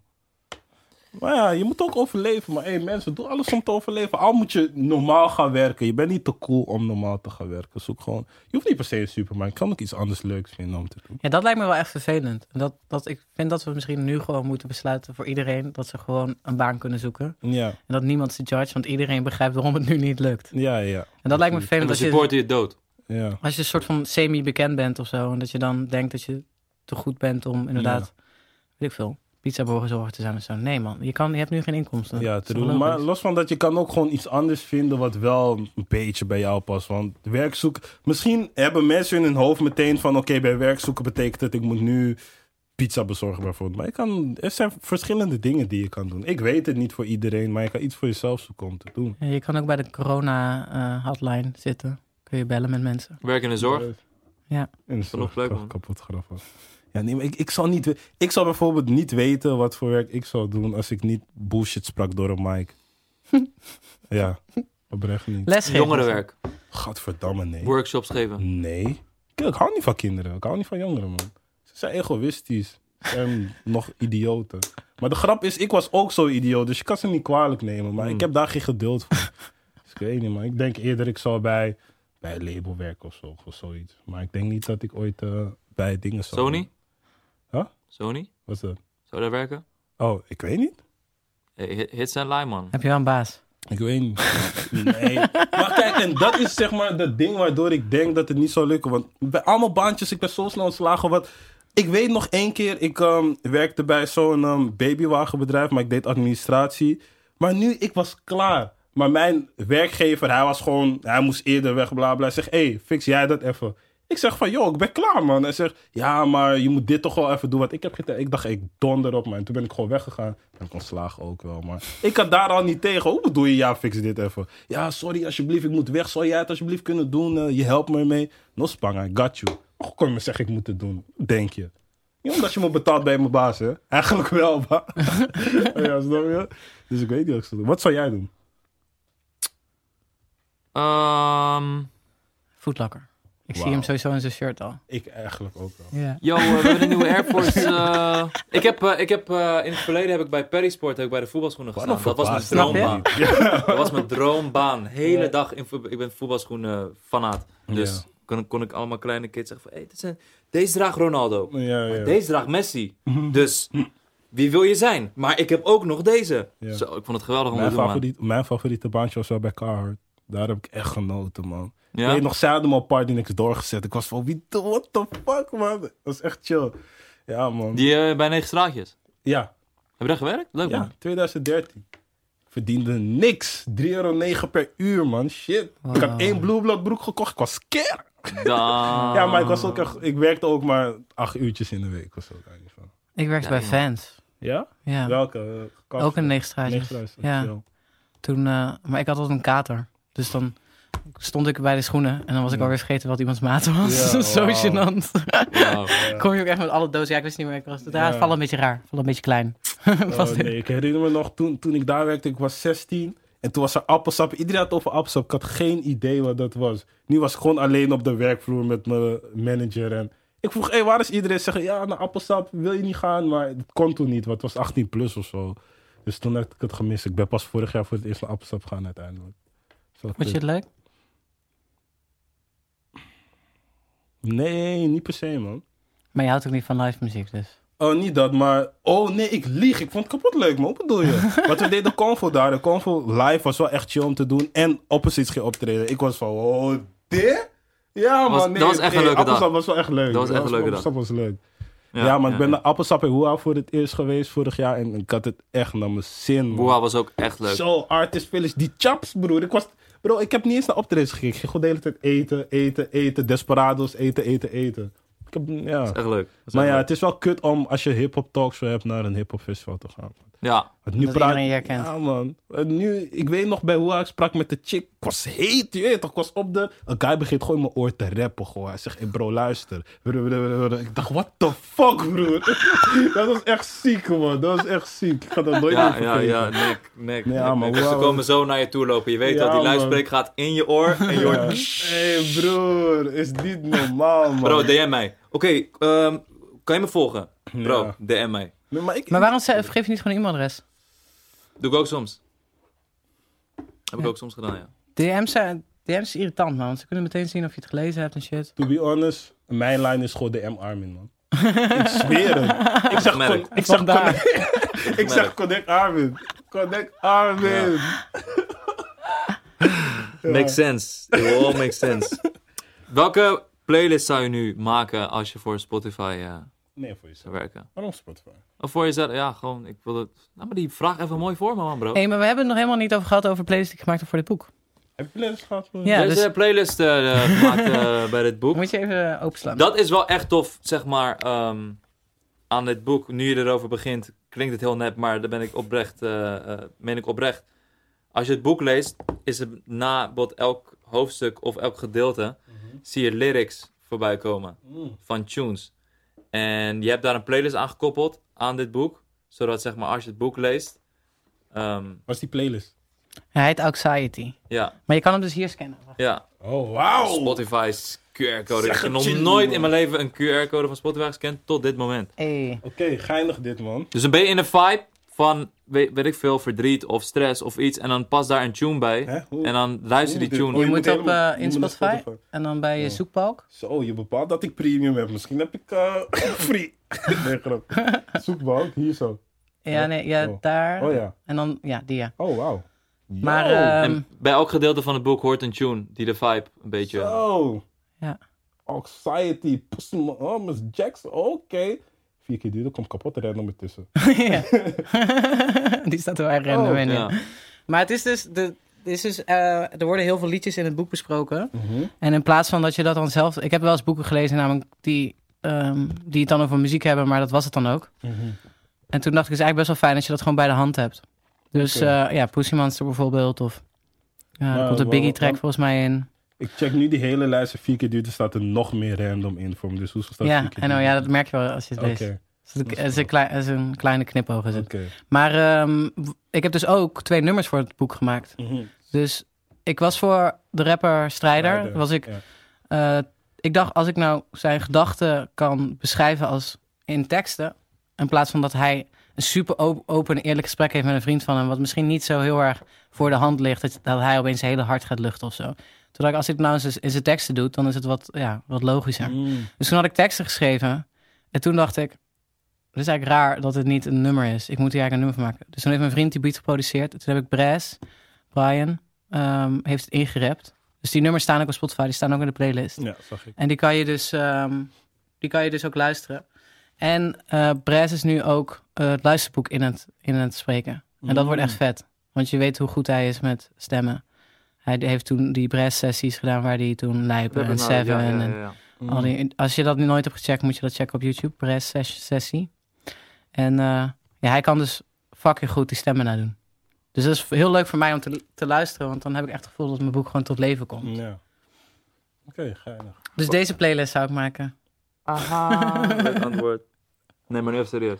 Maar ja, je moet ook overleven. Maar hey, mensen, doe alles om te overleven. Al moet je normaal gaan werken. Je bent niet te cool om normaal te gaan werken. Zoek gewoon. Je hoeft niet per se een supermarkt. Je kan ook iets anders leuks vinden om te doen. Ja, dat lijkt me wel echt vervelend. En dat, dat, ik vind dat we misschien nu gewoon moeten besluiten voor iedereen dat ze gewoon een baan kunnen zoeken. Ja, En dat niemand ze judge, want iedereen begrijpt waarom het nu niet lukt. ja, ja. En dat lijkt me En vervelend dan als je, supporten je dood. Ja, als je een soort van semi-bekend bent of zo. En dat je dan denkt dat je te goed bent om inderdaad, weet ik veel, pizzaborgenzorger te zijn of zo. Nee man, je, kan, je hebt nu geen inkomsten. ja Dat te doen. Maar los van dat, je kan ook gewoon iets anders vinden wat wel een beetje bij jou past. Want werkzoek... Misschien hebben mensen in hun hoofd meteen van... Oké, bij werkzoeken betekent het ik moet nu pizza bezorgen bijvoorbeeld. Maar je kan, er zijn verschillende dingen die je kan doen. Ik weet het niet voor iedereen, maar je kan iets voor jezelf zoeken om te doen. Ja, je kan ook bij de corona-hotline zitten. Kun je bellen met mensen. Werk in de zorg. Ja. En de Genoeg zorg, leuk, kap- man. kapot grappig. Ja, nee, maar ik, ik, zal niet, ik zal bijvoorbeeld niet weten wat voor werk ik zou doen als ik niet bullshit sprak door een mic. ja, oprecht niet. Lesgeven. Jongerenwerk. Gadverdamme, nee. Workshops geven. Nee. Kijk, ik hou niet van kinderen. Ik hou niet van jongeren, man. Ze zijn egoïstisch. En nog idioten. Maar de grap is, ik was ook zo idioot. Dus je kan ze niet kwalijk nemen. Maar Hmm. ik heb daar geen geduld voor. dus ik weet niet, maar ik denk eerder ik zou bij, bij label werken of zo. Of zoiets. Maar ik denk niet dat ik ooit eh, bij dingen zou Sony? Sony? Wat is dat? Zou dat werken? Oh, ik weet niet. Hey, hits en line, man. Heb je wel een baas? Ik weet niet. Nee. Maar kijk, en dat is zeg maar dat ding waardoor ik denk dat het niet zou lukken. Want bij allemaal baantjes, ik ben zo snel ontslagen. Wat, ik weet nog één keer, ik ehm, werkte bij zo'n ehm, babywagenbedrijf, maar ik deed administratie. Maar nu, ik was klaar. Maar mijn werkgever, hij was gewoon, hij moest eerder weg, bla bla. Hij zegt, hé, hey, fix jij dat even. Ik zeg van, joh, ik ben klaar, man. Hij zegt, ja, maar je moet dit toch wel even doen. Want ik heb. Ik dacht, ik donder op, man. En toen ben ik gewoon weggegaan. Ben ik ontslagen ook wel, maar... Ik had daar al niet tegen. Hoe bedoel je, ja, fix dit even? Ja, sorry, alsjeblieft, ik moet weg. Zou jij het alsjeblieft kunnen doen? Eh, je helpt me mee. No spang, got you. Hoe kon je me zeggen, ik moet het doen? Denk je? Omdat je me betaalt bij mijn baas, hè? Eigenlijk wel, maar... ja, snap je? Dus ik weet niet wat ik zou doen. Wat zou jij doen? Ehm Footlocker. Ik zie hem sowieso in zijn shirt al. Ik eigenlijk ook wel. Ja. Yo, eh, we hebben een nieuwe Air Force. eh, ik heb, eh, ik heb eh, in het verleden heb ik bij Perry Sport heb ik bij de voetbalschoenen gestaan. Dat was mijn droombaan. Ja. Dat was mijn droombaan. Hele Ja. dag in Ik ben voetbalschoenen fanaat. Dus Ja. kon, kon ik allemaal kleine kids zeggen van... Hey, dit zijn, deze draagt Ronaldo. Deze draagt Messi. Dus wie wil je zijn? Maar ik heb ook nog deze. Zo, ik vond het geweldig om Mijn, te doen, favoriet, mijn favoriete baantje was wel bij Carhartt. Daar heb ik echt genoten, man. Ik Ja? weet nog, zij hadden me op party niks doorgezet. Ik was van, wie, what the fuck, man? Dat was echt chill. Ja, man. Die eh, bij Negen Straatjes. Ja, Heb je daar gewerkt? Leuk, ja, man. 2013. Ik verdiende niks. 3,9 euro per uur, man. Shit. Ik had één Blueblood broek gekocht. Ik was scared. Ja, maar ik, was ook echt, ik werkte ook maar acht uurtjes in de week of zo. daar niet van. Ik werkte Ja, bij. Fans. Ja? Ja. Welke? Uh, Ook in Negenstraatjes. Ja. Toen, eh, maar ik had altijd een kater. Dus dan stond ik bij de schoenen en dan was ik alweer vergeten wat iemands maat was. Ja, Zo gênant. Kom je ook echt met alle dozen. Ja, ik wist niet meer. Ik was, het Ja. valt een beetje raar. Valt een beetje klein. Oh, nee, ik herinner me nog toen, toen ik daar werkte, ik was 16. En toen was er appelsap. Iedereen had het over appelsap. Ik had geen idee wat dat was. Nu was ik gewoon alleen op de werkvloer met mijn manager. En ik vroeg, hé, waar is iedereen? Ze zeggen, ja, naar appelsap wil je niet gaan. Maar het kon toen niet, want het was 18 plus of zo. Dus toen heb ik het gemist. Ik ben pas vorig jaar voor het eerst naar appelsap gegaan uiteindelijk. Vond je het leuk? Nee, niet per se, man. Maar je houdt ook niet van live muziek dus. Oh, niet dat, maar... Oh, nee, ik lieg. Ik vond het kapot leuk, man. Wat bedoel je? Want we deden Convo daar. De Convo live was wel echt chill om te doen. En Opposites ging optreden. Ik was van, oh, dit? Ja, man. Nee, dat was echt een nee, leuke dag. Appelsap was wel echt leuk. Dat was echt een leuke Appelsap was leuk. Ja, man. Ik ben ja. naar Appelsap en Hoera voor het eerst geweest vorig jaar. En ik had het echt naar mijn zin, man. Was ook echt leuk. Zo, Artist Village. Die chaps, broer. Ik was... Bro, ik heb niet eens naar optredens gekeken. Ik ging gewoon de hele tijd eten, eten, eten. Desperados, eten, eten, eten. Ik heb, ja. Dat is echt leuk. Is Maar echt ja, leuk. het is wel kut om als je hip-hop talkshow hebt naar een hip-hop festival te gaan. Ja, Want nu Dat praat iedereen herkent. Ja, man. En nu, ik weet nog bij hoe ik sprak met de chick. Ik was heet, je weet toch? Ik was op de. Een guy begint gewoon in mijn oor te rappen. Gewoon. Hij zegt: hey bro, luister. Ik dacht: what the fuck, broer? dat was echt ziek, man. Dat was echt ziek. Ik ga dat nooit ja, meer ja, vergeten. ja, nek, nek. Nee, nek, maar nek. hoe Dus ze komen zo naar je toe lopen. Je weet Ja, wel, die man. luidspreek gaat in je oor en je Ja. hoort... hey, broer, is niet normaal, man. Bro, DM mij. Oké, ehm, kan je me volgen? Bro, Ja. DM mij. Nee, maar ik, Maar waarom ze- geef je niet gewoon een e-mailadres? Doe ik ook soms. Heb ik ook soms gedaan, ja. DM's zijn, DM's is irritant, man. want Ze kunnen meteen zien of je het gelezen hebt en shit. To be honest, mijn line is gewoon de M Armin, man. ik zweer het. Ik zeg, Merk. con- ik zeg, Vandaar. connect, ik zeg connect Armin. Connect Armin. Makes sense. It will all make sense. Welke playlist zou je nu maken als je voor Spotify eh, Nee, voor jezelf. zou werken? Waarom Spotify? Of voor jezelf? Ja, gewoon, ik wil het... Nou, maar die vraag even mooi voor me, man, bro. Hé, hey, maar we hebben het nog helemaal niet over gehad over playlists die ik gemaakt heb voor dit boek. Heb je playlist gehad? Voor Ja, Er dus- een playlist eh, eh, gemaakt eh, bij dit boek. Moet je even openslaan. Dat is wel echt tof, zeg maar, ehm, aan dit boek. Nu je erover begint, klinkt het heel net, maar daar ben ik oprecht, eh, eh, meen ik oprecht. Als je het boek leest, is er na bijvoorbeeld elk hoofdstuk of elk gedeelte, zie je lyrics voorbij komen Mm. van tunes. En je hebt daar een playlist aan gekoppeld aan dit boek, zodat zeg maar als je het boek leest, ehm, Wat is die playlist? Hij heet Anxiety. ja, Maar je kan hem dus hier scannen. Wacht. ja, Oh, wauw. Spotify's QR-code. Ik heb nog nooit in mijn leven een QR-code van Spotify gescand tot dit moment. Hey. Oké, geinig dit, man. Dus dan ben je in de vibe van, weet, weet ik veel, verdriet of stress of iets. En dan past daar een tune bij. En dan luister je die tune. Oh, Je moet op je in naar Spotify en dan bij je Ja. zoekbalk. Zo, je bepaalt dat ik premium heb. Misschien heb ik eh free. nee, grap. Zoekbalk, hier zo. Ja, nee, ja, Oh. daar. Oh ja. En dan, ja, die ja. Oh, wauw. Maar, Yo. eh, En bij elk gedeelte van het boek hoort een tune die de vibe een beetje... Zo. Ja. Anxiety. Oh, Miss Jackson. Oké. Vier keer duur, dat komt kapot te rennen met tussen. ja. die staat er erg random Oh, in. Ja. Maar het is dus, de, is dus eh, er worden heel veel liedjes in het boek besproken. Mhm. En in plaats van dat je dat dan zelf... Ik heb wel eens boeken gelezen namelijk die, ehm, die het dan over muziek hebben, maar dat was het dan ook. Mhm. En toen dacht ik, het is eigenlijk best wel fijn als je dat gewoon bij de hand hebt. Dus eh, ja, Pussy Monster bijvoorbeeld. Of ja, Maar komt een wel- Biggie track wel- volgens mij in. Ik check nu die hele lijst. en Vier keer duur, er staat er nog meer random in voor me. Dus hoezo staat Ja, en duur? ja, dat merk je wel als je het leest. oké. Het is een- Het is een, klein, is een kleine knipoog. Is. Maar ehm, ik heb dus ook twee nummers voor het boek gemaakt. Mhm. Dus ik was voor de rapper Strijder. Strijder, Was ik, ja. eh, ik dacht, als ik nou zijn gedachten kan beschrijven als in teksten... in plaats van dat hij een super op- open en eerlijk gesprek heeft met een vriend van hem... wat misschien niet zo heel erg voor de hand ligt... dat, hij opeens hele hart gaat luchten of zo. Toen dacht ik, als het nou in zijn- in zijn teksten doet... dan is het wat, ja, wat logischer. Mm. Dus toen had ik teksten geschreven. En toen dacht ik, het is eigenlijk raar dat het niet een nummer is. Ik moet hier eigenlijk een nummer van maken. Dus toen heeft mijn vriend die beat geproduceerd. Toen heb ik Bres, Brian, ehm, heeft het ingerapt. Dus die nummers staan ook op Spotify. Die staan ook in de playlist. Ja, zag ik. En die kan je dus, ehm, die kan je dus ook luisteren. En eh Bres is nu ook eh, het luisterboek in het, in het spreken. En dat wordt echt vet. Want je weet hoe goed hij is met stemmen. Hij heeft toen die Bres-sessies gedaan waar hij toen Lijpen en Seven Ja, ja, en. Mm. al die, als je dat nu nooit hebt gecheckt, moet je dat checken op YouTube. Press ses- sessie. En eh, ja, hij kan dus fucking goed die stemmen nadoen. Dus dat is heel leuk voor mij om te, te luisteren. Want dan heb ik echt het gevoel dat mijn boek gewoon tot leven komt. Ja. Oké, geinig. Dus deze playlist zou ik maken. Aha, leuk antwoord. Nee, maar nu even serieus.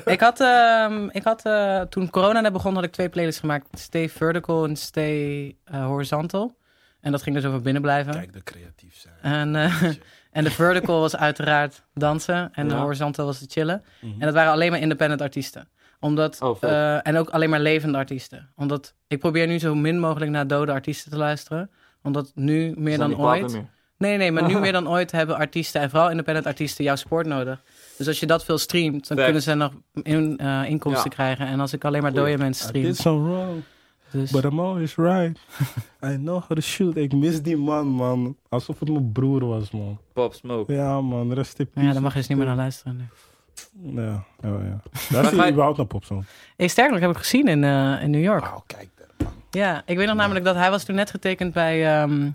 ik had, ehm, ik had eh, toen corona net begon, had ik twee playlists gemaakt. Stay Vertical en Stay eh, Horizontal. En dat ging dus over binnenblijven. Kijk, de creatief zijn. En, eh, en de vertical was uiteraard dansen. En de horizontal was het chillen. Mhm. En dat waren alleen maar independent artiesten. Omdat, Oh, eh, en ook alleen maar levende artiesten. Omdat ik probeer nu zo min mogelijk naar dode artiesten te luisteren. Omdat nu meer dan ooit... meer? Nee, nee, maar nu meer dan ooit hebben artiesten... en vooral independent artiesten jouw support nodig. Dus als je dat veel streamt, dan kunnen ze nog in, eh, inkomsten Ja. krijgen. En als ik alleen maar dode mensen I stream... did some wrong, Dus, but I'm always right. I know how to shoot. Ik mis die man, man. Alsof het mijn broer was, man. Pop Smoke. Ja, man. Rest in peace. ja, daar mag je dus niet meer naar luisteren. nu. Ja, ja, ja. Daar zie je überhaupt naar popsong. Hey, sterker nog, heb ik gezien in, eh, in New York. Wauw, kijk daar, man. Ja, ik weet nog namelijk dat hij was toen net getekend bij... ehm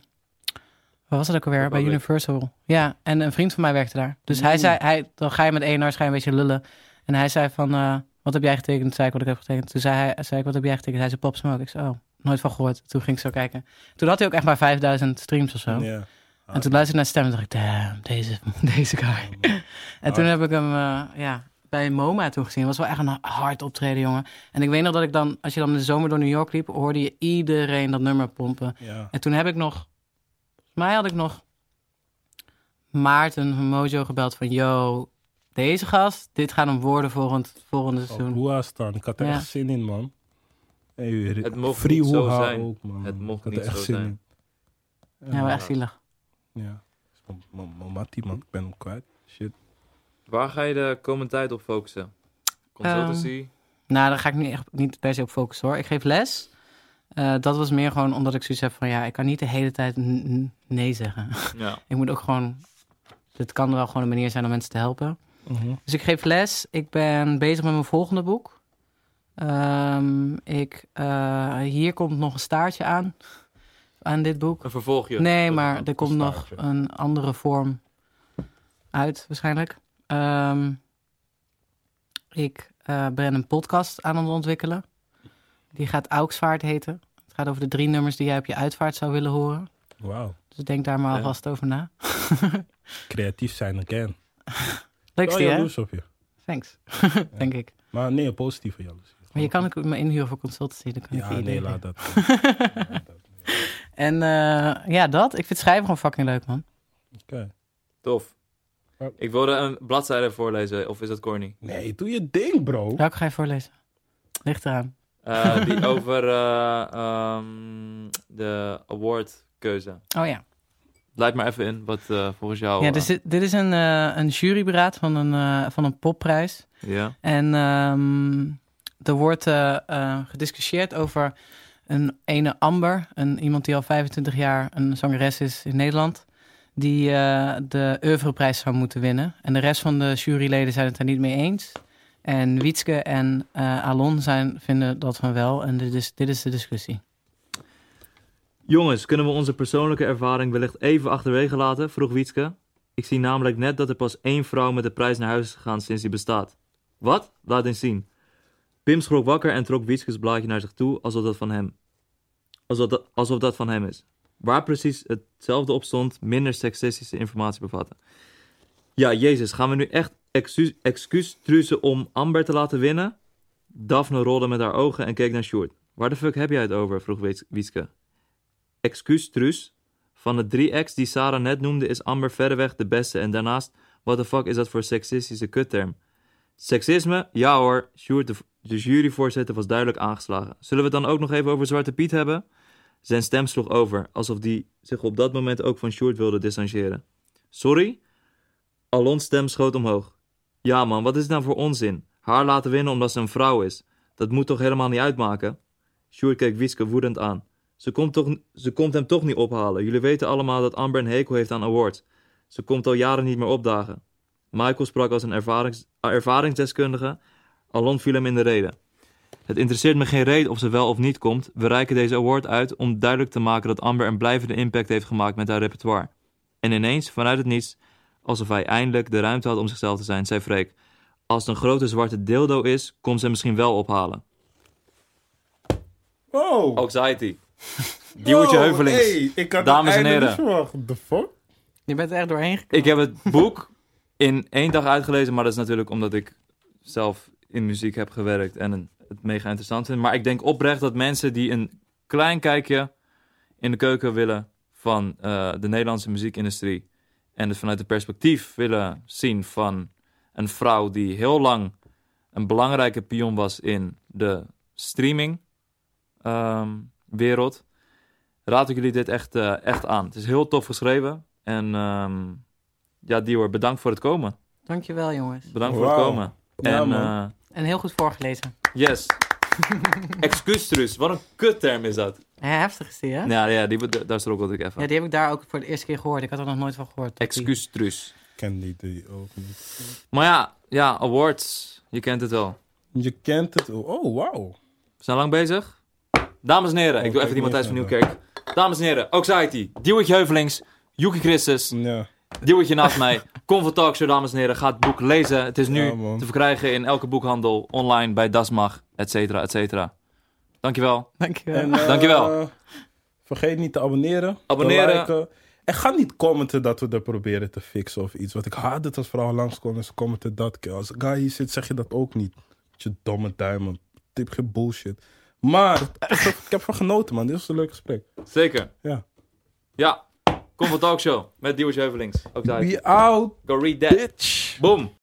waar was het ook alweer? Bij. Universal. Ja, en een vriend van mij werkte daar. Dus hij Mm. zei, hij, dan ga je met ENR ga je een beetje lullen. En hij zei van, eh, wat heb jij getekend? Toen zei ik wat ik heb getekend. Toen zei, hij, zei ik, wat heb jij getekend? Hij zei Pop Smoke. Ik zei, oh, nooit van gehoord. Toen ging ik zo kijken. Toen had hij ook echt maar 5000 streams of zo. Ja. En toen luisterde ik naar stem en dacht ik, damn, deze, deze guy. en toen heb ik hem, eh, ja, bij MoMA toen gezien. Het was wel echt een hard optreden, jongen. En ik weet nog dat ik dan, als je dan de zomer door New York liep, hoorde je iedereen dat nummer pompen. Ja. En toen heb ik nog, mij had ik nog Maarten van Mojo gebeld van, yo, deze gast, dit gaat hem worden volgend, volgende Op seizoen. Hoeha staan. Ik had er Ja. echt zin in, man. Hey, Het mocht free niet zo zijn. Ook, man. Het mocht Ik had niet er echt zo zin zijn. in. Ja, wel echt zielig. Ja. M- m- m- Mattie, man. Ik ben hem kwijt. Shit. Waar ga je de komende tijd op focussen? Consultancy? Nou, daar ga ik niet, echt, niet per se op focussen hoor. Ik geef les. Eh, dat was meer gewoon omdat ik zoiets heb van... ja, ik kan niet de hele tijd nee zeggen. ja. ik moet ook gewoon... Dit kan wel gewoon een manier zijn om mensen te helpen. Mhm. Dus ik geef les. Ik ben bezig met mijn volgende boek. Ehm, ik, eh, hier komt nog een staartje aan. Aan dit boek. Een vervolgje. Nee, maar er komt nog een andere vorm uit, waarschijnlijk. Ehm, ik eh, ben een podcast aan het ontwikkelen. Die gaat Auksvaart heten. Het gaat over de drie nummers die jij op je uitvaart zou willen horen. Wauw. Dus denk daar maar Ja. alvast over na. Creatief zijn again. Leukste, Wel hè? jaloers op je. Thanks, denk ik. Maar nee, een positieve jaloezie. Maar je kan ook me inhuren voor consultancy. Dan kan ik Ja, je nee, laat dat. En eh, ja, dat. Ik vind schrijven gewoon fucking leuk, man. Oké. Tof. Ik wilde een bladzijde voorlezen, of is dat corny? Nee, doe je ding, bro. Welke ga je voorlezen? Ligt eraan. Eh, die over eh, ehm, de awardkeuze. Oh ja. Leid maar even in, wat eh, volgens jou... Ja, dus dit, dit is een, een juryberaad van een, van een popprijs. ja. En ehm, er wordt gediscussieerd over een ene Amber, een, iemand die al 25 jaar een zangeres is in Nederland, die de oeuvreprijs zou moeten winnen. En de rest van de juryleden zijn het er niet mee eens. En Wietske en eh, Alon zijn, vinden dat van wel. En dit is, dit is de discussie. Jongens, kunnen we onze persoonlijke ervaring wellicht even achterwege laten? Vroeg Wietske. Ik zie namelijk net dat er pas één vrouw met de prijs naar huis is gegaan sinds die bestaat. Wat? Laat eens zien. Pim schrok wakker en trok Wietskes blaadje naar zich toe alsof dat van hem. Alsof dat, alsof dat van hem is. Waar precies hetzelfde op stond, minder seksistische informatie bevatten. Ja, Jezus, gaan we nu echt excuus, excuus om Amber te laten winnen? Daphne rolde met haar ogen en keek naar Sjoerd. Waar de fuck heb jij het over? vroeg Wietske. Excuus truus. Van de drie ex die Sarah net noemde is Amber verreweg de beste en daarnaast, what the fuck is dat voor seksistische kutterm? Seksisme? Ja hoor, Sjoerd, de, de juryvoorzitter was duidelijk aangeslagen. Zullen we het dan ook nog even over Zwarte Piet hebben? Zijn stem sloeg over, alsof die zich op dat moment ook van Sjoerd wilde distancieren. Sorry? Alons stem schoot omhoog. Ja man, wat is het nou voor onzin? Haar laten winnen omdat ze een vrouw is. Dat moet toch helemaal niet uitmaken? Sjoerd keek Wieske woedend aan. Ze komt, toch, ze komt hem toch niet ophalen. Jullie weten allemaal dat Amber een hekel heeft aan awards. Ze komt al jaren niet meer opdagen. Michael sprak als een ervarings, ervaringsdeskundige. Alon viel hem in de reden. Het interesseert me geen reet of ze wel of niet komt. We reiken deze award uit om duidelijk te maken dat Amber een blijvende impact heeft gemaakt met haar repertoire. En ineens, vanuit het niets, alsof hij eindelijk de ruimte had om zichzelf te zijn, zei Freek: Als het een grote zwarte dildo is, komt ze misschien wel ophalen. Wow. Anxiety. Diewertje Wow, Heuvelings. hey, ik had Dames en heren. niet verwacht. The fuck? Je bent er echt doorheen gekomen. Ik heb het boek in één dag uitgelezen, maar dat is natuurlijk omdat ik zelf in muziek heb gewerkt en het mega interessant vind. Maar ik denk oprecht dat mensen die een klein kijkje in de keuken willen van eh, de Nederlandse muziekindustrie en het vanuit het perspectief willen zien van een vrouw die heel lang een belangrijke pion was in de streaming ehm, wereld, raad ik jullie dit echt, eh, echt aan. Het is heel tof geschreven en ehm, ja, Dior, bedankt voor het komen. Dankjewel, jongens. Bedankt voor het komen. Ja, en eh, En heel goed voorgelezen. yes. Excuustrus, wat een kutterm is dat. Ja, heftig is die, hè? Ja, ja die, daar strokkelde ik even. Ja, die heb ik daar ook voor de eerste keer gehoord. Ik had er nog nooit van gehoord. Excuustrus. Ik ken die, die ook niet. Maar ja, ja, awards. Je kent het wel. Je kent het. Oh, wauw. We zijn lang bezig. Dames en heren, Oh, ik doe even die Matthijs van Nieuwkerk. Dames en heren, Oxity, Diewertje Heuvelings, Yuki Christus, Ja. Diewertje naast mij. Kom voor Talkshow, dames en heren. Ga het boek lezen. Het is nu Ja, te verkrijgen in elke boekhandel, online, bij Dasmag, et cetera, et cetera. Dankjewel. Dankjewel. En, eh, Dankjewel. Vergeet niet te abonneren. Abonneren. Te liken. En ga niet commenten dat we er proberen te fixen of iets. Want ik haat het als vrouwen langskomen en ze commenten dat. Als een guy hier zit, zeg je dat ook niet. Je domme duimen. Tip geen bullshit. Maar ik heb, er- ervan genoten, man. Dit was een leuk gesprek. Zeker. Ja. Ja. Kom voor Talkshow met Diewertje Heuvelings. Oxity. Be out, Go read that. bitch. Boom.